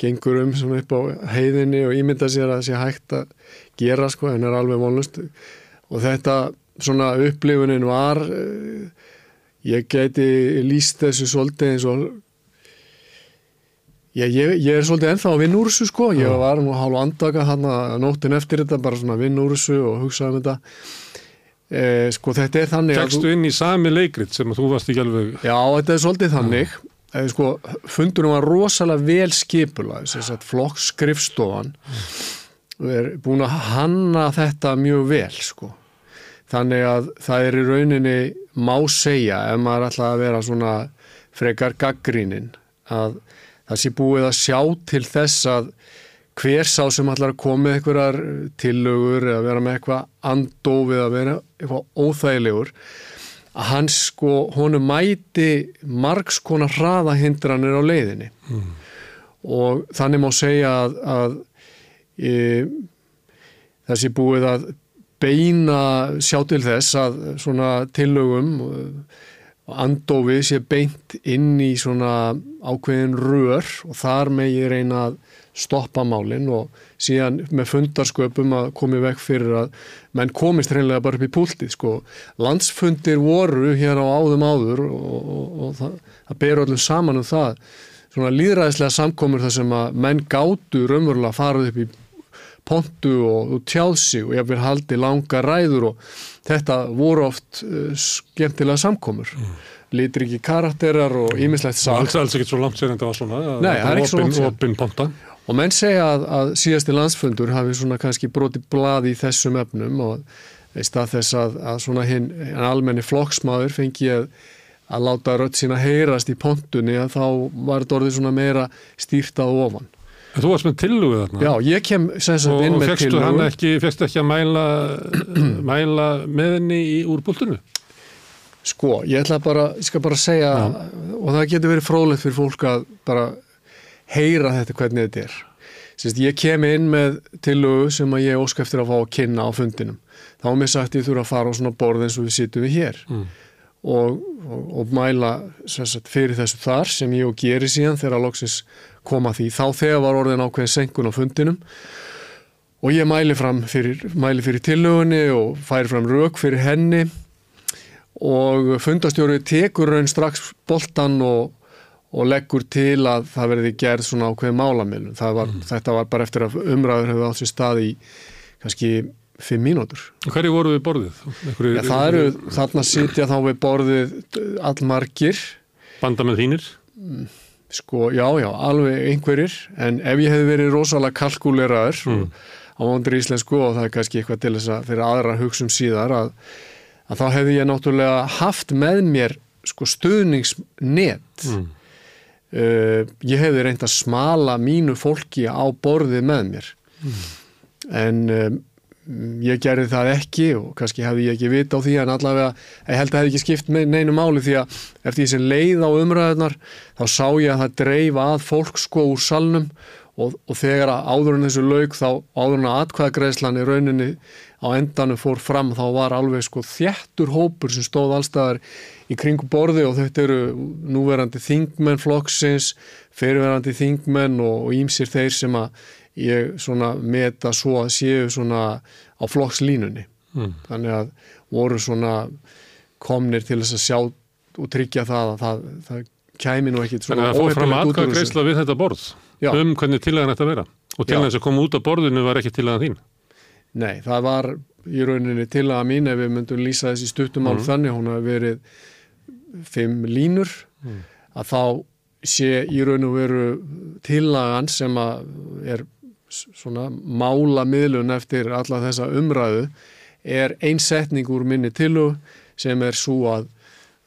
gengur um svona upp á heiðinni og ímynda sér að það sé hægt að gera sko en er alveg vonlust og þetta svona upplifunin var uh, ég geti líst þessu svolítið eins og ég, ég, ég er svolítið ennþá að vinna úr þessu sko. Ég var nú hálf andaka hann að nóttin eftir þetta bara svona að vinna úr þessu og hugsa um þetta. Eh, sko þetta er þannig Tekstu inn í sami leikrit sem þú varst ekki alveg Já þetta er svolítið þannig. Eða sko fundurum var rosalega vel skipula þess að flokkskrifstofan er búin að hanna þetta mjög vel sko. Þannig að það er í rauninni má segja ef maður ætla að vera svona frekar gaggrínin að það sé búið að sjá til þess að hver sá sem ætlar að koma með einhverjar tillögur eða vera með eitthvað andófið að vera eitthvað óþægilegur að hans sko, honu mæti margs konar hraðahindranir á leiðinni mm. og þannig má segja að, að e, þessi búið að beina sjá til þess að svona tillögum og andofið sé beint inn í svona ákveðin rör og þar með ég reyna að stoppa málinn og síðan með fundarsköpum að komið vekk fyrir að menn komist hreinlega bara upp í púltið sko. Landsfundir voru hér á áðum áður og, og, og það, það ber öllum saman um það svona líðræðislega samkomur þar sem að menn gátu raunverulega farið upp í pontu og, og tjáðsi og ég vil haldi langa ræður og þetta voru oft uh, skemmtilega samkomur. Mm litriki karakterar og ímislegt sagt. Það er alls ekkert svo langt sér en það var svona. Nei, það er ekki svo langt sér. Opin. Og menn segja að, að síðasti landsfundur hafi svona kannski broti bladi í þessum efnum og í stað þess að, að svona hinn almenni flokksmáður fengi að, að láta rött sína heyrast í pontunni að þá var þetta orðið svona meira stýrt á ofan. Þú varst með tillugu þarna? Já, ég kem sagt inn með tillugu. Og fegstu ekki, ekki að mæla, (clears throat) mæla með henni í úrbúltunum? Sko, ég ætla bara, ég skal bara segja Já. og það getur verið frólægt fyrir fólk að bara heyra þetta hvernig þetta er. Sérst, ég kem inn með tilögu sem að ég óska eftir að fá að kynna á fundinum. Þá er mér sagt ég þurfa að fara á svona borð eins og við sittum við hér mm. og, og, og mæla sagt, fyrir þessu þar sem ég og geri síðan þegar að loksins koma því. Þá þegar var orðin ákveðin senkun á fundinum og ég mæli fram fyrir, mæli fyrir tilögunni og færi fram rauk fyrir henni og fundastjóri tekur raun strax boltan og og leggur til að það verði gerð svona ákveð málamilun. Mm. Þetta var bara eftir að umræður hefur átt sér stað í kannski fimm mínútur. Hverju voru við borðið? Ja, það eru, þarna sitja þá við borðið allmargir. Banda með þínir? Sko, já, já, alveg einhverjir, en ef ég hef verið rosalega kalkuleraður mm. á vondur íslensku og það er kannski eitthvað til þess að fyrir aðra hugsun síðar að, að þá hefði ég náttúrulega haft með mér sko stuðningsnet. Mm. Uh, ég hefði reynd að smala mínu fólki á borðið með mér. Mm. En um, ég gerði það ekki og kannski hefði ég ekki vita á því en allavega ég held að það hefði ekki skipt neinu máli því að eftir því sem leið á umræðunar þá sá ég að það dreif að fólk sko úr salnum og, og þegar að áður en þessu laug þá áður en að atkvæðagreislan í rauninni á endanum fór fram þá var alveg sko þjættur hópur sem stóð allstaðar í kringu borði og þetta eru núverandi þingmenn flokksins, fyrirverandi þingmenn og ímsir þeir sem að ég svona meta svo að séu svona á flokkslínunni mm. þannig að voru svona komnir til þess að sjá og tryggja það að það, það kæmi nú ekkit svona Þannig að það fór fram aðkvæða greiðsla við þetta borð Já. um hvernig tilagan þetta vera og tilagan sem kom út á borðinu var ekki tilagan þín Nei, það var í rauninni tilaga mín ef við myndum lýsa þessi stuttumál mm. þannig hún hafi verið fimm línur mm. að þá sé í raun og veru tilagan sem að er svona mála miðlun eftir alla þessa umræðu er einsetning úr minni tilu sem er svo að,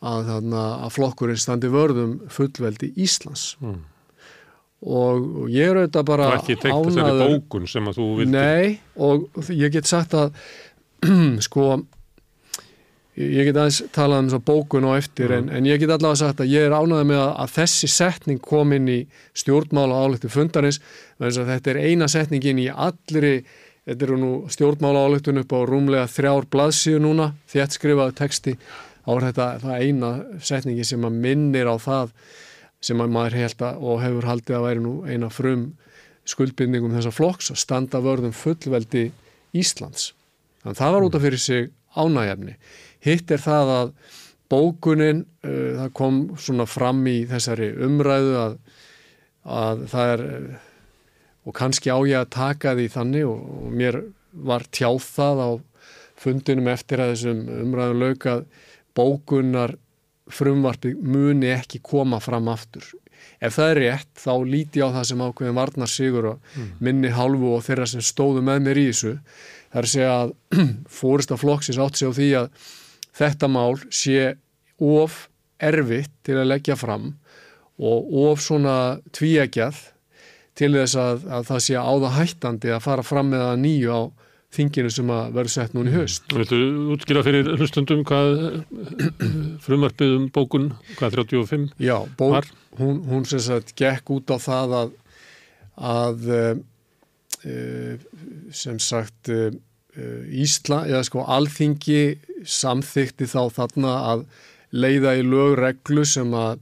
að, að, að flokkurinn standi vörðum fullveldi Íslands mm. og, og ég er auðvitað bara ánaður... Það er ekki teikt þessari bókun sem að þú vildi... Nei, og ég get sagt að (clears throat) sko ég get aðeins talað um bókun og eftir mm. en, en ég get allavega sagt að ég er ánaðið með að, að þessi setning kom inn í stjórnmála álektu fundarins þetta er eina setningin í allri þetta eru nú stjórnmála álektun upp á rúmlega þrjár blaðsíu núna þétt skrifaðu texti á þetta það eina setningi sem að minnir á það sem að maður held að og hefur haldið að væri nú eina frum skuldbindningum þessa flokks að standa vörðum fullveldi Íslands. Þannig að það var út af fyrir sig ánægjefni Hitt er það að bókunin, uh, það kom svona fram í þessari umræðu að, að það er, og kannski á ég að taka því þannig og, og mér var tjáð það á fundinum eftir að þessum umræðum laukað bókunar frumvarpi muni ekki koma fram aftur. Ef það er rétt, þá líti á það sem ákveðin varnar sigur og mm. minni hálfu og þeirra sem stóðu með mér í þessu. Það er að segja að (clears throat) fórista flokksins átt sig á því að þetta mál sé of erfitt til að leggja fram og of svona tvíegjað til þess að, að það sé áða hættandi að fara fram með að nýju á þinginu sem að verður sett núna í höst. Þú viltu útskýra fyrir hlustundum hvað (clears throat) frumarpið um bókun, hvað 35 Já, bók, var? Hún, hún sem sagt gekk út á það að, að uh, sem sagt uh, Ísla, eða sko alþingi samþykti þá þarna að leiða í lögreglu sem að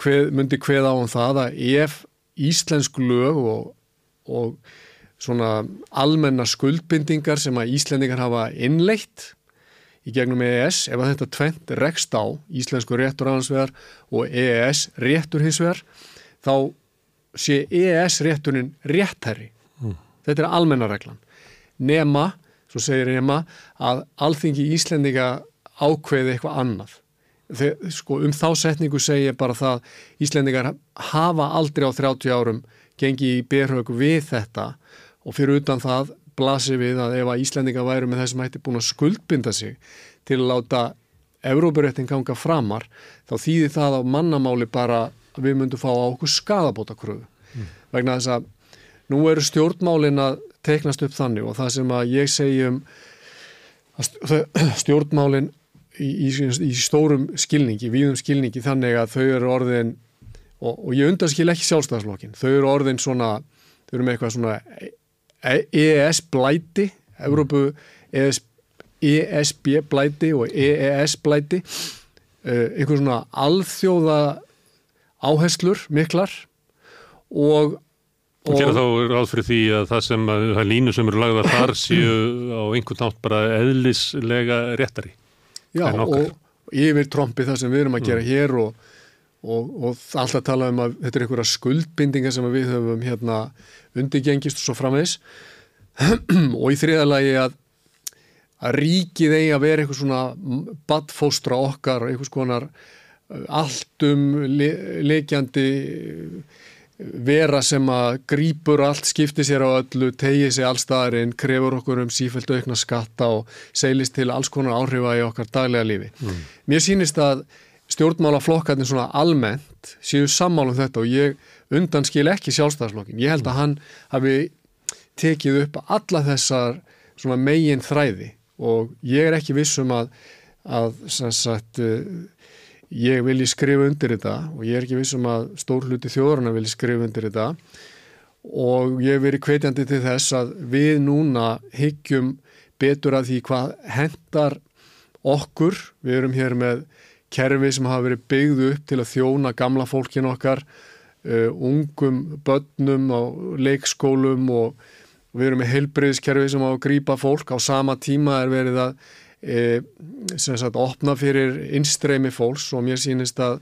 hveð, myndi hveða á um það að ef íslensk lög og, og svona almenna skuldbindingar sem að Íslendingar hafa innleitt í gegnum EES, ef að þetta tvent rekst á íslensku réttur aðansvegar og EES réttur hinsvegar, þá sé EES rétturinn réttherri. Mm. Þetta er almennareglan. Nema svo segir Ema að alþingi Íslendinga ákveði eitthvað annað. Þegar, sko, um þá setningu segir bara það Íslendingar hafa aldrei á 30 árum gengið í berhauku við þetta og fyrir utan það blasir við að ef að Íslendinga væru með þessum hætti búin að skuldbinda sig til að láta Evrópuréttin ganga framar þá þýðir það á mannamáli bara að við myndum fá á okkur skadabóta kröfu mm. vegna þess að nú eru stjórnmálin að teiknast upp þannig og það sem að ég segi um stjórnmálinn í, í, í stórum skilningi, víðum skilningi þannig að þau eru orðin og, og ég undanskil ekki sjálfstæðarslokkin þau eru orðin svona, þau eru með eitthvað svona EES blæti Európu ES, ESB blæti og EES blæti uh, eitthvað svona alþjóða áherslur miklar og Og gera þá ráð fyrir því að það sem að línu sem eru lagðað þar séu á einhvern nátt bara eðlislega réttari. Já og yfir trombi það sem við erum að gera mm. hér og, og, og alltaf tala um að þetta er einhverja skuldbindingar sem við höfum hérna undirgengist og svo framvegs (clears throat) og í þriðalagi að að ríkið eigi að vera eitthvað svona badfóstra okkar, eitthvað skonar uh, alltum le leikjandi vera sem að grýpur allt, skipti sér á öllu, tegi sér allstaðarinn, krefur okkur um sífælt aukna skatta og seilist til alls konar áhrifa í okkar daglega lífi. Mm. Mér sýnist að stjórnmálaflokkarnir svona almennt séu sammálum þetta og ég undanskil ekki sjálfstæðarslokkin. Ég held að hann hafi tekið upp alla þessar svona megin þræði og ég er ekki vissum að, að sagt, ég vilji skrifa undir þetta og ég er ekki vissum að stór hluti þjóðurna vilji skrifa undir þetta. Og ég hef verið kveitjandi til þess að við núna hyggjum betur að því hvað hendar okkur, við erum hér með kerfi sem hafa verið byggðu upp til að þjóna gamla fólkin okkar uh, ungum börnum á leikskólum og við erum með heilbreyðskerfi sem á að grýpa fólk. Á sama tíma er verið að sem sagt opna fyrir innstreymi fólks og mér sýnist að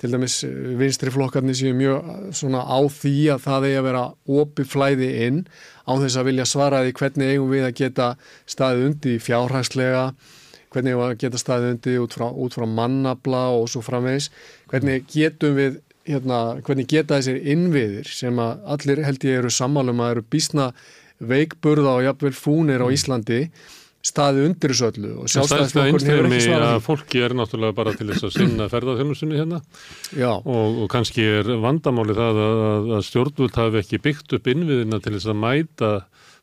til dæmis vinstri flokkarnir séu mjög svona á því að það eigi að vera opið flæði inn á þess að vilja svara því hvernig eigum við að geta staðið undi fjárhagslega hvernig eigum við að geta staðið undi út frá, út frá mannabla og svo framvegs hvernig getum við hérna, hvernig geta þessir innviðir sem að allir held ég eru sammálum að eru bísna veikburða og jafnvel fúnir á Íslandi staði undir þessu öllu og sjálfstæðisflokkurinn hefur ekki svarað því. Fólki er náttúrulega bara til þess að sinna ferðarþjónusunni hérna og, og kannski er vandamáli það að, að stjórnvöld hafi ekki byggt upp innviðina til þess að mæta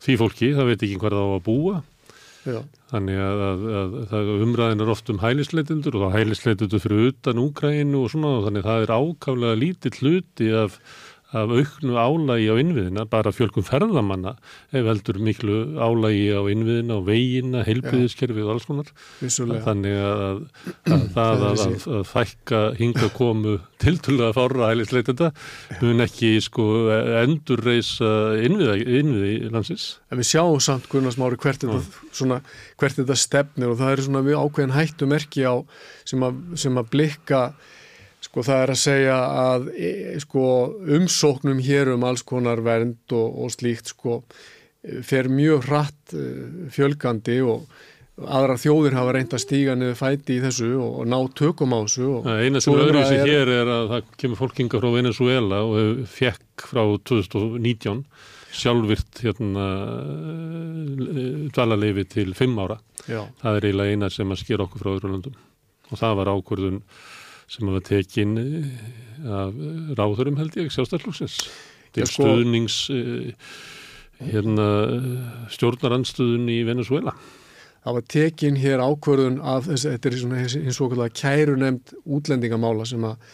því fólki, það veit ekki það á að búa Já. þannig að, að, að umræðin er oft um hælisleitundur og þá hælisleitundur fyrir utan Úkrænu og svona og þannig að það er ákálega lítið hluti af af auknu álægi á innviðina, bara fjölkum ferðamanna ef heldur miklu álægi á innviðina og veginna, heilbriðiskerfið og alls konar. Vissulega. Þannig að, að (clears throat) það að, að, að fækka hinga komu tiltulega fára hælisleitenda mun ekki sko endur reysa innviði, landsins. En við sjáum samt Gunnars Mári hvert þetta, svona, hvert þetta stefnir og það er svona við ákveðin hættumerki á sem að blikka Sko það er að segja að e, sko, umsóknum hér um alls konar vernd og, og slíkt sko, fer mjög hratt e, fjölgandi og aðra þjóðir hafa reynd að stíga niður fæti í þessu og, og ná tökum á þessu. Eina sem öðruvísi er, hér er að það kemur fólkinga frá Venezuela og fekk frá 2019 sjálfvirt hérna, e, dvalarleifi til 5 ára. Já. Það er eiginlega eina sem að skera okkur frá öðru landum og það var ákvörðun sem hafa tekin eh, af ráðurum held ég, sjálfstæðslúksins til sko, stuðnings eh, hérna, stjórnarandstöðun í Venezuela. Það var tekin hér ákvörðun af þess að þetta er eins og okkur kæru nefnd útlendingamála sem að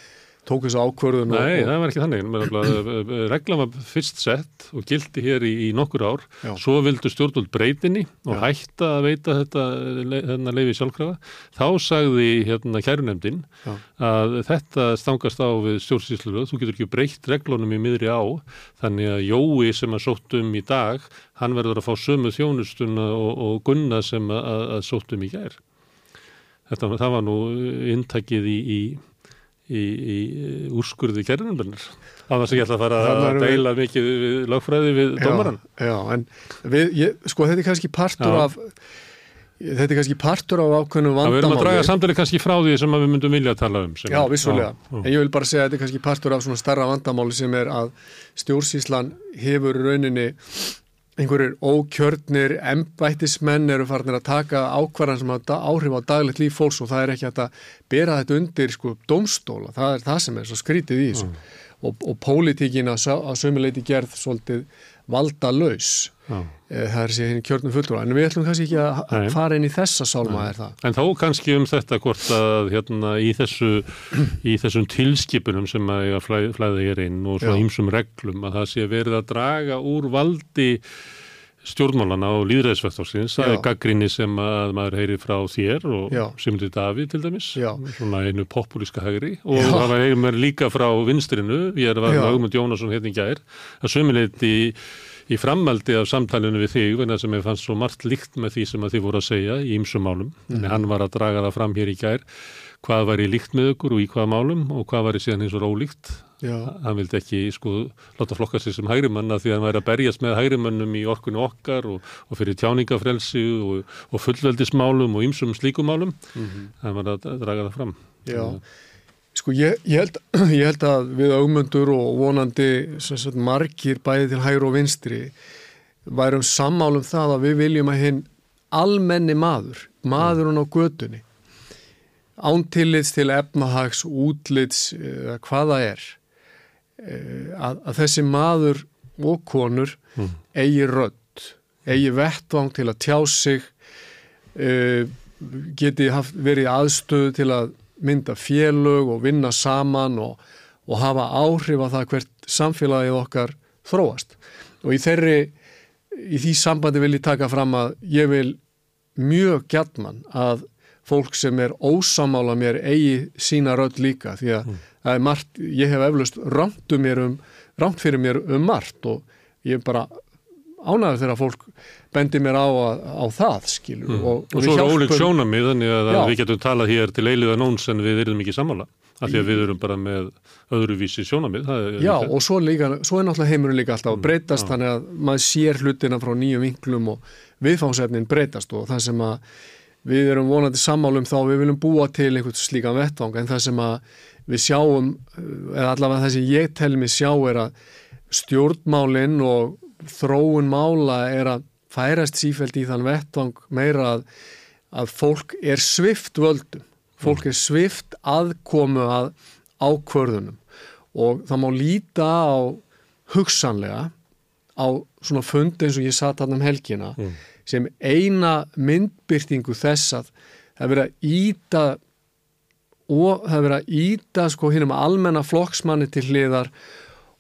tók þessu ákvörðun Nei, og, það var ekki þannig. Regla var fyrst sett og gildi hér í, í nokkur ár. Já. svo vildu stjórnvöld breytinni og já. hætta að veita þetta hérna, leiði sjálfkrafa. Þá sagði hérna kærunemdin að þetta stangast á við stjórnsýslu þú getur ekki breytt reglunum í miðri á. Þannig að Jói sem að sóttum í dag hann verður að fá sömu þjónustuna og, og gunna sem að, að sóttum í gær. Þetta, það var nú intakið í, í í, í úrskurði kærnumlunar á þess að ég ætla að fara að deila við... mikið við lagfræði við dómaran Já, já en við, ég, sko þetta er kannski partur já. af þetta er kannski partur af ákveðnum vandamáli Við erum að draga samtalið kannski frá því sem við myndum vilja að tala um Já, vissulega, en ég vil bara segja að þetta er kannski partur af svona starra vandamáli sem er að stjórnsíslan hefur rauninni einhverjir ókjörnir embættismenn eru farinir að taka ákvarðan sem hafa áhrif á daglegt líf fólks og það er ekki að bera þetta undir sko domstóla, það er það sem er svo skrítið í þessu mm. og, og pólitíkin að, að sömuleiti gerð svolítið valda laus. Það er sér kjörnum fullur en við ætlum kannski ekki að Nei. fara inn í þessa sálma er það. En þá kannski um þetta hvort að hérna í þessu í þessum tilskipunum sem að flæ, flæða hér inn og svona ímsum reglum að það sé verið að draga úr valdi stjórnmálana og líðræðisvægtáksins það er gaggrinni sem að maður heyri frá þér og Simundi Davíð til dæmis Já. svona einu populíska hægri. Og Já. það heyri líka frá vinstrinu ég er að vera með Jónasson hérna í gær að sömuleiti í, frammaldi af samtalenu við þig það sem ég fannst svo margt líkt með því sem að þið voru að segja í ymsum málum. Mm. en hann var að draga það fram hér í gær. Hvað var í líkt með ykkur og í hvaða málum og hvað var í síðan eins og ólíkt hann vildi ekki sko láta flokka sér sem hægrimanna því að hann væri að berjast með hægrimannum í orkunni okkar og, og fyrir tjáningafrelsi og, og fullveldismálum og ýmsum slíkumálum mm -hmm. hann var að draga það fram. Já, sko ég, ég, held, (clears throat) ég held að við augmöndur og vonandi sagt, margir bæði til hægri og vinstri værum sammálum það að við viljum að hinn almenni maður, maðurinn á gödunni ántillits til efnahags, útlits hvaða er eh, að, að þessi maður og konur mm. eigi rödd, eigi vettvang til að tjá sig uh, geti haft, verið aðstöðu til að mynda félög og vinna saman og, og hafa áhrif að það hvert samfélagið okkar þróast og í þeirri í því sambandi vil ég taka fram að ég vil mjög gætman að fólk sem er ósamála mér eigi sína rödd líka því að mm. margt, ég hef eflaust rámt um um, fyrir mér um margt og ég er bara ánæður þegar fólk bendir mér á, á það skilur mm. og, og, og svo er ólík sjónamið þannig að, að við getum talað hér til eiliða nóns en við erum ekki samála af því að við erum bara með öðruvísi sjónamið Já og svo, líka, svo er náttúrulega heimurinn líka alltaf að mm. breytast mm. þannig að maður sér hlutina frá nýjum vinklum og viðfáðsefnin breytast og það sem að við erum vonandi sammálum þá við viljum búa til einhvern slíkan vettvang en það sem að við sjáum eða allavega það sem ég tel mig sjá er að stjórnmálinn og þróun mála er að færast sífælt í þann vettvang meira að, að fólk er svift völdum. Fólk er svift aðkomu að ákvörðunum. Og það má líta á hugsanlega á svona fund eins og ég satt hann um helgina mm. sem eina myndbyrtingu þess að það verið að íta og það verið að íta sko hinn um almenna flokksmanni til hliðar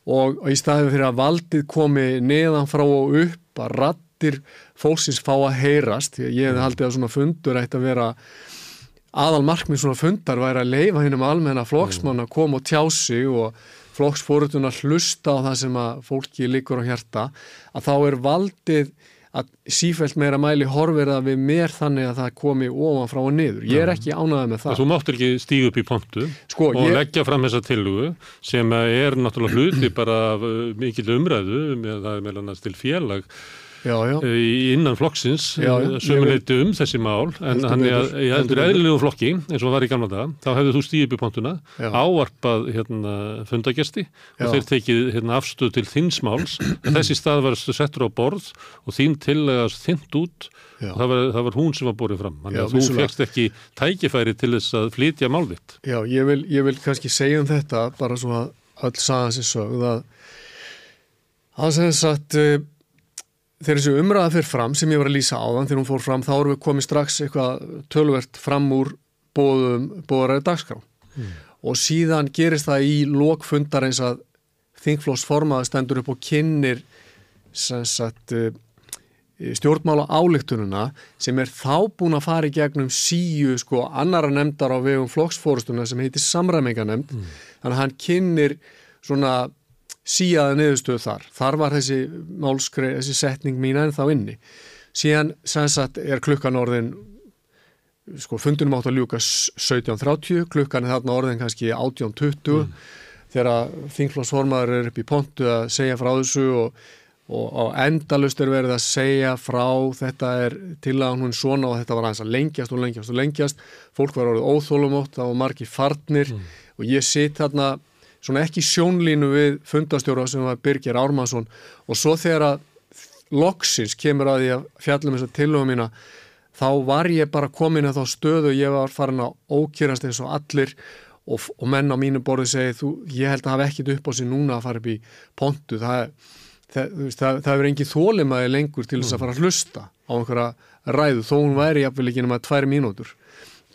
og, og í staðið fyrir að valdið komi neðan frá og upp að rattir fólksins fá að heyrast að ég hefði haldið að svona fundur ætti að vera aðal markmið svona fundar væri að leifa hinn um almenna flokksmann að koma og tjá sig og flokksfórutun að hlusta á það sem að fólki líkur á hjarta að þá er valdið að sífælt meira mæli horfir það við mér þannig að það komi ofan frá og niður. Ég er ekki ánaðið með það. Þú máttur ekki stíða upp í pontu sko, og ég... leggja fram þessa tillugu sem er náttúrulega hluti bara mikil umræðu með það meðlannast til félag já, já. innan flokksins sömuleyti um þessi mál en hann er í eðlilegu flokki eins og var í gamla dag, þá hefðu þú stíðið upp í pontuna áarpað hérna, fundagesti og þeir tekið hérna, afstöð til þins máls. En þessi stað var settur á borð og þín tillegast þint út Já. og það var, það var hún sem var borðið fram. Þannig að þú fegst ekki tækifæri til þess að flytja málvitt Já, ég vil, ég vil kannski segja um þetta bara svo að öll saga sér sögð að það sem sagt þegar þessu umræða fyrir fram sem ég var að lýsa á þann þegar hún fór fram þá erum við komið strax eitthvað tölvert fram úr bóðaræði dagskrá mm. og síðan gerist það í lokfundar eins að þingflós formaði stendur upp og kynir sagt, eh, stjórnmála álíktununa sem er þá búin að fara í gegnum síu sko annara nefndar á vegum flokksfórustuna sem heitir samræminganemnd mm. þannig að hann kynir svona síaða niðurstöðu þar. Þar var þessi málskreið, þessi setning mín en þá inni. Síðan sannsagt er klukkan orðin, sko fundunum átt að ljúka 17.30, klukkan er þarna orðin kannski 18.20 mm. þegar þingflósformaður er upp í pontu að segja frá þessu og, og á endalust er verið að segja frá þetta er til að hún svona og þetta var aðeins að lengjast og lengjast og lengjast. Fólk var orðið óþólumótt, það var margi farnir mm. og ég sitt þarna svona ekki sjónlínu við fundastjóra sem var Birgir Ármansson og svo þegar að loksins kemur að að fjallum þess að tilögum mína þá var ég bara komin að þá stöðu og ég var farin að ókýrast eins og allir. Og, og menn á mínu borði segi þú, ég held að hafa ekkit upp á sig núna að fara upp í pontu. Það, það, það, það er engin þólimaði lengur til þess að fara að hlusta á einhverja ræðu þó hún væri jafnvel ekki nema tvær mínútur.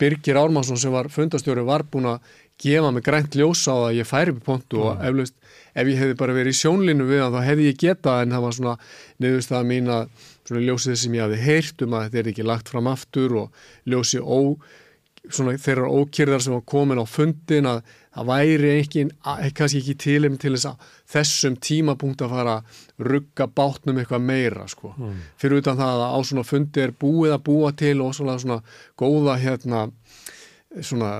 Birgir Ármansson sem var fundastjóri var búin að gefa mig grænt ljósa á að ég færi upp í pontu mm. og eflaust ef ég hefði bara verið í sjónlinu við hann þá hefði ég getað en það var svona nefnust að mína svona ljósið sem ég hafi heyrt um að þetta er ekki lagt fram aftur og ljósið ó, svona þeirra ókýrðar sem var komin á fundin að það væri ekki, kannski ekki tilum til þess að þessum tímapunkt að fara að rugga bátnum eitthvað meira sko. Mm. Fyrir utan það að á svona fundi er búið að búa til og svona, svona góða hérna svona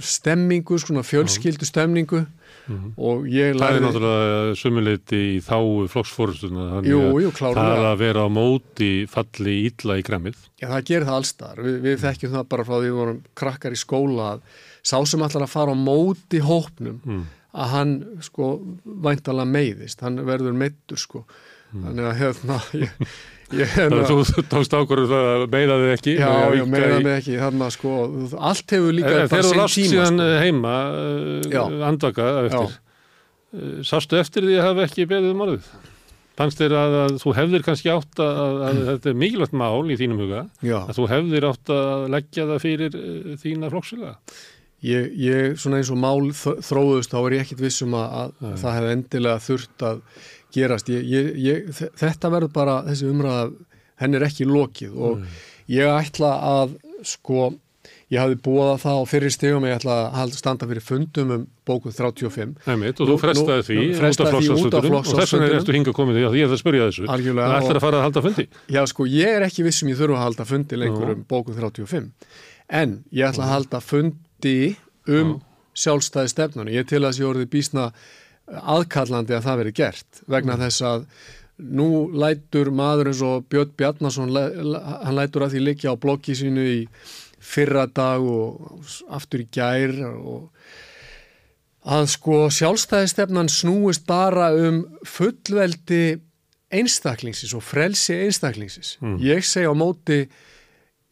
stemmingu, svona fjölskyldu stemningu mm -hmm. og ég lærði... Það er náttúrulega sumuleiti í þáu flokksfórustuna, þannig að það að vera á móti falli ílla í gremmið. Já, það gerir það allstar. Vi, við þekkjum það bara frá því við vorum krakkar í skóla að sá sem allar að fara á móti hópnum mm. að hann sko væntalega meiðist, hann verður meittur sko. Mm. Þannig að hérna... Ég, Þannig að þú tókst ákvörðu það að meina þig ekki Já, já, meina þig ekki þannig að sko, allt hefur líka Þegar þú last síðan sko. heima uh, andvaka eftir. Uh, sástu eftir því að hafa ekki beðið um orðið? Fannst þér að, að þú hefðir kannski átt að, að, að (clears throat) þetta er mikilvægt mál í þínum huga já. að þú hefðir átt að leggja það fyrir uh, þína flokksvila Ég, ég, svona eins og mál þróðust, þá er ég ekkit vissum að það hefði endilega þurft að gerast. Ég, ég, þetta verður bara þessi umræða henn er ekki lokið og mm. ég ætla að sko ég hafi búið það á fyrir stegum ég ætla að standa fyrir fundum um bókuð 35 Nefnitt, og þú frestaði því út af flokksástöndunum og þess vegna ertu hingað komið því að ég ætla að spyrja þessu. Það ætlar að fara að halda fundi? Já sko ég er ekki vissum ég þurfa að halda fundi lengur um bókuð 35 en ég ætla að halda fundi um sjálfstæði stefnunni aðkallandi að það veri gert vegna mm. þess að nú lætur maður eins og Björn Bjarnason hann lætur að því likja á blokki sínu í fyrra dag og aftur í gær og að sko sjálfstæðistefnan snúist bara um fullveldi einstaklingsins og frelsi einstaklingsins. Mm. Ég segi á móti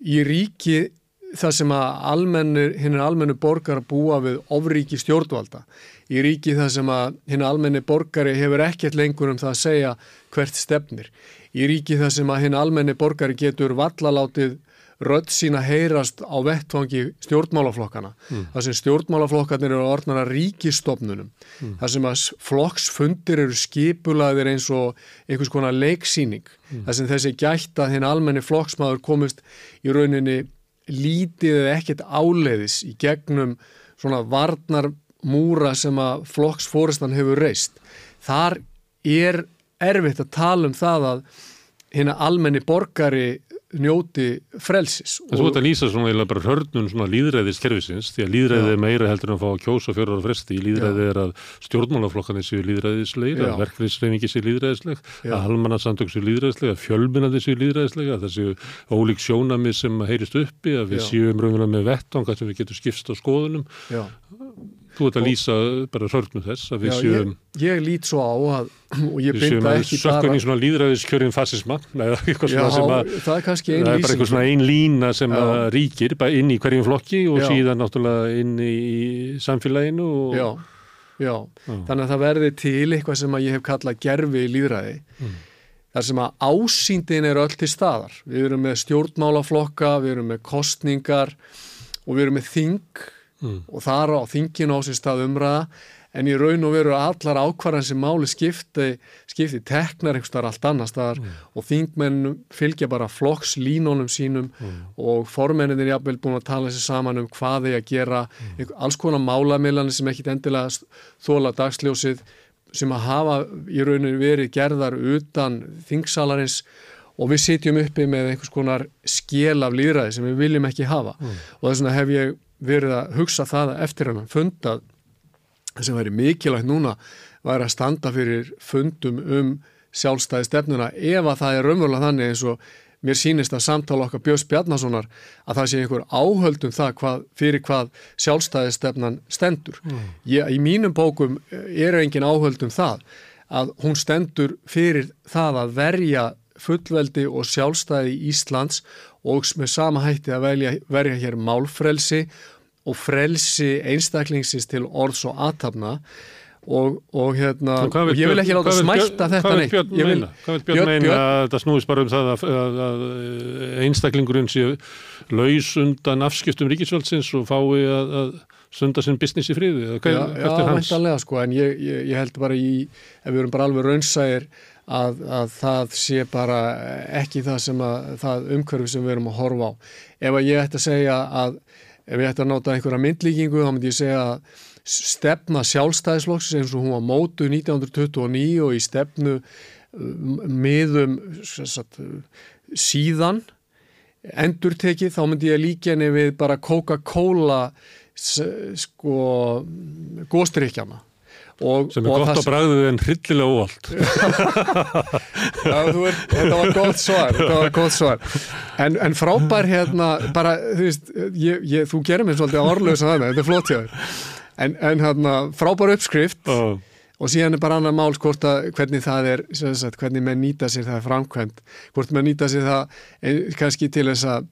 í ríki það sem að almennir, hinn er almennu borgar að búa við ofríki stjórnvalda í ríki það sem að hinn almenni borgari hefur ekkert lengur um það að segja hvert stefnir í ríki það sem að hinn almenni borgari getur vallalátið rödd sína heyrast á vettfangi stjórnmálaflokkana mm. þar sem stjórnmálaflokkarnir eru orðnara ríkistofnunum mm. þar sem að flokksfundir eru skipulaðir eins og einhvers konar leiksýning mm. þar sem þessi gætt að hinn almenni flokksmaður komist í rauninni lítið eða ekkert áleiðis í gegnum svona varnar múra sem að flokksfóristan hefur reist. Þar er erfitt að tala um það að hérna almenni borgari njóti frelsis. Þess að þetta lýsa svona eða bara hörnun svona líðræðiskerfisins því að líðræði er meira heldur en að fá að kjósa fjórar fresti. Líðræði er að stjórnmálaflokkanir séu líðræðisleg, að verkefnisreiningi séu líðræðisleg, að halmannarsamtök séu líðræðisleg, að fjölminandi séu líðræðisleg, að það séu ólík sjónami sem heyrist uppi, að við Já. séum raunverulega með vettvang að við getum skipst á skoðunum. Já. Þú ert að lýsa bara hörnum þess að við Já, séum... Ég, ég lít svo á að við séum að sökkun í svona líðræðiskjörin fascisma eða eitthvað svona Já, sem að það er kannski einn lýsing. Það er bara eitthvað svona einn lína sem Já. að ríkir inn í hverjum flokki og Já. síðan náttúrulega inn í samfélaginu og... Já, Já. Þannig að það verði til eitthvað sem að ég hef kallað gerfi líðræði mm. þar sem að ásýndin er öll til staðar. Við erum með stjórnmálaflokka, við erum með kostningar og við erum með þing mm. og þar á þinginu á sér stað umræða en í raun og veru allar ákvarðan sem máli skipti, skipti teknar einhverstaðar allt annar staðar mm. og þingmenn fylgja bara flokkslínunum sínum mm. og formennin er jáfnvel búin að tala sér saman um hvað þeir að gera, mm. alls konar málamillanir sem ekkit endilega þóla dagsljósið sem að hafa í rauninu verið gerðar utan þingsalarins og við sitjum uppi með einhvers konar skil af líðræði sem við viljum ekki hafa mm. og þess vegna hef ég verið að hugsa það eftir hann fundað sem væri mikilvægt núna væri að standa fyrir fundum um sjálfstæði stefnuna ef að það er raunverulega þannig eins og mér sínist að samtala okkar Björns Bjarnasonar að það sé einhver áhöldum það hvað, fyrir hvað sjálfstæði stefnan stendur. Mm. Ég, í mínum bókum er engin áhöldum það að hún stendur fyrir það að verja fullveldi og sjálfstæði Íslands og með sama hætti að velja, verja hér málfrelsi og frelsi einstaklingsins til orðs og aðtapna og, og hérna og ég vil ekki láta smælta þetta neitt Hvað vil Björn meina? Hvað vil Björn meina að þetta snúist bara um það að, að, að einstaklingurinn séu laus undan afskiptum ríkisvöldsins og fái að, að sunda sinn business í friði? Já, já veintalega sko en ég, ég, ég held bara í, ef við erum bara alveg raunsægir að, að það sé bara ekki það sem að, það umhverfi sem við erum að horfa á. Ef ég ætti að segja að, ef ég ætti að náta einhverja myndlíkingu, þá myndi ég segja að stefna sjálfstæðisflokks eins og hún var mótu 1929 og í stefnu miðum sagt, síðan endur tekið þá myndi ég líka henni við bara Coca-Cola sko góstrykjana Og, sem er gott að bræðið en hryllilega óvald (laughs) (laughs) þetta var gott svar þetta var gott svar. En, en frábær hérna bara, þú veist, ég, ég, þú gerir mér svolítið orðlösa þannig, þetta er flott hjá þér. En, en hérna, frábær uppskrift oh. og síðan er bara annar mál hvort að hvernig það er, sagt, hvernig maður nýta sér það framkvæmt, hvort maður nýta sér það eh, kannski til þess að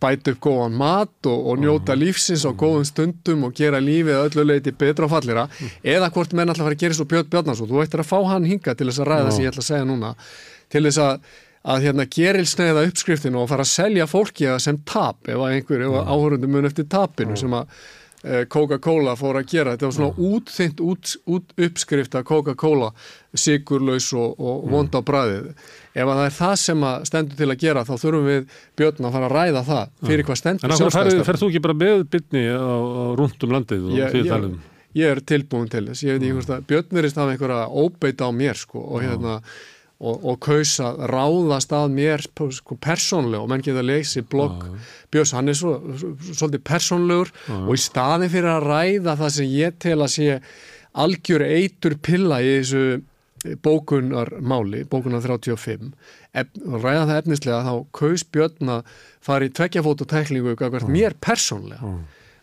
bæta upp góðan mat og, og njóta mm. lífsins á góðum stundum og gera lífið öllu leiti betra og fallira mm. eða hvort menn alltaf fara að gera svo Björn Bjarnarsson þú ættir að fá hann hinga til þess að ræða sem ég ætla að segja núna til þess að, að hérna, gerilsneiða uppskriftin og fara að selja fólki sem tap ef einhver áhörundum mun eftir tapinu sem að Eh, Coca-Cola fór að gera þetta var svona mm. útþynt út, út uppskrifta Coca-Cola sigurlaus og, og mm. vond á bræðið ef það er það sem stendur til að gera þá þurfum við björn að fara að ræða það. Fyrir hvað stendur sjálfstæðstöð Ferð þú ekki bara með bytni á, á rúndum landið og því talum? Ég er tilbúin til þess, ég veit ekki hvort að björn verist af einhverja óbeita á mér sko og hérna og, og kausa ráðast að mér sko, persónlega og menn geta að leysi blogg Björns, hann er svo, svo, svolítið persónlegur og í staðin fyrir að ræða það sem ég tel að sé algjör eitur pilla í þessu bókunar máli, bókunar 35 ef, ræða það efnislega þá kaus Björn að fara í tveggjafótoteklingu mér persónlega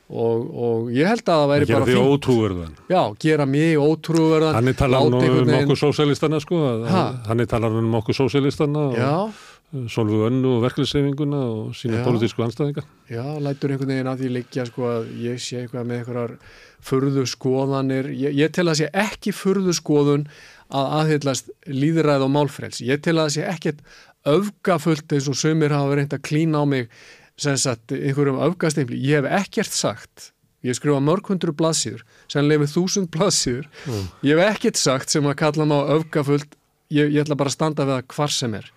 Og, og ég held að það væri bara fínt gera því ótrúverðan. Já, gera mig ótrúverðan hann er talað um okkur sósælistana sko hann er talað um okkur sósælistana solvu önnu og verklisefinguna og sína politísku anstæðinga já, lætur einhvern veginn að því leikja sko að ég sé eitthvað með einhverjar furðu skoðanir. Ég, ég tel að sé ekki furðu skoðun að aðhyllast líðræð og málfrels ég tel að það sé ekkert öfgafullt eins og sömur hafa reynd að klína á mig sem sagt einhverjum afgasteyfli, ég hef ekkert sagt ég skrifa mörg hundru blaðsýður sennilega með þúsund blaðsýður mm. ég hef ekkert sagt sem að kalla maður öfgafullt, ég, ég ætla bara að standa við það hvar sem er.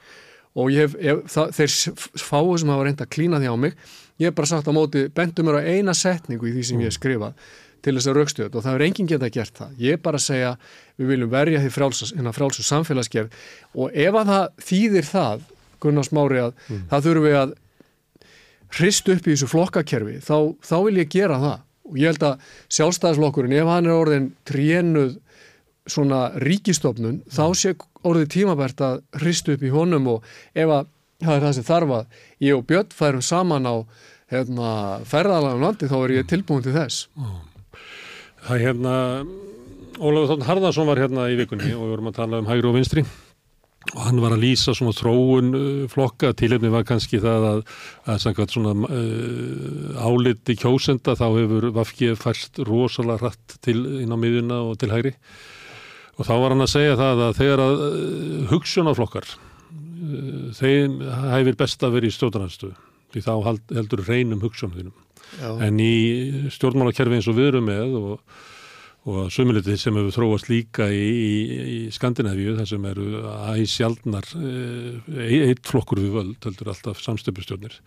Og ég hef, ég, það, þeir fáið sem hafa reynd að klína því á mig ég hef bara sagt á móti, bentu mér á eina setningu í því sem mm. ég hef skrifað til þess að raukstuða og það er enginn geta gert það. Ég er bara að segja, við viljum verja því frálsas, frálsas samfélagsgerð. Og ef að það þýðir það Gunnar Smári að mm. það þurfum við að hrist upp í þessu flokkakerfi þá, þá vil ég gera það. Og ég held að sjálfstæðisflokkurinn ef hann er orðin trénuð svona ríkistofnun þá sé orðið tímabært að hrist upp í honum. Og ef að það er það sem þarf að ég og Björn færum saman á hérna, ferðalagum landi þá er ég tilbúin til þess Það er hérna Ólafur Þórn Harðarsson var hérna í vikunni og við vorum að tala um hægri og vinstri. Og hann var að lýsa svona þróun uh, flokka, tilhefni var kannski það að, að samkvæmt svona uh, áliti kjósenda þá hefur Vafkið færst rosalega hratt til inn á miðuna og til hægri. Og þá var hann að segja það að þegar að uh, hugsunaflokkar uh, þeim hefur best að vera í stjórnarhansstu því þá heldur reynum hugsunum en í stjórnmálakerfi eins og við erum með og og sömulitið sem hefur þróast líka í, í, í Skandinavíu þar sem eru æsjaldnar e, eitt flokkur við völd, heldur alltaf samstöpustjórnir,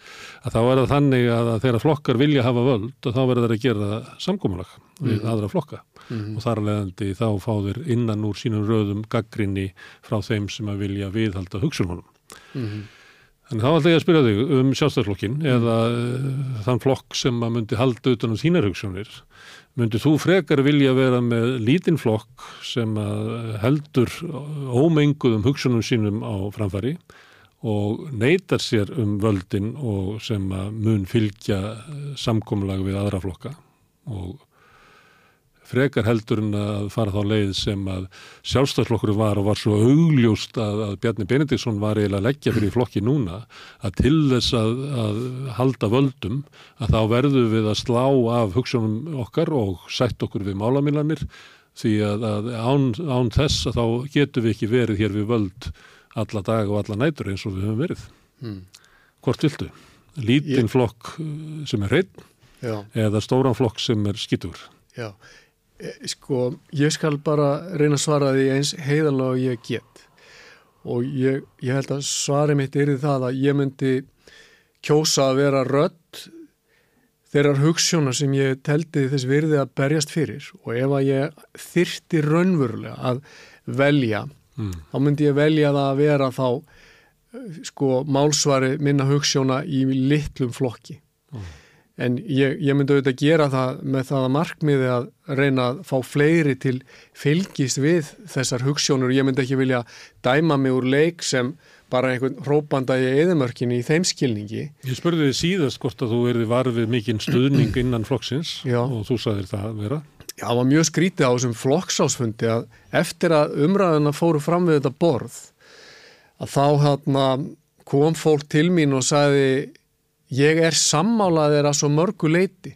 að þá er það þannig að þegar flokkar vilja hafa völd þá verður það að gera samkómulag við mm. aðra flokka mm og þar leðandi þá fá þeir innan úr sínum röðum gaggrinni frá þeim sem að vilja viðhalda hugsununum. Mm -hmm. Þannig þá ætla ég að spyrja þig um sjálfstæðarflokkin mm. eða uh, þann flokk sem að myndi halda utan á um þínar hugsunir Mundið þú frekar vilja vera með lítinn flokk sem heldur ómenguðum hugsunum sínum á framfari og neytar sér um völdin og sem mun fylgja samkomlag við aðra flokka og frekar heldur en að fara þá leið sem að sjálfstæðslokkur var og var svo augljóst að, að Bjarni Benediktsson var eiginlega að leggja fyrir flokki núna að til þess að, að halda völdum að þá verðum við að slá af hugsunum okkar og sætt okkur við málamilanir því að, að án, án þess að þá getum við ekki verið hér við völd alla dag og alla nætur eins og við höfum verið. Hmm. Hvort viltu? Lítinn flokk sem er hreitn eða stóran flokk sem er skittur? Já, Eh, sko, ég skal bara reyna að svara því eins heiðalega og ég get og ég, ég held að svari mitt er í það að ég myndi kjósa að vera rött þeirrar hugssjóna sem ég teldi þess virði að berjast fyrir og ef að ég þyrti raunverulega að velja, mm. þá myndi ég velja það að vera þá sko málsvari minna hugssjóna í litlum flokki mm. En ég, ég myndi auðvitað gera það með það að markmiði að reyna að fá fleiri til fylgist við þessar hugssjónur ég myndi ekki vilja dæma mig úr leik sem bara einhvern hrópanda í eðimörkinni í þeim skilningi. Ég spurði þið síðast hvort að þú erði varfið mikinn stuðning innan flokksins Já. og þú sagðir það vera. Já, það var mjög skrítið á þessum flokksásfundi að eftir að umræðuna fóru fram við þetta borð að þá hérna kom fólk til mín og sagði ég er sammálaðir að svo mörgu leiti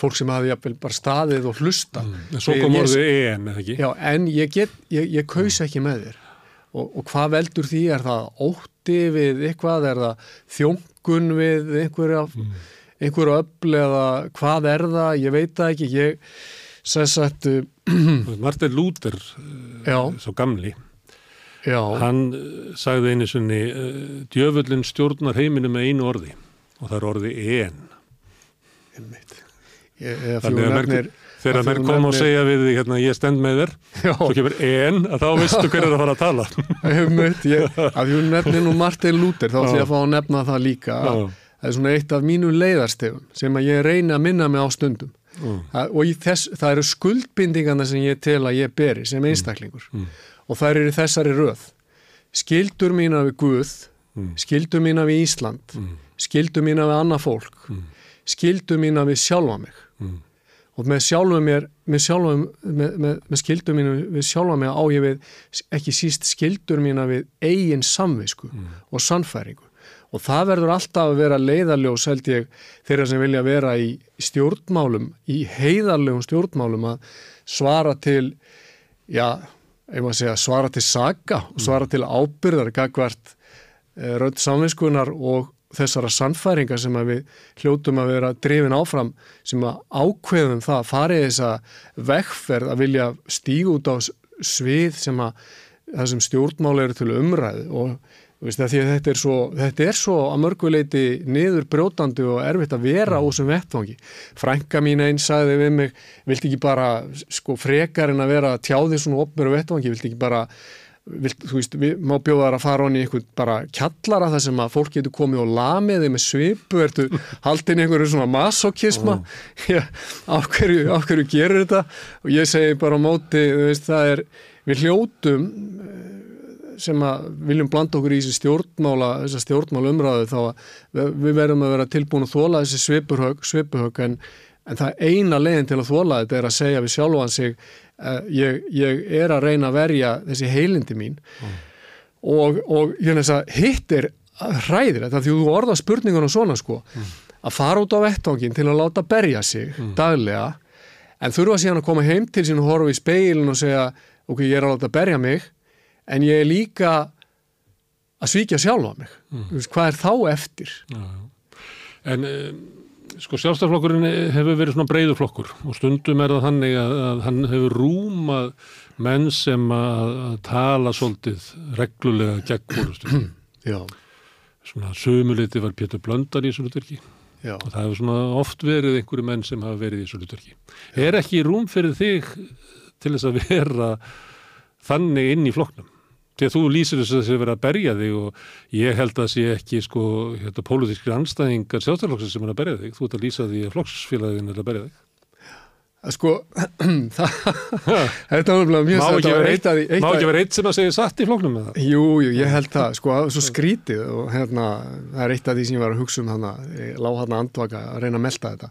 fólk sem hafi jafnvel bara staðið og hlusta mm, en svo kom orðið en, eða ekki? Já, en ég, get, ég, ég kaus ekki með þér og, og hvað veldur því? Er það ótti við eitthvað? Er það þjóngun við einhverja mm. einhverju öll eða hvað er það? Ég veit það ekki ég sæs að (clears throat) Martin Luther, svo gamli Já. Hann eh, sagði einu svonni, eh, djöfullin stjórnar heiminu með einu orði og það er orði en. Þannig að nefnir, þegar mér kom og segja við því hérna ég stend með þér, Já. svo kemur en að þá veistu hver er að fara að tala. (laughs) Einmitt, ég, að þú nefnir nú Martin Luther þá ætlum ég að fá að nefna það líka. Já. Það er svona eitt af mínu leiðarstefum sem að ég reyna að minna mig á stundum. Mm. og þess, það eru skuldbindingarna sem ég tel að ég beri sem einstaklingur mm. Mm og þær eru þessari röð skildur mína við Guð mm. skildur mína við Ísland mm. skildur mína við annað fólk mm. skildur mína við sjálfa mig mm. og með sjálfa mér með, sjálfa, með, með, með skildur mína við sjálfa mig á ég við ekki síst skildur mína við eigin samvisku mm. og sannfæringu og það verður alltaf að vera leiðarljós held ég þeirra sem vilja vera í stjórnmálum, í heiðarlegum stjórnmálum að svara til já segja, svara til saga og svara til ábyrðar gagvart eh, rönd samvinskunar og þessara sannfæringa sem við hljótum að vera drifin áfram sem að ákveðum það að fari þessa vekkferð að vilja stíg út á svið sem að þessum stjórnmáli eru til umræð og þetta, er svo, þetta er svo að mörguleiti niður brjótandi og erfitt að vera mm. þessum vettfangi. Frænka mín einn sagði við mig, vilt ekki bara sko, frekar en að vera tjáðið svona opnur á vettfangi, vilt ekki bara vilt, þú veist, við má bjóða þar að fara honni einhvern bara kjallara það sem að fólk getur komið og lamiði með svipu ertu (laughs) haldin einhverju svona masokisma oh. (laughs) af hverju, af hverju gerur þetta og ég segi bara á móti, þú veist, það er við hljótum sem að viljum blanda okkur í þessi stjórnmála, þessa stjórnmála umræðu þá að við verðum að vera tilbúin að þóla þessi svipurhög, svipurhög en, en það eina leginn til að þóla þetta er að segja við sjálfan sig uh, ég, ég er að reyna að verja þessi heilindi mín mm. og, og að hitt er hræðir þetta því þú orða spurningunum svona sko mm. að fara út á vettangin til að láta berja sig mm. daglega en þurfa síðan að koma heim til sín og horfa í speilin og segja ok, ég er að láta berja mig en ég er líka að svíkja sjálfa mig. Mm. hvað er þá eftir? Já, já. En e, sko sjálfstaflokkurinn hefur verið svona breyður flokkur og stundum er það þannig að, að hann hefur rúmað menn sem að, að tala svolítið reglulega gegn fórustum (clears throat) svona sömuliti var Pétur Blöndar í þessu hlutverki. Og það hefur svona oft verið einhverju menn sem hafa verið í þessu hlutverki. Er ekki rúm fyrir þig til þess að vera þannig inn í flokknum því að þú lýsir þess að það sé verið að berja þig og ég held að það sé ekki sko hérna, pólitískri anstæðingar sjálfstæðarflokksins sem er að berja þig, þú ert að lýsa því að flokksfélagin er að berja þig. Sko, (clears throat) þetta var mjög Má ekki vera eitt sem að segja satt í flokknum með það? Jú, jú, ég held það, sko, er svo skrítið og hérna, það er eitt af því sem ég var að hugsa um hana, lág hana andvaka að reyna að melda þetta,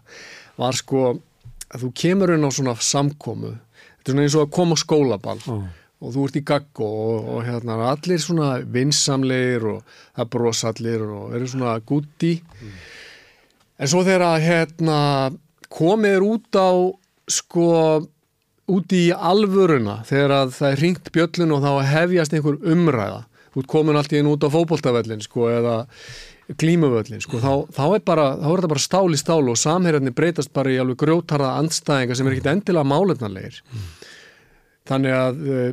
var sko að þú kemur inn á svona samkómu, þetta er svona eins og að koma á skólaball. Oh og þú ert í gagg og, og hérna allir svona vinsamleir og það brosallir og eru svona gutti mm. en svo þegar hérna komið er út á sko út í alvöruna þegar það er ringt bjöllun og þá hefjast einhver umræða ert komin alltaf inn út á fókbóltavellin sko eða klímavöllin sko, þá, þá er bara þá er þetta bara stál í stál og samherjarnir breytast bara í alveg grjótarða andstæðinga sem er ekkit endilega málefnarleir mm. þannig að uh,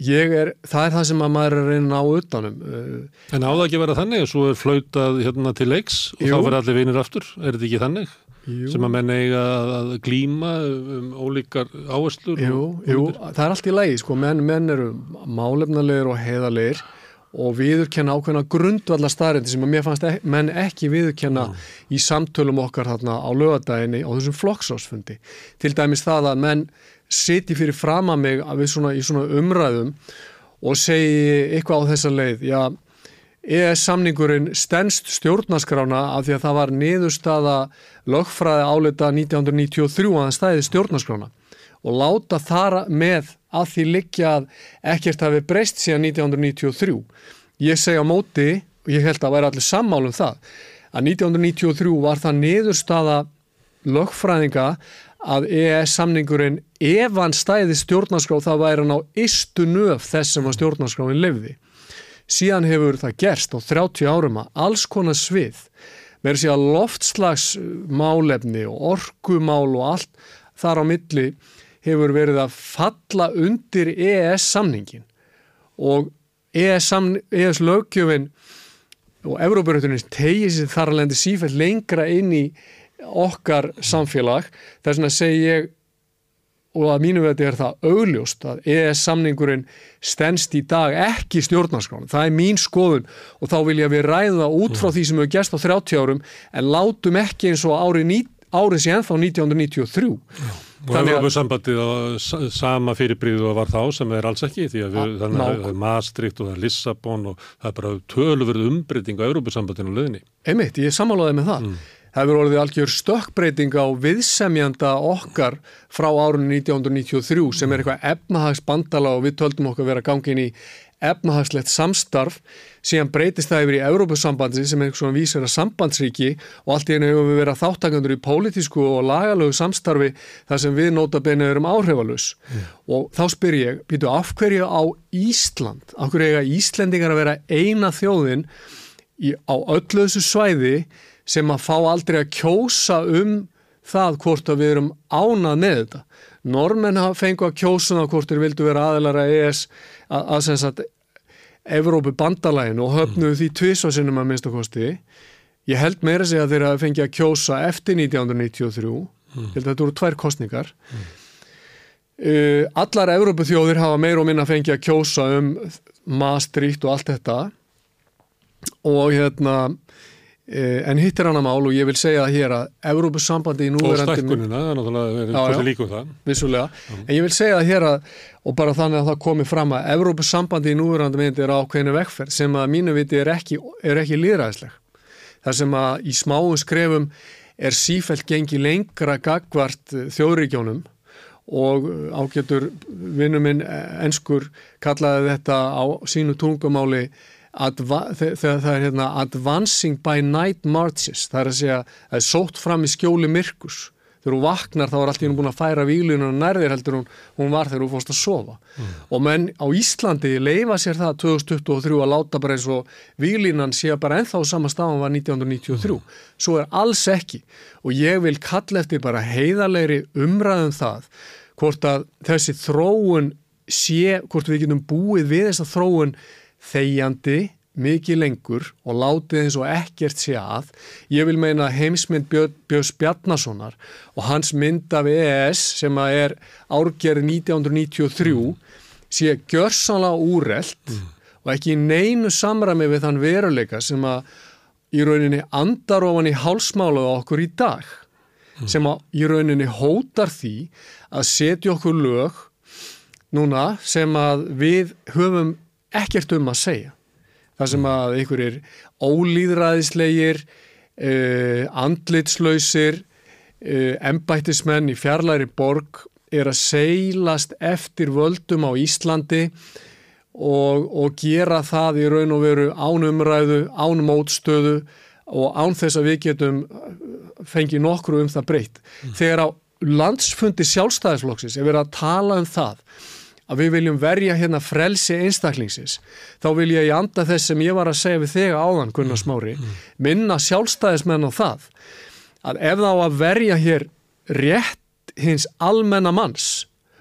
Er, það er það sem að maður er að reyna á utanum uh, En áða ekki að vera þannig og svo er flautað hérna til leiks og jú. þá verður allir vinir aftur, er þetta ekki þannig? Jú. sem að menn eiga að glíma um ólíkar áherslur Jú, jú það er allt í lagi, sko menn, menn eru málefnalegur og heiðalegir og viðurkenna ákveðna grundvallar staðrindi sem að mér fannst ek menn ekki viðurkenna mm. í samtölum okkar þarna á lögadæginni á þessum flokksásfundi. Til dæmis það að menn siti fyrir fram að mig svona, í svona umræðum og segi eitthvað á þessa leið, já, ES samningurinn stennst stjórnaskrána af því að það var niðurstaða lögfræði álita 1993 að það stæði stjórnaskrána og láta þar með að því liggja að ekkert hafi breyst síðan 1993. Ég segja á móti, og ég held að væri allir sammálum það, að 1993 var það niðurstaða lögfræðinga að EES samningurinn ef hann stæði stjórnarskráð þá væri hann á istu nöf þess sem að stjórnarskráðin lefði. Síðan hefur það gerst á 30 árum að alls konar svið með þess að loftslagsmálefni og orkumál og allt þar á milli hefur verið að falla undir EES samningin og EES, EES og Európarötunin tegið sér þar alveg sífælt lengra inn í okkar samfélag þess að segja ég og að mínu veti er það augljóst að EES samningurinn stennst í dag ekki stjórnarskránu. Það er mín skoðun og þá vil ég að við ræða út frá því sem hefur gæst á 30 árum en látum ekki eins og árið, árið síðan þá 1993. Já. Og Európa-sambandið á sama fyrirbríðu var þá sem er alls ekki því að við, þannig að það er Maastricht og það er Lissabon og það er bara tölurverð umbreyting á Európa-sambandinu löðinni. Einmitt, ég samálaði með það. Mm. Það hefur orðið algjör stökkbreyting á viðsemjanda okkar frá árunni 1993 sem er eitthvað efnahagsbandala og við töldum okkar vera gangin í efnahagslegt samstarf. Síðan breytist það yfir í Európusambandi sem er svona vísir að sambandsríki og allt í hennu hefur við verið þáttakandur í pólitísku og lagalögu samstarfi þar sem við nota beina erum áhrifalus mm. og þá spyr ég, býtu af hverju á Ísland, af hverju eiga Íslendingar að vera eina þjóðin í, á öllu þessu svæði sem að fá aldrei að kjósa um það hvort að við erum ánað með þetta. Normenn fengu að kjósa um það hvort þeir vildu vera aðelara ES að, að sem sagt Evrópu bandalægin og höfnuðu því tvísvarsinnum að minnst okkosti. Ég held meira sig að þeir hafa fengið að kjósa eftir 1993, mm. held að þetta voru tvær kostningar. Mm. Uh, allar Evrópu þjóðir hafa meira og minna fengið að kjósa um Maastricht og allt þetta og hérna en hitt er hana mál og ég vil segja það hér að Európussambandi í núverandi... Og stækkunina, það er náttúrulega hversu líkum það. Vissulega, mm. en ég vil segja það hér að, og bara þannig að það komi fram að Európussambandi í núverandi myndi er ákveðinu vekkferð sem að mínu viti er ekki, ekki líðræðisleg. Það sem að í smáum skrefum er sífælt gengi lengra gagvart þjóðríkjónum og ágætur vinnuminn enskur kallaði þetta á sínu tungumáli þegar það er hérna advancing by night marches það er að segja, það er sótt fram í skjóli myrkus, þegar hún vaknar þá er alltaf hún búin að færa výlunum nærðir heldur hún, hún var þegar hún fórst að sofa mm. og menn á Íslandi leifa sér það 2023 að láta bara eins og výlinan sé bara enþá sama stafan var 1993 mm. svo er alls ekki og ég vil kalla eftir bara heiðalegri umræðum um það hvort að þessi þróun sé, hvort við getum búið við þessa þróun þegjandi mikið lengur og látið eins og ekkert sé að. Ég vil meina heimsmynd Björns Bjarnasonar og hans mynd af EES sem að er árgerð 1993 sé gjörsanlega úrelt mm. og ekki neinu samræmi við þann veruleika sem að í rauninni andar ofan í hálsmálaðu okkur í dag mm. sem að í rauninni hótar því að setja okkur lög núna sem að við höfum ekkert um að segja. Það sem að er ólýðræðislegir, uh, andlitslausir, uh, embættismenn í fjarlæri borg er að seilast eftir völdum á Íslandi og, og gera það í raun og veru ánumræðu, ánmótstöðu og án þess að við getum fengið nokkru um það breytt. Mm. Þegar á landsfundi sjálfstæðisflokksins er verið að tala um það að við viljum verja hérna frelsi einstaklingsins, þá vil ég í anda þess sem ég var að segja við þig áðan Gunnar mm, Smári, mm. minna sjálfstæðismenn á það, að ef þá að verja hér rétt hins almennamanns,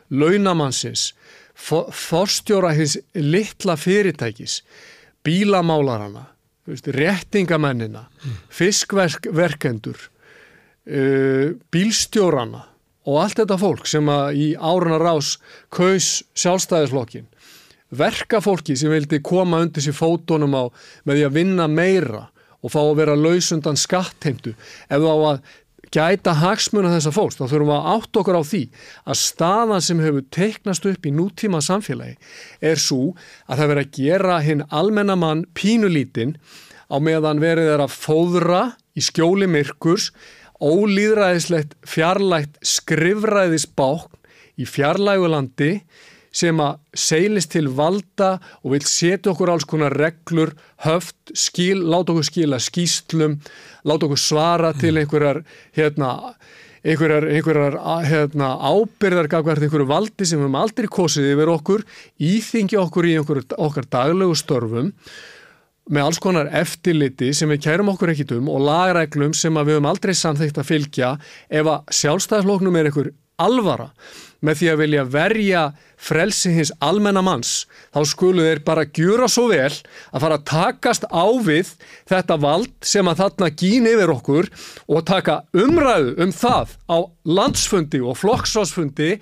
launamannsins, for, forstjóra hins litla fyrirtækis, bílamálarana, réttingamennina, mm. fiskverkendur, uh, bílstjórana, og allt þetta fólk sem að í áruna rás kaus sjálfstæðisflokkin verkafólki sem vildi koma undir sér fótonum á með því að vinna meira og fá að vera lausundan skattheimtu. Ef þá að gæta hagsmuna þessa fólks, þá þurfum við að átt okkur á því að staðan sem hefur teiknast upp í nútíma samfélagi er svo að það verður að gera hinn almennamann pínulítinn á meðan verið er að fóðra í skjóli myrkurs ólýðræðislegt fjarlægt skrifræðisbákn í fjarlægulandi sem að seilist til valda og vil setja okkur alls konar reglur, höft, skil, láta okkur skila skýstlum, láta okkur svara til einhverjar, hérna, einhverjar, einhverjar hérna, ábyrðar gafkvært einhverju valdi sem við höfum aldrei kosið yfir okkur, íþingja okkur í einhverju okkar daglegu störfum með alls konar eftirliti sem við kærum okkur ekkit um og lagreglum sem við höfum aldrei samþýgt að fylgja ef að sjálfstæðarfloknum er einhver alvara með því að vilja verja frelsi hins almennamanns þá skulu þeir bara gjura svo vel að fara að takast á við þetta vald sem að þarna gín yfir okkur og taka umræðu um það á landsfundi og flokksásfundi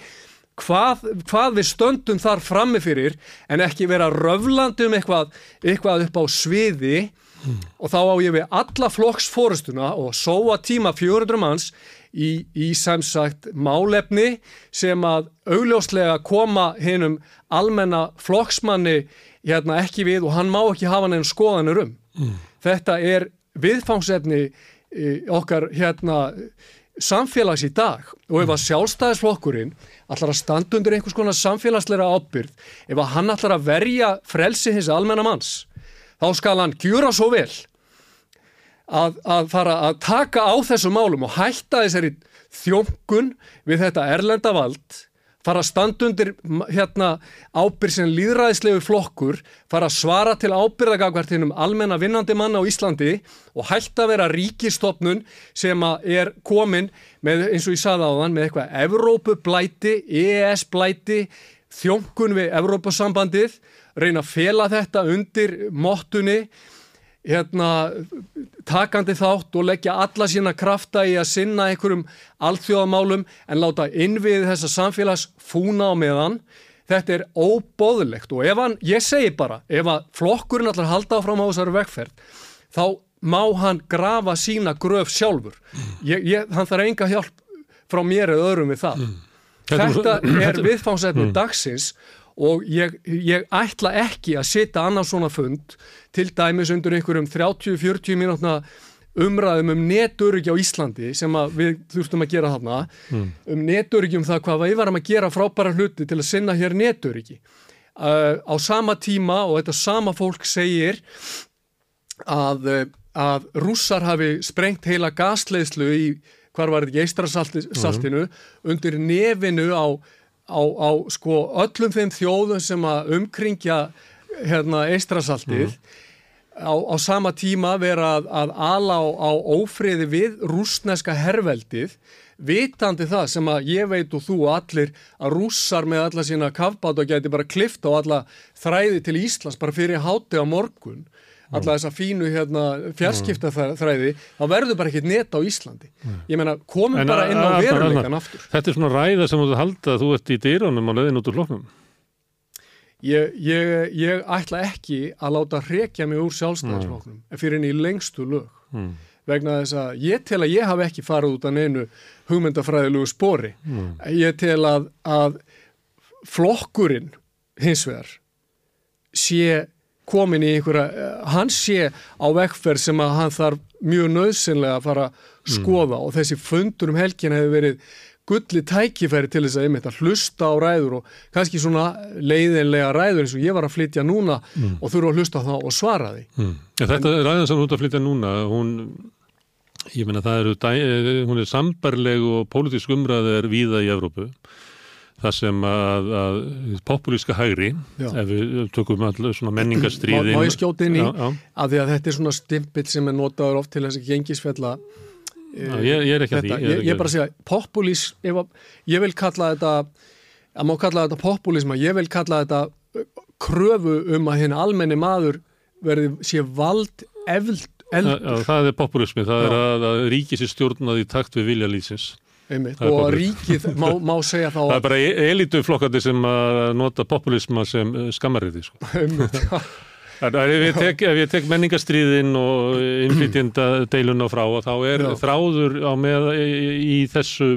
hvað, hvað við stöndum þar frammefyrir en ekki vera röflandi um eitthvað, eitthvað upp á sviði mm. og þá á ég við alla flokksfórustuna og sóa tíma 400 manns í, í samsagt málefni sem að augljóslega koma hinnum almenna flokksmanni hérna ekki við og hann má ekki hafa nefn skoðanur um. Mm. Þetta er viðfangsefni e, okkar hérna samfélags í dag. Og ef að sjálfstæðisflokkurinn ætlar að standa undir einhvers konar samfélagsleira ábyrð, ef að hann ætlar að verja frelsi hins almennamanns, þá skal hann gjura svo vel að, að fara að taka á þessu málum og hætta þessari þjónkun við þetta erlenda vald fara að standa undir hérna, ábyrg sem líðræðislegu flokkur, fara að svara til ábyrðagagvartinum almenna vinnandi manna á Íslandi og hætta að vera ríkistofnun sem er komin með, eins og ég saði á þann, með eitthvað Evrópublæti, EES-blæti, þjónkun við Evrópusambandið, reyna að fela þetta undir móttunni hérna, takandi þátt og leggja alla sína krafta í að sinna einhverjum alþjóðamálum en láta innvið þessa samfélags fúna á meðan. Þetta er óbóðilegt og ef hann, ég segi bara, ef að flokkurinn allar halda áfram á þessari vekkferð, þá má hann grafa sína gröf sjálfur. Ég, ég, hann þarf enga hjálp frá mér eða öðrum við það. Mm. Þetta er (clears throat) viðfánsefni mm. dagsins og ég, ég ætla ekki að setja annars svona fund til dæmis undir einhverjum 30-40 mínútna umræðum um neturöki á Íslandi sem við þurftum að gera þarna mm. um neturöki um það hvað við varum að gera frábæra hluti til að sinna hér neturöki uh, á sama tíma og þetta sama fólk segir að, uh, að rússar hafi sprengt heila gasleislu í hvar var þetta ekki eistrasaltinu mm. undir nefinu á á, á sko öllum þeim þjóðum sem að umkringja hérna eistrasaltið mm. á, á sama tíma vera að, að ala á, á ófriði við rúsneska herveldið vitandi það sem að ég veit og þú allir að rússar með alla sína kafbátt og geti bara klifta og alla þræði til Íslands bara fyrir háti á morgun alla þessa fínu hérna, fjarskiptaþræði þá verður bara ekkert neta á Íslandi. Ég meina, komum en bara inn á veruleikan aftur. Þetta er svona ræða sem þú halda að þú ert í dýrónum á leðin út úr floknum ég, ég, ég ætla ekki að láta hrekja mig úr sjálfstæðarsfloknum fyrir enn í lengstu lög. Mm. vegna þess að ég tel að ég hafi ekki farið út af neinu hugmyndafræðilegu spori. Mm. ég tel að, að flokkurinn hins vegar sé komin í einhverja, eh, hans sé á vekkferð sem að hann þarf mjög nöðsynlega að fara að mm. skoða mm. og þessi fundur um helgin hefur verið gulli tækifæri til þess að einmitt að hlusta á ræður og kannski svona leiðinlega ræður eins og ég var að flytja núna mm. og þurfa að hlusta á það og svara því. Mm. Ja, þetta en, ræðan sem hún er að flytja núna, hún, ég menna það eru, eh, hún er sambarleg og pólitísk umræði er víða í Evrópu það sem að, að populíska hægri já. ef við tökum allir svona menningastriðin Má ég skjóti inn í já, já. að því að þetta er svona stimpill sem er notaður oft til þess að gengisfella ég, ég er ekki þetta, að því Ég, ég er bara að segja, populís ef, ég vil kalla þetta að má kalla þetta populísma, ég vil kalla þetta uh, kröfu um að henni almenni maður verði sé vald eld, eld. Það er populísmi, það er að, að ríkis er stjórnað í takt við vilja lýsins einmitt, og ríkið má, má (laughs) segja þá Það er bara e- elituflokkandi sem að nota populisma sem eh, skammariði sko. (laughs) (laughs) Ef ég tek, tek menningastriðin og innflytjenda deiluna frá og þá er Já. þráður á með í þessu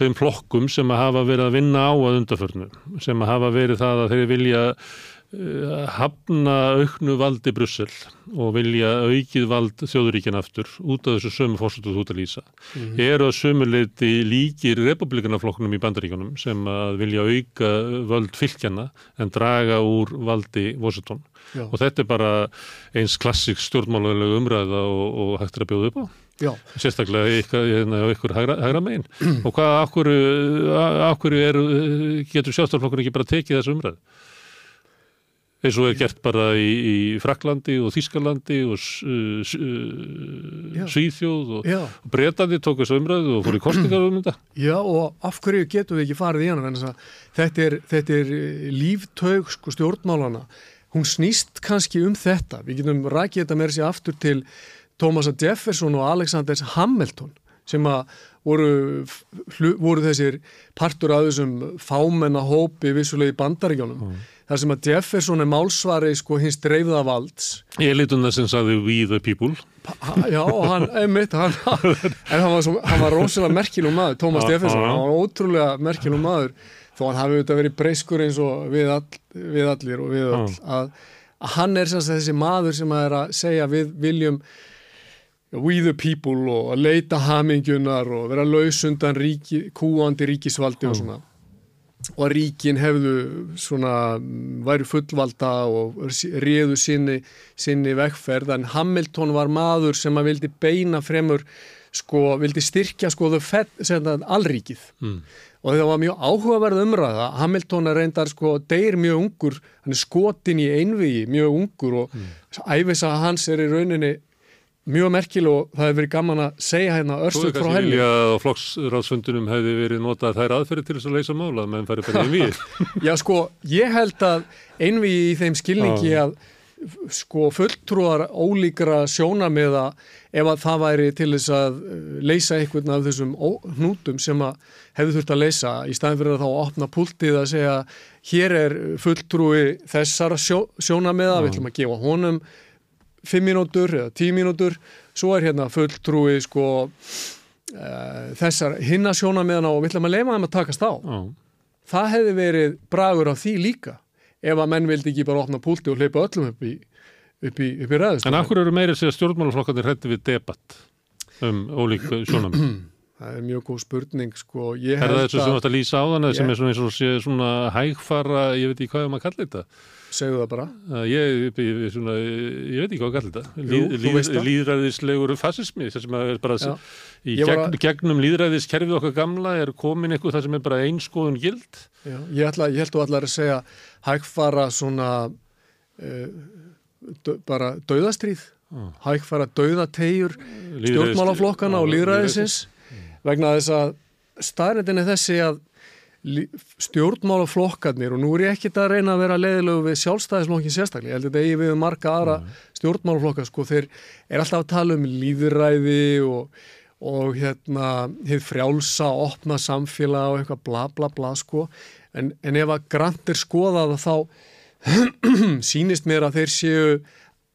þeim flokkum sem að hafa verið að vinna á að undaförnu, sem að hafa verið það að þeir vilja uh, hafna auknu valdi Brussel og vilja aukið vald þjóðuríkjan aftur út af þessu sömu fórstuðu út að lýsa. Mm -hmm. Eru að sömuleiti líkir republikanaflokknum í bandaríkanum sem að vilja auka völd fylgjana en draga úr valdi Washington. Já. Og þetta er bara eins klassik stjórnmálulega umræða og, og hægt er að bjóða upp á. Já. sérstaklega ykkur, hérna, ykkur hægra, hægra megin (clears throat) og hvað, akkur, akkur er, getur sjálfstaflokkur ekki bara tekið þessu umræð eins og er gert bara í, í Fraklandi og Þískalandi og uh, uh, Svíþjóð og, og Bretandi tók þessu umræð og fór í kostingar um þetta. (clears throat) Já og af hverju getum við ekki farið í hana? Þetta er, þetta er líftaug sko, stjórnmálana hún snýst kannski um þetta. Við getum rækið þetta með þessi aftur til Thomas Jefferson og Alexander Hamilton sem að voru, voru þessir partur af þessum fámennahópi vissulega í bandaríkjónum mm. þar sem að Jefferson er málsvari sko hins dreifða valds þess að sagði we the people ha, Já, hann, einmitt hann, (laughs) en hann var, svo, hann var rosalega merkilum maður, Thomas ah, Jefferson ah, hann var ótrúlega merkilum maður þó hann hafi auðvitað verið breyskur eins og við, all, við allir og við all ah. að, að hann er þessi maður sem að er að segja við viljum we the people og að leita hamingunar og vera lausundan ríki, kúandi ríkisvaldi og svona. Og að ríkin hefðu svona væri fullvalda og réðu sinni, sinni vekkferð en Hamilton var maður sem að vildi beina fremur sko, vildi styrkja sko þau allríkið mm. og það var mjög áhugaverð umræða. Hamilton er reyndar sko, deyr mjög ungur. Hann er skotin í einvigi mjög ungur og mm. æfisa hans er í rauninni mjög merkil og það hefur verið gaman að segja hérna örstuð frá henni. Þú veist að á flokksráðsfundunum hefði verið notað þær aðferði til þess að leysa mála menn færi bara einvið. (laughs) Já sko, ég held að einvið í þeim skilningi að sko fulltrúar ólíkra sjónamiða ef að það væri til þess að uh, leysa einhvern af þessum hnútum sem að hefðu þurft að leysa í staðin fyrir að þá opna púltið að segja hér er fulltrúi þessara sjó, sjónamiða, við ætlum að gefa honum 5 mínútur eða 10 mínútur. Svo er hérna fulltrúi sko uh, þessar hinnasjóna meðan og við ætlum að leifa þeim að takast á. Oh. það hefði verið bragur á því líka ef að menn vildi ekki bara opna púlti og hleypa öllum upp í, upp í, upp í ræðist En akkur eru meira sér stjórnmálaflokkandir hætti við debatt um ólík sjónam (clears throat) Það er mjög góð spurning sko Er það þessu sem þú ætti að lýsa á þann eða sem er svona, svona, svona hægfara, ég veit ekki hvað er maður að kalla þetta Segðu það bara. Ég, ég, svona, ég veit ekki hvað að kalla þetta. Líð, líð, líðræðislegur að maður er bara Já. í gegn, að... gegnum líðræðiskerfið okkar gamla er komin eitthvað það sem er bara einskoðun gild. Já, ég, held að allar að segja hægfara svona uh, dö, bara dauðastríð, ah. hægfara dauðategjur stjórnmálaflokkana og líðræðisins vegna þess að staðrættin er þessi að stjórnmálaflokkarnir og nú er ég ekkit að reyna að vera leiðilegu við sjálfstæðisflokkin sérstaklega, ég held að þetta eigi við marga aðra mm. stjórnmálaflokkar, sko, þeir er alltaf að tala um líðræði og, og hérna, hefur frjálsa opna samfélag og eitthvað bla bla bla, sko, en, en ef að grantir skoða það þá (clears throat) sínist mér að þeir séu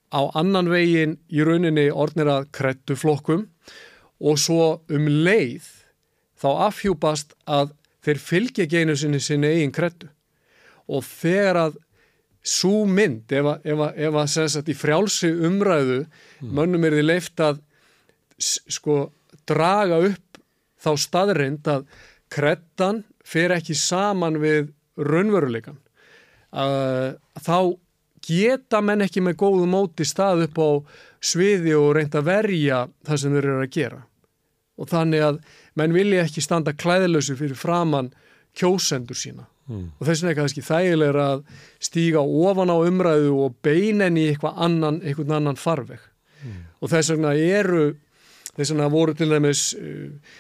á annan vegin í rauninni orðnir að krettu flokkum og svo um leið þá afhjúpast að þeir fylgja ekki einu sinni sinni eigin krettu og þegar að svo mynd, ef að, ef að, ef að sagt, í frjálsi umræðu mm. mönnum er því leift að sko draga upp þá staðrind að krettan fer ekki saman við raunveruleikan uh, þá geta menn ekki með góðu móti stað upp á sviði og reynda verja það sem þeir eru að gera og þannig að menn vilja ekki standa klæðilösu fyrir framann kjósendur sína mm. og þess vegna er kannski þægilega að stíga ofan á umræðu og beinen í eitthvað annan, eitthvað annan farveg mm. og þess vegna eru þess vegna voru til dæmis uh,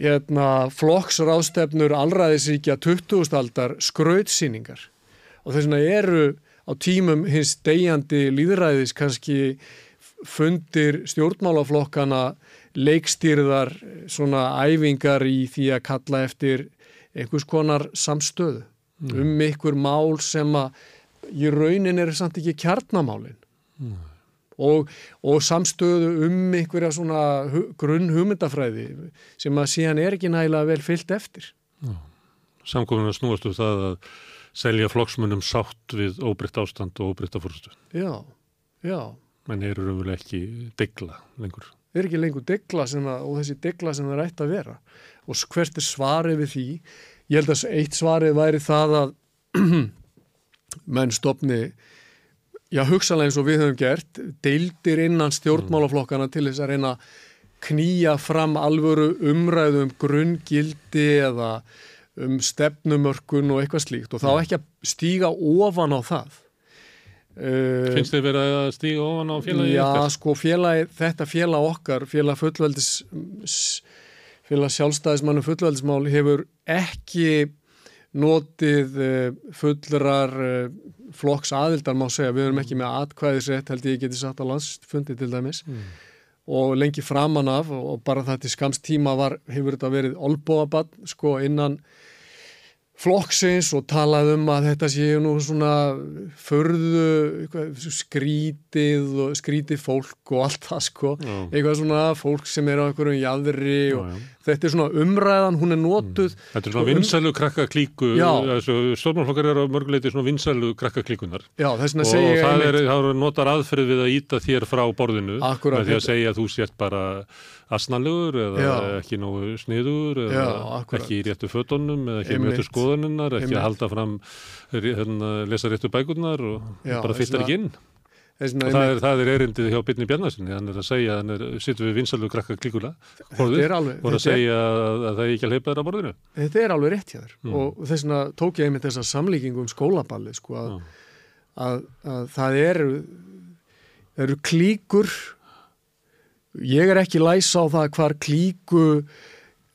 hérna, flokksrástefnur allraðisíkja 20. aldar skrautsýningar og þess vegna eru á tímum hins degjandi líðræðis kannski fundir stjórnmálaflokkana leikstýrðar svona æfingar í því að kalla eftir einhvers konar samstöðu mm. um einhver mál sem að í raunin er samt ekki kjarnamálin mm. og, og samstöðu um einhverja svona grunn hugmyndafræði sem að síðan er ekki nægilega vel fyllt eftir mm. Samkominna snúastu um það að selja flokksmunum sátt við óbritt ástand og óbritta fórstu Já, já menn eru raunverulega ekki degla lengur. Er ekki lengur degla að, og þessi degla sem það er ætti að vera og hvert er svarið við því? Ég held að eitt svarið væri það að (clears throat) menn stopni já hugsalega eins og við höfum gert deildir innan stjórnmálaflokkana til þess að reyna knýja fram alvöru umræðu um grunngildi eða um stefnumörkun og eitthvað slíkt og þá ekki að stíga ofan á það Uh, Finnst þið verið að stíga ofan á félagi já, okkar? Sko félagi, þetta félag okkar, félag fullveldis, félag sjálfstæðismannum fullveldismál hefur ekki notið uh, fullrar uh, flokks aðildar má segja, við erum ekki með atkvæðisrétt held ég geti satt á landsfundi til dæmis mm. Og lengi framan af og bara það til skamstíma var, hefur þetta verið olbóabann sko innan flokksins og talað um að þetta séu nú svona förðu skrítið og skrítið fólk og allt það sko já. eitthvað svona fólk sem er á einhverjum jæðri og já, já. þetta er svona umræðan, hún er notuð mm. Þetta er svona sko, vinsælu krakka klíku stórmálflokkar eru á mörguleiti svona vinsælu krakka klíkunar og það er, það er notar aðferð við að íta þér frá borðinu Akkurat, með því að segja að þú sért bara asnalegur eða já. ekki nógu sniður eða já, ekki í réttu fötunum eða ekki mjötu skoðaninnar, ekki að halda fram hérna, lesa réttu bækurnar og já, bara fyttar ekki inn. Og það er, það er erindið hjá Byrni Bjarnasinni hann er að segja, hann er, sittur við vinsalug krakka klíkula borður og að segja að, að það er ekki að leipa þér á borðinu. Þetta er alveg rétt hjá þér. Mm. og þess vegna tók ég einmitt þessa samlíkingu um skólaballi sko, að, að, að það eru eru klíkur ég er ekki læsa á það hvar klíku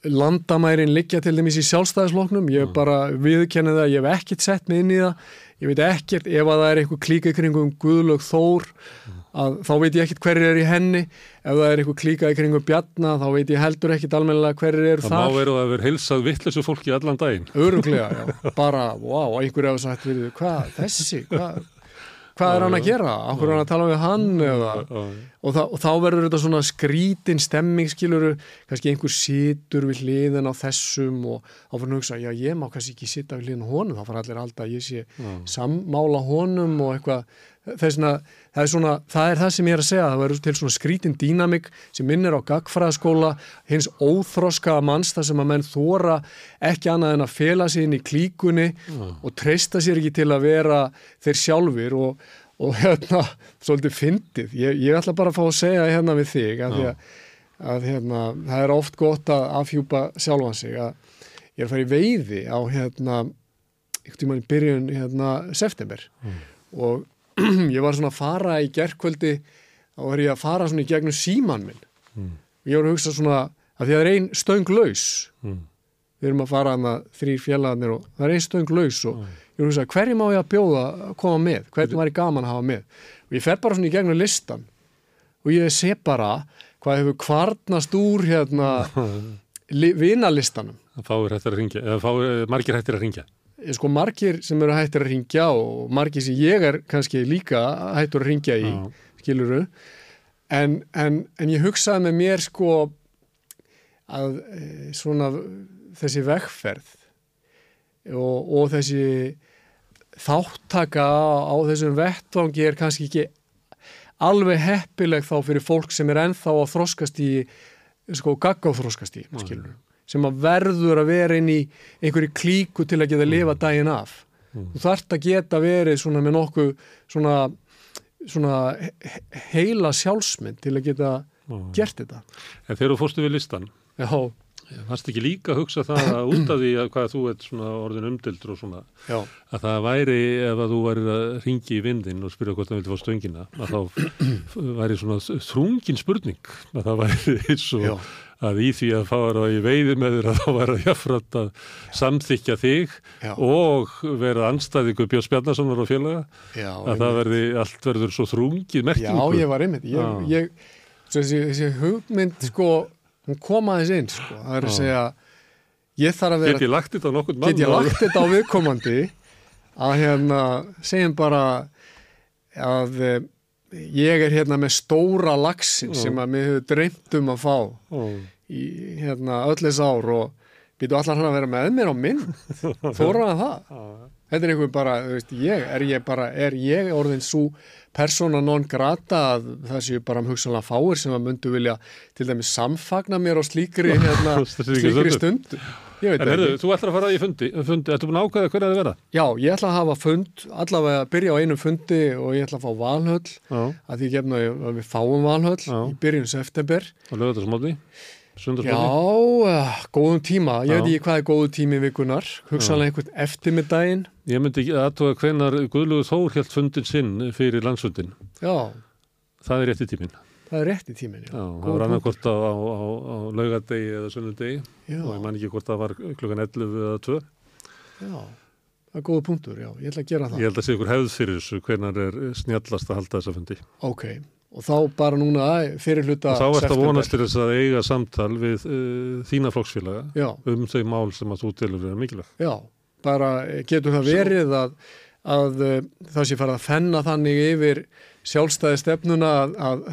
landamærin liggja til dæmis í sjálfstæðisloknum ég mm. bara viðkennið það, ég hef ekkert sett mig inn í það, ég veit ekkert ef að það er einhver klíka í kringum Guðlög Þór mm. að, þá veit ég ekkert hverju er í henni. Ef það er einhver klíka í kringum Bjarnar þá veit ég heldur ekkert almennilega hverju er það Það má veru að vera heilsað vittlesu fólki allan daginn. Öruglega, já, bara, wow, einhverju hefur sagt, hvað, þessi, hvað hvað er hann að gera, okkur er hann að tala við hann eða, og, það, og þá verður þetta svona skrítin stemming skiluru, kannski einhver situr við hliðin á þessum og þá fyrir að hugsa, já ég má kannski ekki sita við hliðin honum, þá fara allir alltaf að ég sé sammála honum og eitthvað. Þessna, það, er svona, það er það sem ég er að segja það verður til svona skrítin dýnamik sem minnir á gagfræðaskóla hins óþroskaða manns þar sem að menn þóra ekki annað en að fela sér inn í klíkunni mm. og treysta sér ekki til að vera þeir sjálfur og, og hérna, svolítið fyndið ég, ég ætla bara að fá að segja hérna við þig að, að, að hérna, það er oft gott að afhjúpa sjálfan sig að ég er að fara í veiði á hérna, ykkur tíma í byrjun hérna, september mm. og (clears throat) ég var svona að fara í gerðkvöldi og var ég að fara svona í gegnum síman minn mm. og ég var að hugsa svona að því að það er einn stöng laus mm. Við erum að fara að það þrý fjallaðnir og það er einn stöng laus og mm. ég var að hugsa hverjum á ég að bjóða að koma með? Hvernig var ég gaman að hafa með? Og ég fer bara svona í gegnum listan og ég sé bara hvað hefur kvarnast úr hérna (laughs) vinalistanum. Það fáir hættir að ringja eða fáir margir hættir að ringja sko margir sem eru hættir að ringja og margir sem ég er kannski líka hættur að ringja í, Já. skiluru en, en, en ég hugsaði með mér sko að e, svona þessi vegferð og, og þessi þáttaka á þessum vettvangi er kannski ekki alveg heppileg þá fyrir fólk sem er enþá að þróskast í sko gaggáþróskast í, skiluru sem að verður að vera inn í einhverju klíku til að geta að lifa mm. daginn af mm. þú þarft að geta verið svona með nokkuð svona, svona heila sjálfsmynd til að geta mm. gert þetta En þegar þú fórstu við listan Já Fannst ekki líka að hugsa það að út af því að hvað þú ert svona orðin umdildur og svona Já. að það væri ef að þú væri að ringi í vindin og spyrja hvort það vildi fá stöngina að þá (clears throat) væri svona þrungin spurning að það væri (laughs) eins og að í því að fara í veiði með þér að þá var að jáfnframt að samþykja þig Já. og vera anstæðingu Björn Spjarnasonar og félaga Já, að það verði, allt verður svo þrungið merkingu. Já, ég var einmitt ég, ég, þessi, þessi hugmynd sko, hún komaðis inn sko, það er að segja ég þarf að vera Get ég lagt þetta á nokkur mann? Get ég lagt þetta á viðkomandi að hérna segjum bara að eh, ég er hérna með stóra lagsin oh. sem að mér hefur dreymt um að fá oh. í hérna öllis ár og býtu allar hann að vera með mér á minn (laughs) þóraða það oh. Þetta er einhver bara, þú veist, ég er ég bara, er ég orðin svo persóna non grata að það séu bara um hugsanlega fáir sem að myndu vilja til dæmis samfagna mér á slíkri (laughs) hérna, slíkri stund En herðu, þú ætlar að fara í fundi, fundi Ertu búin að ákvæða hverja það verða? Já, ég ætla að hafa fund, allavega að byrja á einum fundi og ég ætla að fá valhöll Já. að því gefna að við fáum valhöll Já. í byrjun september Og lögðu þetta smóti? Já, uh, góðum tíma. Ég Já. veit ekki hvað er góðu tími vikunar hugsanlega einhvern eftir með daginn Ég myndi ekki aðtóða hvenar Guðluður Þór helt fundin sinn fyrir landsfundin Já. Það er rétti tímin það er rétt í tímin já. Já, það var annarkort á, á, á, á laugadegi eða sunnudegi. Og ég man ekki hvort það var klukkan 11 eða 2 Já, það er góða punktur, já, ég ætla að gera það. Ég held að sé ykkur hefð fyrir þessu hvernar er snjallast að halda þessa fundi. Ok, og þá bara núna fyrir hluta Þá ert að vonast til þess að eiga samtal við uh, þína flokksfélaga já. um þau mál sem að þú tilur er mikilvægt Já, bara getur það verið að, að, uh, það sé farið að fenna þannig yfir sjálfstæði stefnuna að, að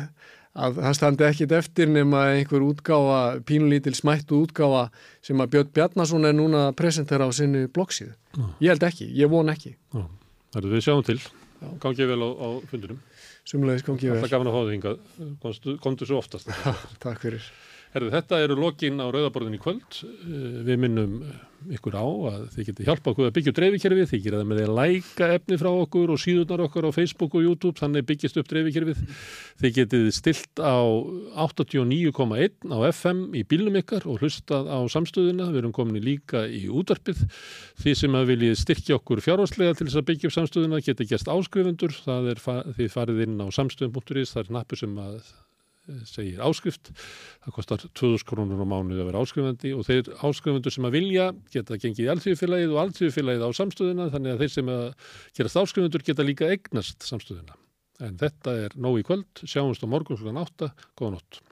að það standi ekkit eftir nema einhver útgáfa, pínulítil smættu útgáfa sem að Björn Bjarnason er núna að presentera á sinni bloggsíðu. Ég held ekki, ég von ekki. Já. Það eru við sjáum til. Gangið vel á, á fundurum. Sumleis gangið vel. Það gafna að fá þig hingað. Komdu svo oftast. (laughs) Takk fyrir. Herðu, þetta eru lokin á Rauðaborðin í kvöld. Eh, við minnum ykkur á að þið getur hjálpa okkur að byggja upp dreifikerfið. Þið getur það með því að læka efni frá okkur og síðunar okkur á Facebook og YouTube, þannig byggjast upp dreifikerfið. Þið getur stilt á 89,1 á FM í bílnum ykkar og hlustað á samstöðuna. Við erum komin í líka í útvarpið. Þið sem að viljið styrkja okkur fjárvarslega til þess að byggja upp samstöðuna getur gæst áskrifundur. Það er þið farið inn á samstöðum.is, það er að segir áskrift. Það kostar 2000 krónur á mánuði að vera áskrifandi og þeir áskrifundur sem að vilja geta gengið í alltíðufélagið og alltíðufélagið á samstöðuna þannig að þeir sem að gerast áskrifundur geta líka eignast samstöðuna. En þetta er nóg í kvöld, sjáumst á morgun kl. 8, góða nótt